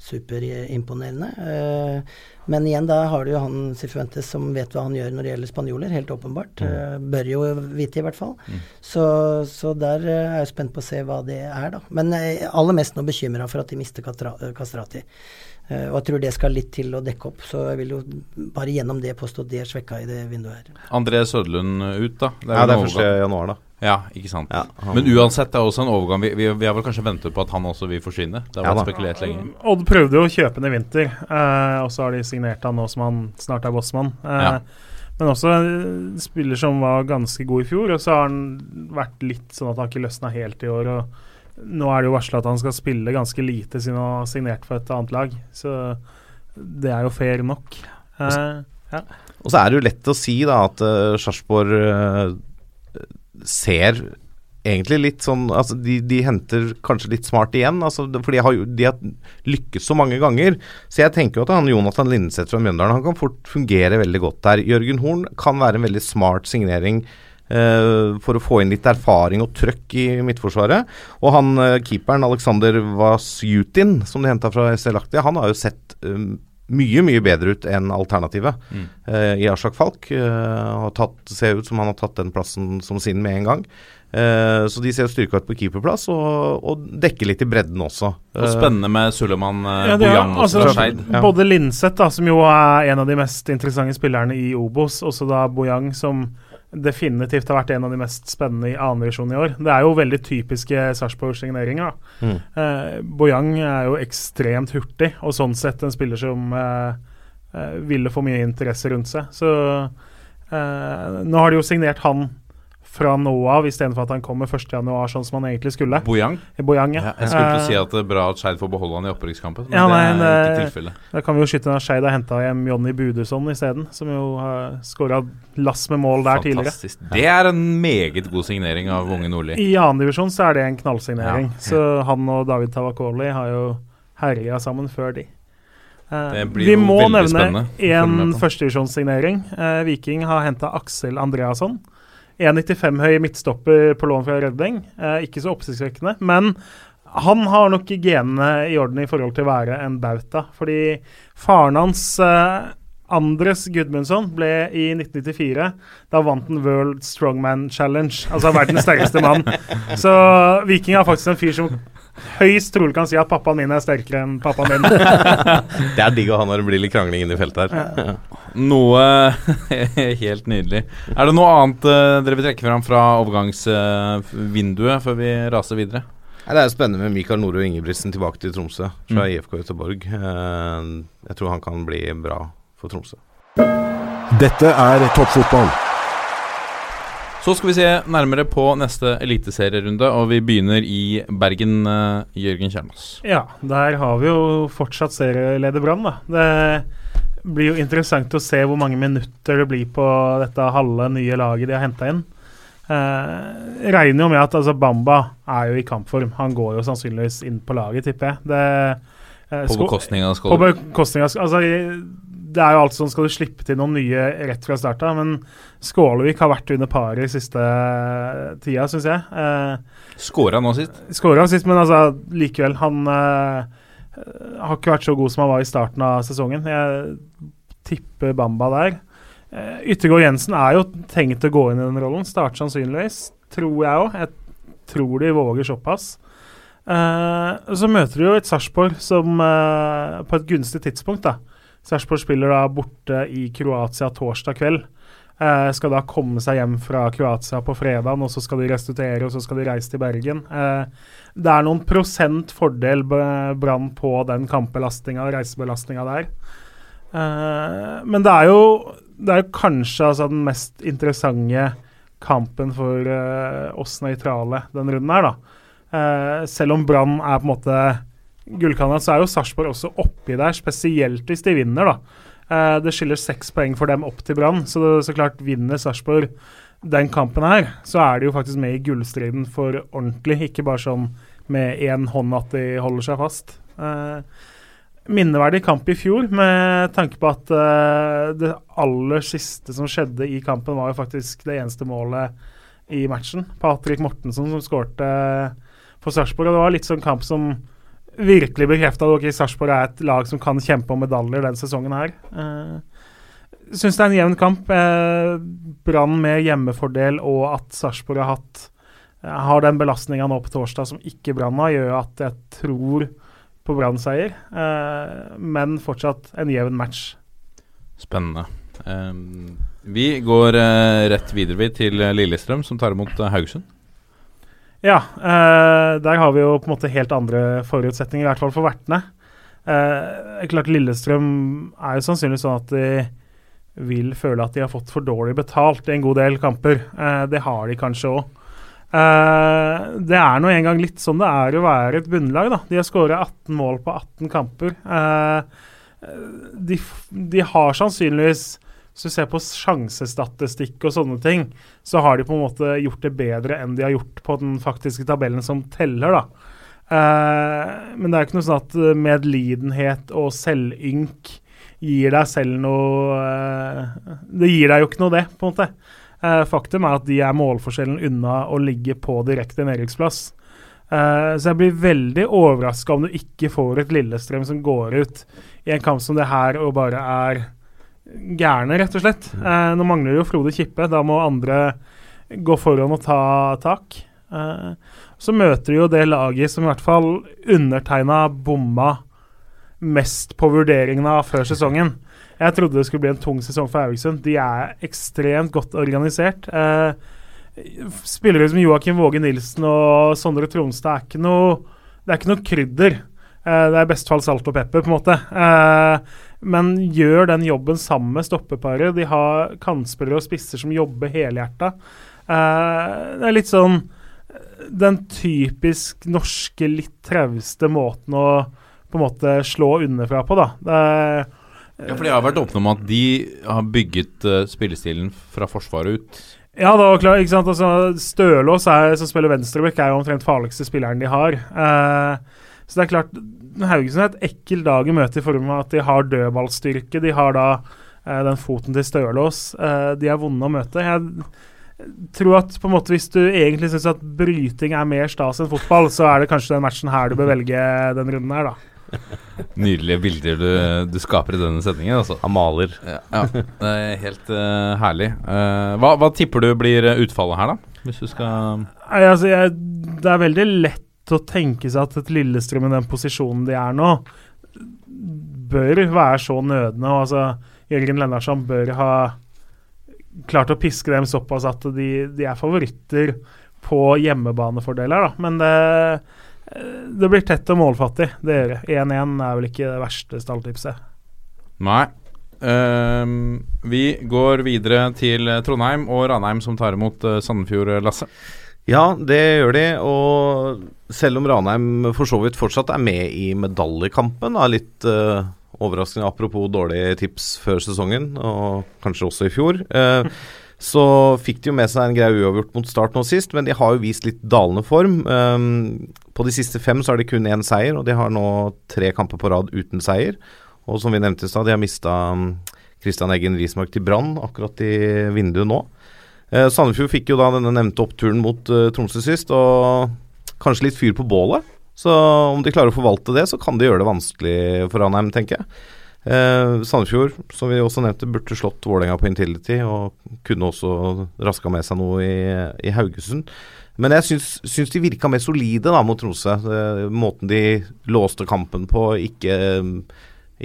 superimponerende. Eh, men igjen, da har du jo han Sifuentes som vet hva han gjør når det gjelder spanjoler, helt åpenbart. Mm. bør jo vite, i hvert fall. Så, så der eh, er jeg spent på å se hva det er, da. Men eh, aller mest nå bekymra for at de mister eh, Kastrati. Eh, og jeg tror det skal litt til å dekke opp, så jeg vil jo bare gjennom det påstå at de er svekka i det vinduet her. André Søderlund eh, ut, da. Ja, det er 1. januar, da. Ja, ikke sant. Ja, han- Men uansett, det er også en overgang. Vi, vi, vi har vel kanskje ventet på at han også vil forsvinne. Det har Ja vært spekulert lenge. Odd prøvde jo å kjøpe den i vinter, eh, og så har de signert han nå som han snart er bossmann. Eh, Ja. Men også en spiller som var ganske god i fjor, og så har han vært litt sånn at han ikke løsna helt i år. og Nå er det jo varsla at han skal spille ganske lite siden han har signert for et annet lag, så det er jo fair nok. Eh, ja. Og så er det jo lett å si da at uh, Sarpsborg uh, ser egentlig litt sånn altså de, de henter kanskje litt smart igjen, altså, for de har, de har lykkes så mange ganger. Så jeg tenker jo at han Jonathan Lindseth fra Mjøndalen han kan fort fungere veldig godt der. Jørgen Horn kan være en veldig smart signering for å få inn litt erfaring og trøkk i midtforsvaret. Og han eh, keeperen Alexander Vasjutin, som de henta fra SL Aktia, han har jo sett um, mye, mye bedre ut enn alternativet Mm. eh, i Ashak Falk. Uh, har tatt, ser ut som han har tatt den plassen som sin med en gang. Eh, så de ser styrka ut på keeperplass, og, og dekker litt i bredden også. Og spennende med Suleman uh, Ja, Bojang altså, Skeid. Ja. Både Linseth, da, som jo er en av de mest interessante spillerne i Obos, også da Bojang, som definitivt har vært en av de mest spennende i annendivisjon i år. Det er jo veldig typiske Sarpsborg-signeringer. Mm. Eh, Bojang er jo ekstremt hurtig, og sånn sett en spiller som eh, eh, ville få mye interesse rundt seg. Så eh, nå har de jo signert han fra nå av, istedenfor at han kommer 1.1., sånn som han egentlig skulle. Bojang? Bojang, ja. Ja, jeg skulle til å Eh, si at det er bra at Skeid får beholde han i opprykkskampen, men Ja, nei, det er ikke det- tilfellet. Da kan vi jo skyte når at Skeid har henta hjem Jonny Budusson isteden, som jo har skåra lass med mål der tidligere. Fantastisk. Det er en meget god signering av unge Nordli. I annendivisjon så er det en knallsignering. Ja. Så han og David Tavakoli har jo herja sammen før de. Eh, Det blir vi må nevne én førstedivisjonssignering. Eh, Viking har henta Aksel Andreasson. 1,95 høy midtstopper på lån fra Redding. Eh, ikke så oppsiktsvekkende, men han har nok genene i orden i forhold til å være en bauta. Fordi faren hans, eh, Andres Gudmundsson, ble i 1994 Da vant han World Strongman Challenge, altså verdens sterkeste mann. Så Viking har faktisk en fyr som høyst trolig kan si at pappaen min er sterkere enn pappaen min. Det er digg å ha når det blir litt krangling inne i feltet her. Noe helt nydelig. Er det noe annet eh, dere vil trekke fram fra overgangsvinduet før vi raser videre? Det er spennende med Mikael Nore og Ingebrigtsen tilbake til Tromsø fra Mm. IFK Göteborg. Eh, jeg tror han kan bli bra for Tromsø. Dette er toppfotball. Så skal vi se nærmere på neste eliteserierunde, og vi begynner i Bergen. eh, Jørgen Kjernås. Ja, der har vi jo fortsatt serieleder Brann, da. Det blir jo interessant å se hvor mange minutter det blir på dette halve nye laget de har henta inn. Eh, regner jo med at altså, Bamba er jo i kampform. Han går jo sannsynligvis inn på laget, tipper jeg. Det, eh, På bekostning av På bekostning av altså, Det er jo alt sånn skal du slippe til noen nye rett fra start av, men Skålevik har vært under paret i siste tida, syns jeg. Eh, Skåra nå sist. Skåra sist, men altså, likevel Han eh, har ikke vært så god som han var i starten av sesongen. Jeg tipper Bamba der. Uh, Yttergård Jensen er jo tenkt å gå inn i den rollen. Starte sannsynligvis, tror jeg òg. Jeg tror de våger såpass. Eh, så møter de jo et Sarpsborg som eh, på et gunstig tidspunkt, da. Sarpsborg spiller da borte i Kroatia torsdag kveld. Eh, skal da komme seg hjem fra Kroatia på fredag, og så skal de restituere, og så skal de reise til Bergen. Eh, det er noen prosent fordel Brann på den kampbelastninga og reisebelastninga der. Uh, men det er jo det er kanskje altså, den mest interessante kampen for uh, oss nøytrale den runden her, da. Uh, selv om Brann er på en måte gullkandidat, så er jo Sarpsborg også oppi der, spesielt hvis de vinner, da. Det skiller seks poeng for dem opp til Brann, så, det, så klart vinner Sarpsborg den kampen her, så er de jo faktisk med i gullstriden for ordentlig, ikke bare sånn med én hånd at de holder seg fast. Eh, minneverdig kamp i fjor, med tanke på at eh, det aller siste som skjedde i kampen, var jo faktisk det eneste målet i matchen. Patrick Mortensen som skårte for Sarpsborg. Og det var litt sånn kamp som virkelig bekrefta at okay, Sarpsborg er et lag som kan kjempe om medaljer den sesongen her. Uh, Syns det er en jevn kamp. Eh, Brann med hjemmefordel og at Sarpsborg har hatt eh, har den belastninga nå på torsdag som ikke Brann har, gjør at jeg tror på Brann-seier. Eh, men fortsatt en jevn match. Spennende. Vi går rett videre vi til Lillestrøm, som tar imot Haugesund. Ja, der har vi jo på en måte helt andre forutsetninger, i hvert fall for vertene. Klart Lillestrøm er jo sannsynligvis sånn at de vil føle at de har fått for dårlig betalt i en god del kamper. Eh, det har de kanskje òg. Eh, det er nå engang litt sånn det er å være et bunnlag. da. De har skåra 18 mål på 18 kamper. Eh, de, de har sannsynligvis Hvis du ser på sjansestatistikk og sånne ting, så har de på en måte gjort det bedre enn de har gjort på den faktiske tabellen som teller, da. Eh, men det er jo ikke noe sånn at eh, medlidenhet og selvynk gir deg selv noe eh, Det gir deg jo ikke noe, det, på en måte. Eh, faktum er at de er målforskjellen unna å ligge på direkte nedrykksplass. Eh, så jeg blir veldig overraska om du ikke får et Lillestrøm som går ut i en kamp som det her og bare er gærne, rett og slett. Eh, nå mangler jo Frode Kippe. Da må andre gå foran og ta tak. Så møter de jo det laget som i hvert fall undertegna bomma mest på vurderingene av før sesongen. Jeg trodde det skulle bli en tung sesong for Haugesund. De er ekstremt godt organisert. Eh, spillere som Joakim Våge Nilsen og Sondre Tronstad er ikke noe Det er ikke noe krydder. Eh, det er i best fall salt og pepper, på en måte. Eh, men gjør den jobben sammen med stoppeparet. De har kantspillere og spisser som jobber helhjerta. Eh, det er litt sånn den typisk norske, litt trauste måten å på en måte slå underfra på, da. Det Ja, for de har vært åpne om at de har bygget uh, spillestilen fra forsvaret ut. Ja, det var klart, ikke sant? Altså, Stølås, er, som spiller venstreback, er jo omtrent farligste spilleren de har. Uh, så det er klart Haugesund er et ekkelt dag i møte i form av at de har dødballstyrke. De har da uh, den foten til Stølås. Uh, de er vonde å møte. Jeg tror at på en måte hvis du egentlig syns at bryting er mer stas enn fotball, så er det kanskje den matchen her du bør velge den runden her, da. Nydelige bilder du, du skaper i denne setningen. Altså. Han maler. Ja, ja, det er helt uh, herlig. Uh, hva, hva, tipper du blir utfallet her, da? Hvis du skal Nei, altså, jeg, Det er veldig lett å tenke seg at et Lillestrøm i den posisjonen de er nå, bør være så nødende. Og altså, Jørgen Lennarsson bør ha klart å piske dem såpass at de, de er favoritter på hjemmebanefordeler, da. Men det det blir tett og målfattig. Det gjør det. 1-1 er vel ikke det verste stalltipset. Nei. Uh, vi går videre til Trondheim og Ranheim, som tar imot uh, Sandefjord, Lasse. Ja, det gjør de. Og selv om Ranheim for så vidt fortsatt er med i medaljekampen, er litt uh, overraskende apropos dårlige tips før sesongen, og kanskje også i fjor. Uh, så fikk de jo med seg en grei uavgjort mot start nå sist, men de har jo vist litt dalende form. Um, på de siste fem så er det kun én seier, og de har nå tre kamper på rad uten seier. Og som vi nevnte i stad, de har mista Kristian Christian Eggen Rismark til Brann akkurat i vinduet nå. Uh, Sandefjord fikk jo da denne nevnte oppturen mot uh, Tromsø sist, og kanskje litt fyr på bålet. Så om de klarer å forvalte det, så kan de gjøre det vanskelig for Ranheim, tenker jeg. Eh, Sandefjord, som vi også nevnte, burde slått Vålerenga på Intility, og kunne også raska med seg noe i, i Haugesund. Men jeg syns, syns de virka mer solide da mot Tromsø. Eh, måten de låste kampen på, ikke,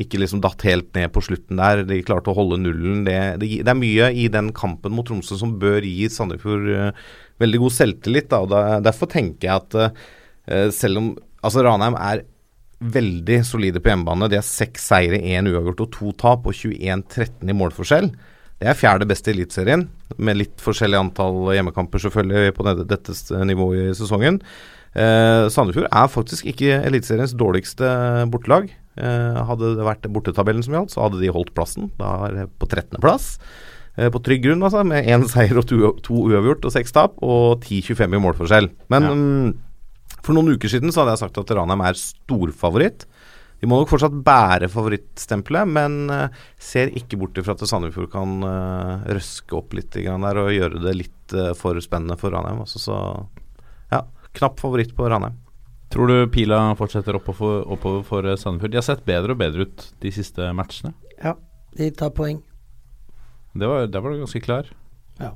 ikke liksom datt helt ned på slutten der. De klarte å holde nullen. Det, det, det er mye i den kampen mot Tromsø som bør gi Sandefjord eh, veldig god selvtillit. Da, og da, derfor tenker jeg at uh, selv om altså Ranheim er veldig solide på hjemmebane. De har seks seire, én uavgjort og to tap, og 21-13 i målforskjell. Det er fjerde beste i Eliteserien, med litt forskjellig antall hjemmekamper selvfølgelig på dette nivået i sesongen. Eh, Sandefjord er faktisk ikke Eliteseriens dårligste bortelag. Eh, hadde det vært bortetabellen som gjaldt, så hadde de holdt plassen. Da er på 13.-plass. Eh, på trygg grunn, altså, med én seier og to, to uavgjort og seks tap, og 10-25 i målforskjell. Men ja. For noen uker siden så hadde jeg sagt at Ranheim er storfavoritt. De må nok fortsatt bære favorittstempelet, men uh, ser ikke bort ifra at Sandefjord kan uh, røske opp litt der og gjøre det litt uh, for spennende for Ranheim. Altså, så ja, knapp favoritt på Ranheim. Tror du pila fortsetter oppover, oppover for Sandefjord? De har sett bedre og bedre ut de siste matchene. Ja, de tar poeng. Det var, der var du ganske klar. Ja.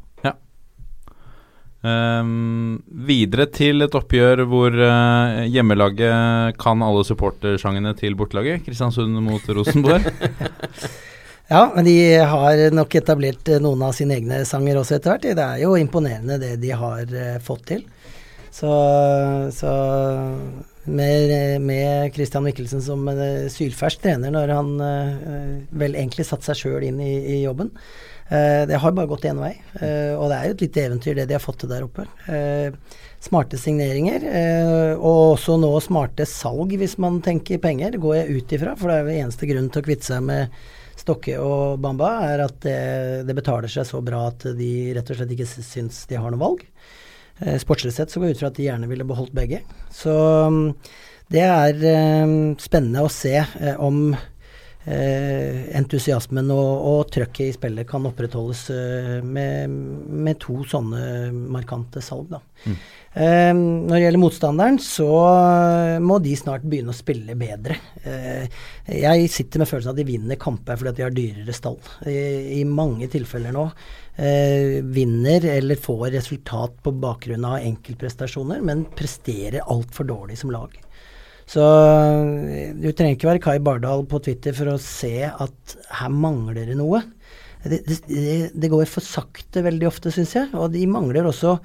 Um, videre til et oppgjør hvor uh, hjemmelaget kan alle supportersangene til bortelaget. Kristiansund mot Rosenborg. ja, men de har nok etablert uh, noen av sine egne sanger også etter hvert. Det er jo imponerende det de har uh, fått til. Så, så med, med, Christian Michelsen som sylfersk trener når han vel egentlig satte seg sjøl inn i, i jobben. Uh, det har bare gått én vei, uh, og det er jo et lite eventyr det de har fått til der oppe. Uh, smarte signeringer, og også nå smarte salg, hvis man tenker penger, går jeg ut ifra. For det er jo eneste grunnen til å kvitte seg med Stokke og Bamba, er at det, det, betaler seg så bra at de rett og slett ikke syns de har noe valg. Sportslig sett så går jeg ut fra at de gjerne ville beholdt begge. Så um, det er spennende å se om eh, entusiasmen og, og trøkket i spillet kan opprettholdes eh, med, med to sånne markante salg. Da. Mm. Eh, når det gjelder motstanderen, så må de snart begynne å spille bedre. Eh, jeg sitter med følelsen av at de vinner kamper fordi at de har dyrere stall. I, i mange tilfeller nå eh, vinner eller får resultat på bakgrunn av enkeltprestasjoner, men presterer altfor dårlig som lag. Så eh, du trenger ikke være Kai Bardal på Twitter for å se at her mangler det noe. Det, det, det går for sakte veldig ofte, syns jeg. Og de mangler også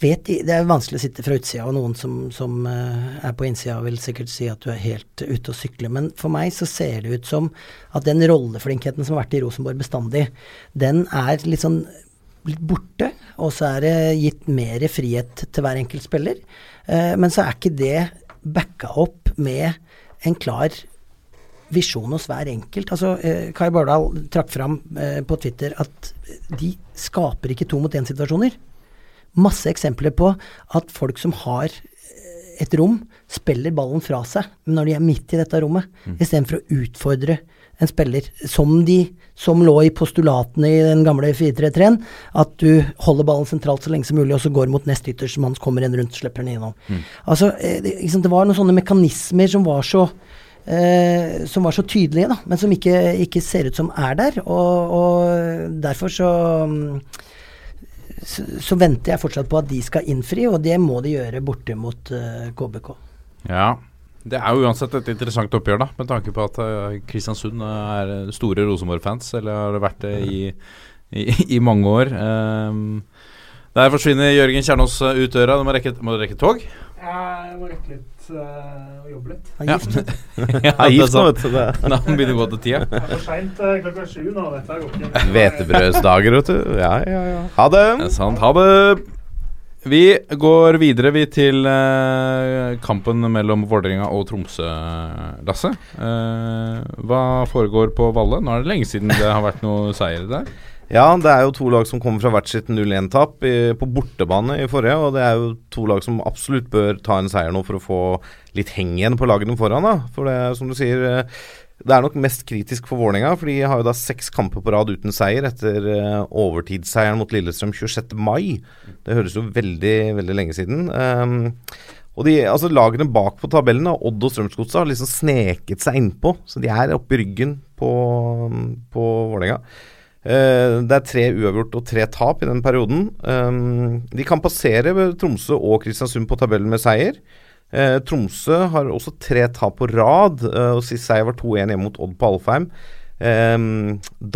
vet, Det er vanskelig å sitte fra utsida, og noen som, som uh, er på innsida vil sikkert si at du er helt ute å sykle. Men for meg så ser det ut som at den rolleflinkheten som har vært i Rosenborg bestandig, den er litt sånn litt borte. Og så er det gitt mer frihet til hver enkelt spiller. Uh, men så er ikke det backa opp med en klar visjon hos hver enkelt. Altså, eh, Kai Bardal trakk fram eh, på Twitter at de skaper ikke to mot én-situasjoner masse eksempler på at folk som har et rom, spiller ballen fra seg når de er midt i dette rommet, mm. istedenfor å utfordre en spiller som de som lå i postulatene i den gamle 4-3-3-en, at du holder ballen sentralt så lenge som mulig, og så går mot nest som mann, kommer en rundt, slipper den innom. Mm. Altså, eh, det, liksom, det, var noen sånne mekanismer som var så eh, som var så tydelige, da, men som ikke, ikke, ser ut som er der. Og, og derfor så så, så, venter jeg fortsatt på at de skal innfri, og det må de gjøre borte mot eh, KBK. Ja, det er jo uansett et interessant oppgjør, da, med tanke på at uh, Kristiansund er store Rosenborg-fans, eller har det vært det i, i, i mange år. Um, der forsvinner Jørgen Kjernås ut døra. Du må rekke, må du rekke tog? Ja, jeg må rekke litt øh, og jobbe litt. Han er gift, ja, er gift nå, vet du. Da begynner å gå til tida. Det er for seint klokka sju nå. Dette går ikke. Hvetebrødsdager, vet du. Ja, ja, ja. Ha det. det sant. Ha det. Vi går videre vi til uh, kampen mellom Vålerenga og Tromsø, Lasse. Uh, hva foregår på Valle? Nå er det lenge siden det har vært noe seier der. Ja, det er jo to lag som kommer fra hvert sitt 0-1-tap på bortebane i forrige. Og det er jo to lag som absolutt bør ta en seier nå for å få litt heng igjen på lagene foran. da. For det som du sier, eh, det er nok mest kritisk for Vålerenga. For de har jo da seks kamper på rad uten seier etter uh, overtidsseieren mot Lillestrøm 26. mai. Det høres jo veldig, veldig lenge siden. Um, og de, altså Lagene bak på tabellen, Odd og Strømsgodset, har liksom sneket seg innpå. Så de er oppi ryggen på, på Vålerenga. Uh, det er tre uavgjort og tre tap i den perioden. Um, de kan passere Tromsø og Kristiansund på tabellen med seier. Uh, Tromsø har også tre tap på rad, eh, og sist seier var 2-1 hjemme mot Odd på Alfheim. Eh,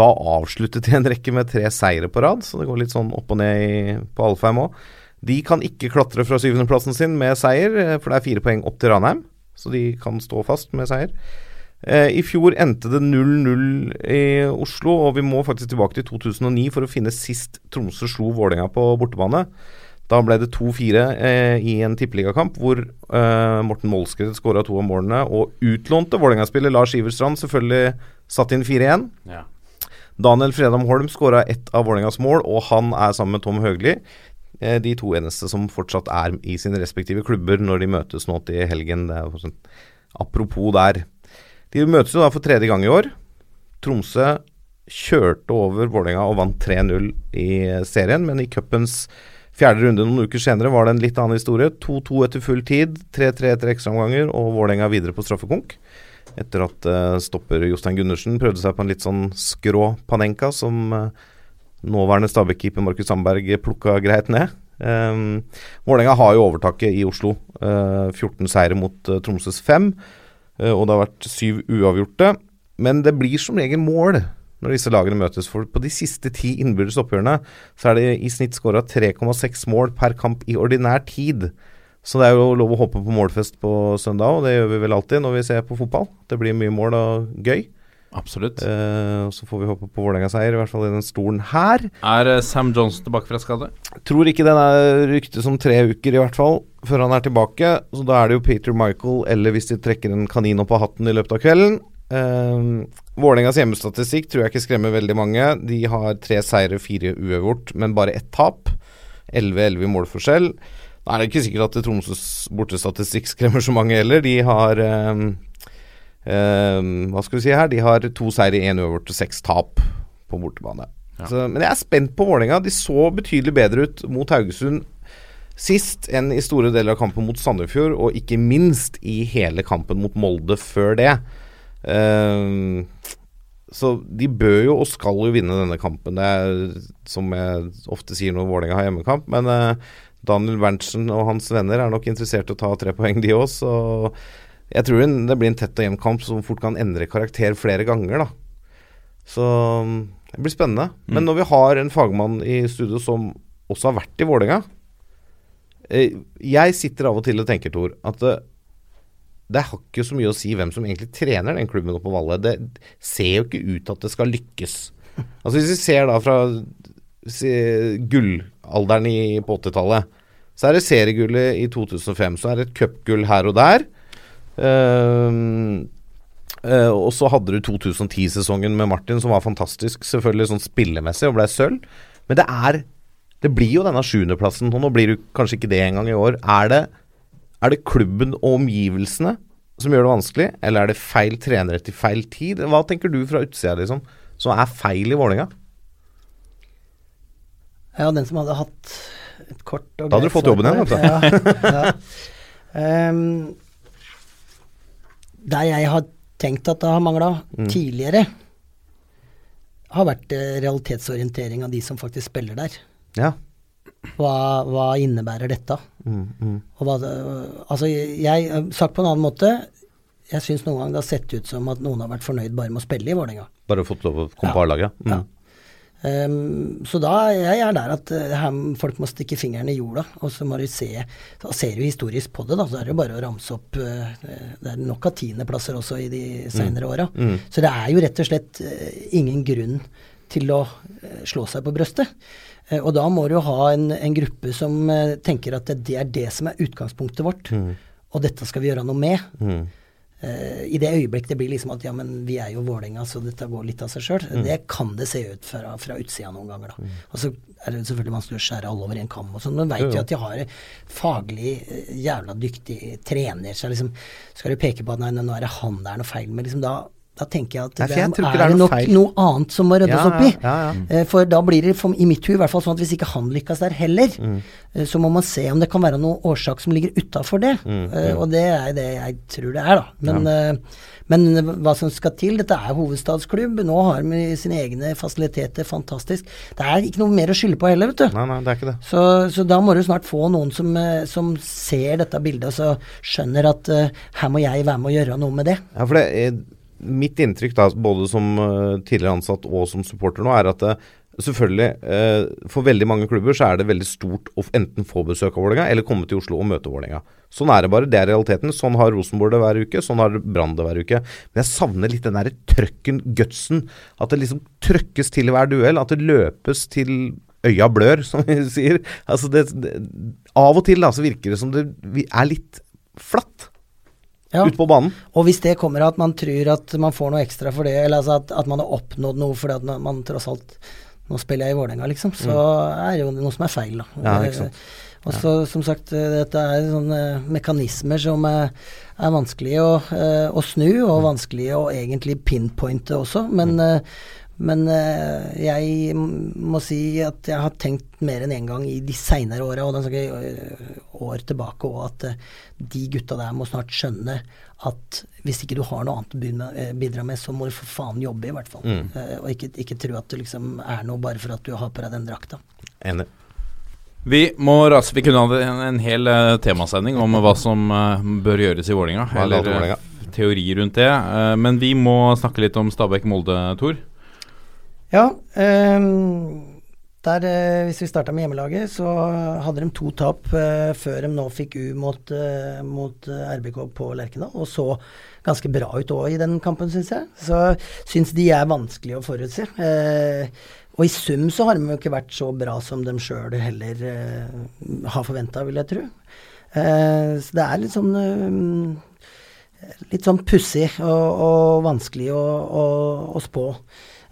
da avsluttet de en rekke med tre seire på rad, så det går litt sånn opp og ned i, på Alfheim òg. De kan ikke klatre fra syvendeplassen sin med seier, for det er fire poeng opp til Ranheim. Så de kan stå fast med seier. Eh, I fjor endte det 0-0 i Oslo, og vi må faktisk tilbake til 2009 for å finne sist Tromsø slo Vålerenga på bortebane. Da ble det 2-4 eh, i en tippeligakamp hvor eh, Morten Molskred skåra to av målene, og utlånte Vålerenga-spiller Lars Iverstrand selvfølgelig satt inn 4-1. Ja. Daniel Fredam Holm skåra ett av Vålerengas mål, og han er sammen med Tom Høgli eh, de to eneste som fortsatt er i sine respektive klubber når de møtes nå til helgen. Det er sånn, apropos der. De møtes jo da for tredje gang i år. Tromsø kjørte over Vålerenga og vant 3-0 i serien, men i cupens fjerde runde noen uker senere var det en litt annen historie. 2-2 etter full tid, 3-3 etter ekstraomganger og Vålerenga videre på straffekonk. Etter at uh, stopper Jostein Gundersen prøvde seg på en litt sånn skrå Panenka som uh, nåværende Stabæk-keeper Markus Sandberg plukka greit ned. Um, Vålerenga har jo overtaket i Oslo. Uh, 14 seire mot Tromsøs 5. uh, og det har vært syv uavgjorte. Men det blir som regel mål når disse lagene møtes. For på de siste ti innbyrdes oppgjørene så er det i snitt skåra 3,6 mål per kamp i ordinær tid. Så det er jo lov å håpe på målfest på søndag, og det gjør vi vel alltid når vi ser på fotball. Det blir mye mål og gøy. Absolutt. Eh, så får vi håpe på Vålerenga-seier, i hvert fall i den stolen her. Er eh, Sam Johnson tilbake fra skade? Tror ikke den er ryktet som tre uker, i hvert fall, før han er tilbake. Så da er det jo Peter Michael, eller hvis de trekker en kanin opp av hatten i løpet av kvelden. Eh, Vålerengas hjemmestatistikk tror jeg ikke skremmer veldig mange. De har tre seire, fire uavgjort, men bare ett tap. 11-11 i målforskjell. Da er det ikke sikkert at Tromsøs bortestatistikk skremmer så mange heller. De har um, um, Hva skal vi si her? De har to seire, én uavgjort og seks tap på bortebane. Så, men jeg er spent på Vålerenga. De så betydelig bedre ut mot Haugesund sist enn i store deler av kampen mot Sandefjord, og ikke minst i hele kampen mot Molde før det. Eh, så de bør jo og skal jo vinne denne kampen. Det er som jeg ofte sier når Vålerenga har hjemmekamp. Men eh, Daniel Berntsen og hans venner er nok interessert i å ta tre poeng, de òg. Så jeg tror det blir en tett og jevn kamp som fort kan endre karakter flere ganger, da. Så mm, det blir spennende. Men når vi har en fagmann i studio som også har vært i Vålerenga eh, Jeg sitter av og til og tenker, Tor, at eh, det har ikke så mye å si hvem som egentlig trener den klubben oppe på Valle. Det ser jo ikke ut til at det skal lykkes. Altså Hvis vi ser da fra gullalderen i, på 80-tallet, så er det seriegullet i 2005. Så er det et cupgull her og der. Ehm, uh, og så hadde du 2010-sesongen med Martin, som var fantastisk, selvfølgelig sånn spillemessig, og ble sølv. Men det er Det blir jo denne sjuendeplassen. og Nå blir du kanskje ikke det engang i år. Er det, er det klubben og omgivelsene som gjør det vanskelig, eller er det feil trenere til feil tid? Hva tenker du fra utsida, liksom, som er feil i Vålerenga? Ja, den som hadde hatt et kort og Da hadde du fått jobben igjen, det. Ja, ja. Ehm, der jeg har tenkt at det har mangla Mm. tidligere, har vært eh, realitetsorientering av de som faktisk spiller der. Ja. Hva, hva innebærer dette? Mm, mm. Og hva, altså jeg, sagt på en annen måte, jeg syns noen ganger det har sett ut som at noen har vært fornøyd bare med å spille i Vålerenga. Bare fått lov å komme på A-laget? Mm. Ja. Um, så da jeg er der at eh, her, folk må stikke fingeren i jorda, og så må du se Da Ser du historisk på det, da, så er det jo bare å ramse opp uh, Det er nok av tiendeplasser også i de seinere åra. Mm. Så det er jo rett og slett uh, ingen grunn til å uh, slå seg på brøstet. Eh, og da må du jo ha en, en gruppe som eh, tenker at det, det er det som er utgangspunktet vårt, og dette skal vi gjøre noe med. Mm. Eh, I det øyeblikk det blir liksom at ja, men vi er jo Vålerenga, så dette går litt av seg sjøl. Mm. Det kan det se ut fra, fra utsida noen ganger, da. Og så er det selvfølgelig vanskelig å skjære alle over en kam og sånn, men veit Jo, at de har en faglig jævla dyktig trener. Så liksom skal du peke på at nei, nå er det han det er noe feil med, liksom da da tenker jeg at Nei, jeg det er, det er nok feil. noe annet som må ryddes Ja, opp i. ja, ja. Eh, For da blir det i mitt hue i hvert fall sånn at hvis ikke han lykkes der heller, Mm. eh, så må man se om det kan være noen årsak som ligger utafor det. Mm, Eh, Og det er det jeg tror det er, da. Men, men hva som skal til Dette er hovedstadsklubb. Nå har de sine egne fasiliteter. Fantastisk. Det er ikke noe mer å skylde på heller, vet du. Nei, nei, det er ikke det. Så, så da må du snart få noen som, som ser dette bildet og så skjønner at uh, her må jeg være med å gjøre noe med det. Ja, for det er, Mitt inntrykk, da, både som eh, tidligere ansatt og som supporter nå, er at eh, selvfølgelig, eh, for veldig mange klubber så er det veldig stort å enten få besøk av Vålerenga eller komme til Oslo og møte Vålerenga. Sånn er det bare. Det er realiteten. Sånn har Rosenborg det hver uke. Sånn har Brann det hver uke. Men jeg savner litt den derre trøkken, gutsen. At det liksom trøkkes til hver duell. At det løpes til øya blør, som vi sier. Altså det, det, av og til da, så virker det som det er litt flatt Ja. ute på banen. Og hvis det kommer at man tror at man får noe ekstra for det, eller altså at, at man har oppnådd noe fordi at man tross alt Nå spiller jeg i Vålerenga, liksom. Så er det jo noe som er feil, da. Mm. Ja, ikke sant. Og så, som sagt, eh, dette er sånne mekanismer som er, er vanskelig å, eh, å snu, og Mm. vanskelig å egentlig pinpointe også. Men, eh, men eh, jeg må si at jeg har tenkt mer enn én en gang i de seinere åra, og da snakker eh, år tilbake òg, at eh, de gutta der må snart skjønne at hvis ikke du har noe annet å bidra med, så må du for faen jobbe, i hvert fall. Mm. Og ikke, ikke tro at det liksom er noe bare for at du har på deg den drakta. Enig. Vi må rase, vi kunne hatt en, en hel temasending om hva som uh, bør gjøres i Vålinga er Eller eh, teori rundt det. Men vi må snakke litt om Stabæk-Molde, Tor. Ja, ehm, der, eh, hvis vi starta med hjemmelaget, så hadde de to tap eh, før de nå fikk U mot, eh, mot RBK på Lerkendal, og så ganske bra ut òg i den kampen, syns jeg. Så syns de er vanskelig å forutse. Og i sum så har de jo ikke vært så bra som de sjøl heller har forventa, vil jeg tro. Så det er litt sånn litt sånn pussig og, og vanskelig å, å, å spå.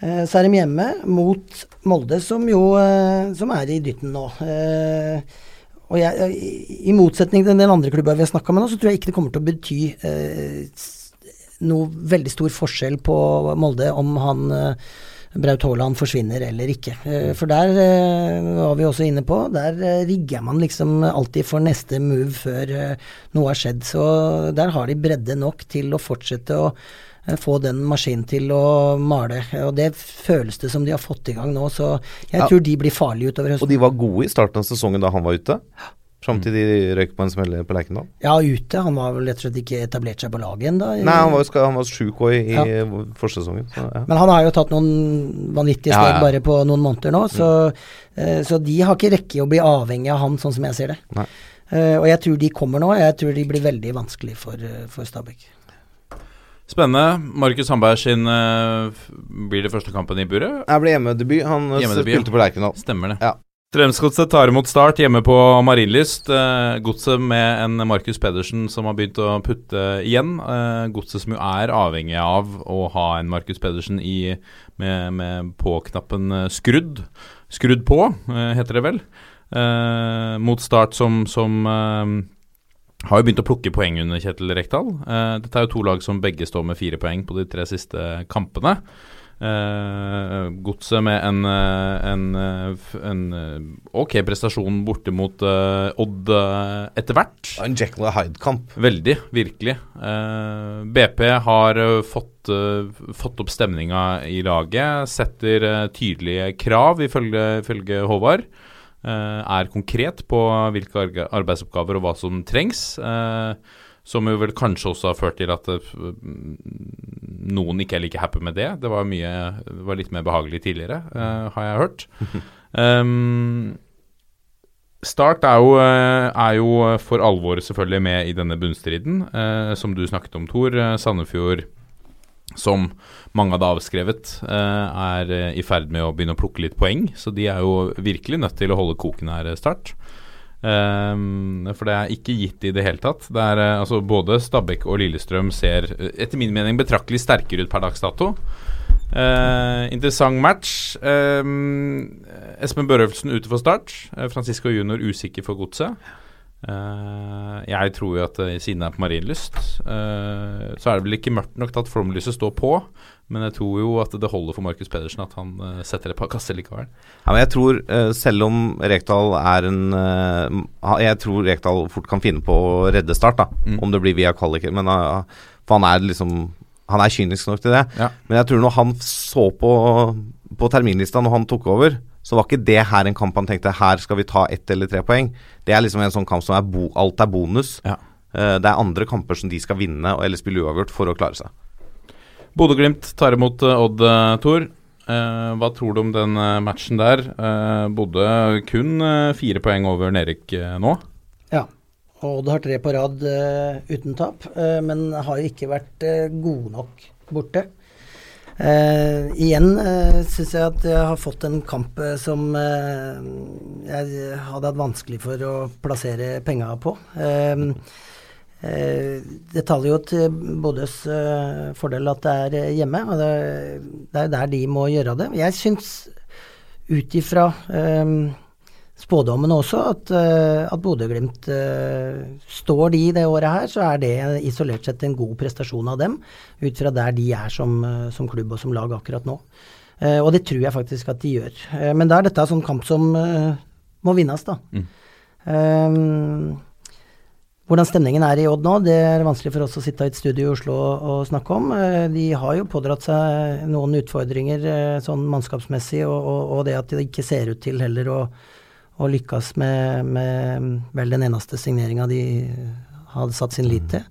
Eh, så er de hjemme mot Molde, som jo eh, som er i dytten nå. Eh, og jeg, i, motsetning til en del andre klubber vi har snakka med nå, så tror jeg ikke det kommer til å bety noe veldig stor forskjell på Molde om han Braut Haaland forsvinner eller ikke. For der var vi også inne på, der rigger man liksom alltid for neste move før noe har skjedd. Så der har de bredde nok til å fortsette å få den maskinen til å male. Og det føles det som de har fått i gang nå, så jeg Ja. tror de blir farlige utover høsten. Og de var gode i starten av sesongen da han var ute. Fram til de røyk på en smell på Lerkendal. Ja, ute. Han var vel rett og slett ikke etablert seg på laget ennå. Nei, han var han var sjuk også i, Ja. forsesongen. Så, ja. Men han har jo tatt noen vanvittige steg ja. bare på noen måneder nå, så, eh, så de har ikke rekke å bli avhengig av han, sånn som jeg ser det. Eh, og jeg tror de kommer nå. Jeg tror de blir veldig vanskelig for, eh, for Stabæk. Spennende. Markus Hamberg sin uh, blir det første kampen i buret. Det ble hjemmedebut. Han eh, Hjemmedebut, spilte på Lerkendal. Stemmer det. Ja. Strømsgodset tar imot Start hjemme på Marienlyst. Uh, Godset med en Markus Pedersen som har begynt å putte igjen. Uh, Godset som jo er avhengig av å ha en Markus Pedersen i, med, med på-knappen skrudd. Skrudd på, heter det vel. Eh, mot Start som, som har jo begynt å plukke poeng under Kjetil Rekdal. Eh, dette er jo to lag som begge står med fire poeng på de tre siste kampene. Eh, Godset med en, eh, en, eh, en eh, ok prestasjon borte mot uh, Odd etter hvert. En Jekyll og Hyde-kamp. Veldig, virkelig. Eh, BP har fått, uh, fått opp stemninga i laget. Setter uh, tydelige krav, ifølge, ifølge Håvard. Eh, er konkret på hvilke arbeidsoppgaver og hva som trengs. eh, som jo vel kanskje også har ført til at eh, noen ikke er like happy med det. Det var, mye, var litt mer behagelig tidligere, har jeg hørt. Um, Start er jo, er jo for alvor selvfølgelig med i denne bunnstriden. Eh, som du snakket om, Tor. Sandefjord, som mange hadde avskrevet, eh, er eh, i ferd med å begynne å plukke litt poeng. Så de er jo virkelig nødt til å holde koken her, eh, Start. Um, for det er ikke gitt i det hele tatt. Det er, altså, både Stabæk og Lillestrøm ser etter min mening betraktelig sterkere ut per dags dato. Eh, interessant match. Eh, Espen Børøvelsen ute for start. Francisco Junior usikker for godset. Eh, jeg tror jo at uh, siden det er på Marienlyst, uh, så er det vel ikke mørkt nok til at flomlyset står på. Men jeg tror jo at det holder for Markus Pedersen at han setter et par kasser likevel. Ja, men jeg tror, selv om Rekdal er en Jeg tror Rekdal fort kan finne på å redde Start, da. Mm. Om det blir via kvalik. Men For han er liksom Han er kynisk nok til det. Ja. Men jeg tror når han så på, på terminlista når han tok over, så var ikke det her en kamp han tenkte her skal vi ta ett eller tre poeng. Det er liksom en sånn kamp som er bo, alt er bonus. Ja. Eh, det er andre kamper som de skal vinne eller spille uavgjort for å klare seg. Bodø-Glimt tar imot eh, Odd, Thor. Tor. Eh, hva tror du om den eh, matchen der? Eh, Bodø kun eh, fire poeng over eh, nå. Ja. Og Odd har tre på rad eh, uten tap, eh, men har ikke vært uh, gode nok borte. Eh, igjen eh, syns jeg at jeg har fått en kamp eh, som eh, jeg hadde hatt vanskelig for å plassere penga på. Eh, eh, det taler jo til Bodøs fordel at det er hjemme, og det, er der de må gjøre det. Jeg syns ut ifra spådommene også at, uh, at Bodø-Glimt eh, står de det året her, så er det isolert sett en god prestasjon av dem, ut fra der de er som, eh, som klubb og som lag akkurat nå. Eh, og det tror jeg faktisk at de gjør. Eh, men da er dette en sånn kamp som eh, må vinnes, da. Mm. Um, hvordan stemningen er i Odd nå, det er vanskelig for oss å sitte i et studio i Oslo og, snakke om. Eh, De har jo pådratt seg noen utfordringer eh, sånn mannskapsmessig, og, og, og det at det ikke ser ut til heller å, å lykkes med, med vel den eneste signeringa de hadde satt sin lit til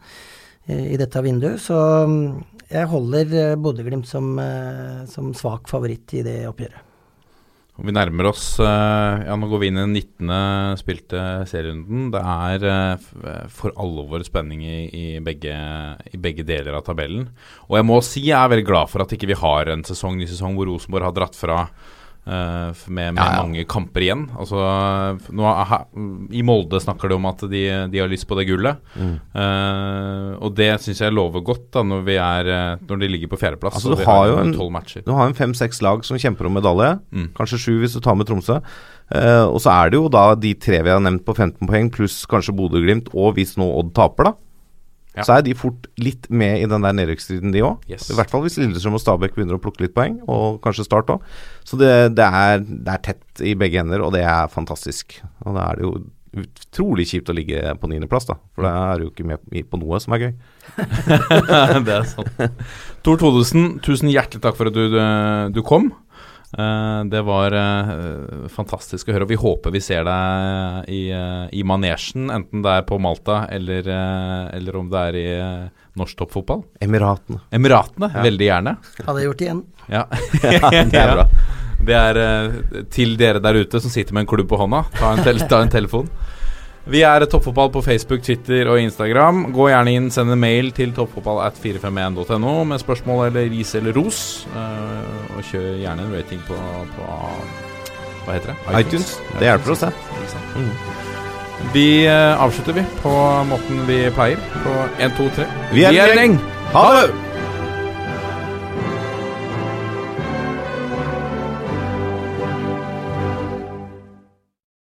i dette vinduet. Så mm, jeg holder eh, Bodø-Glimt som, eh, som svak favoritt i det oppgjøret. Og vi nærmer oss eh, Ja, nå går vi inn i den 19. spilte serierunden. Det er for alvor spenning i, i, begge, i begge deler av tabellen. Og jeg må si jeg er veldig glad for at ikke vi har en sesong, ny sesong hvor Rosenborg har dratt fra f- med, med Ja, ja. mange kamper igjen. Altså, nå, aha, I Molde snakker de om at de, de har lyst på det gullet. Mm. Uh, og det syns jeg lover godt da når, vi er, eh, når de ligger på fjerdeplass. Altså, du har jo en-. Du har en fem-seks lag som kjemper om medalje. Mm. Kanskje sju hvis du tar med Tromsø. Uh, og så er det jo da de tre vi har nevnt på 15 poeng, pluss kanskje Bodø-Glimt, og hvis nå Odd taper, da. Ja. så er de fort litt med i den der nedrykksstriden, de òg. Yes. I hvert fall hvis Lillestrøm og Stabæk begynner å plukke litt poeng, og kanskje Start òg. Så det, det, er, det er tett i begge ender, og det er fantastisk. Og da er det jo utrolig kjipt å ligge på niendeplass, da. For da er du jo ikke med på noe som er gøy. det er sant. Tor Thodesen, tusen hjertelig takk for at du, du, du kom. Eh, det var eh, fantastisk å høre, og vi håper vi ser deg i, eh, i manesjen, enten det er på Malta eller, eller om det er i norsk toppfotball. Emiratene. Emiratene, Ja. veldig gjerne. Hadde jeg gjort det igjen. Ja. Ja, det er bra. Det er til dere der ute som sitter med en klubb på hånda. Ta en, tel ta en telefon. Vi er Toppfotball på Facebook, Twitter og Instagram. Gå gjerne inn, send en mail til toppfotball at 451.no med spørsmål eller ris eller ros. Uh, og kjør gjerne en rating på, på Hva heter det? iTunes. Det hjelper oss, det. Mm. Vi uh, avslutter vi på måten vi pleier. På 1, 2, 3. Vi er en gjeng. Ha det!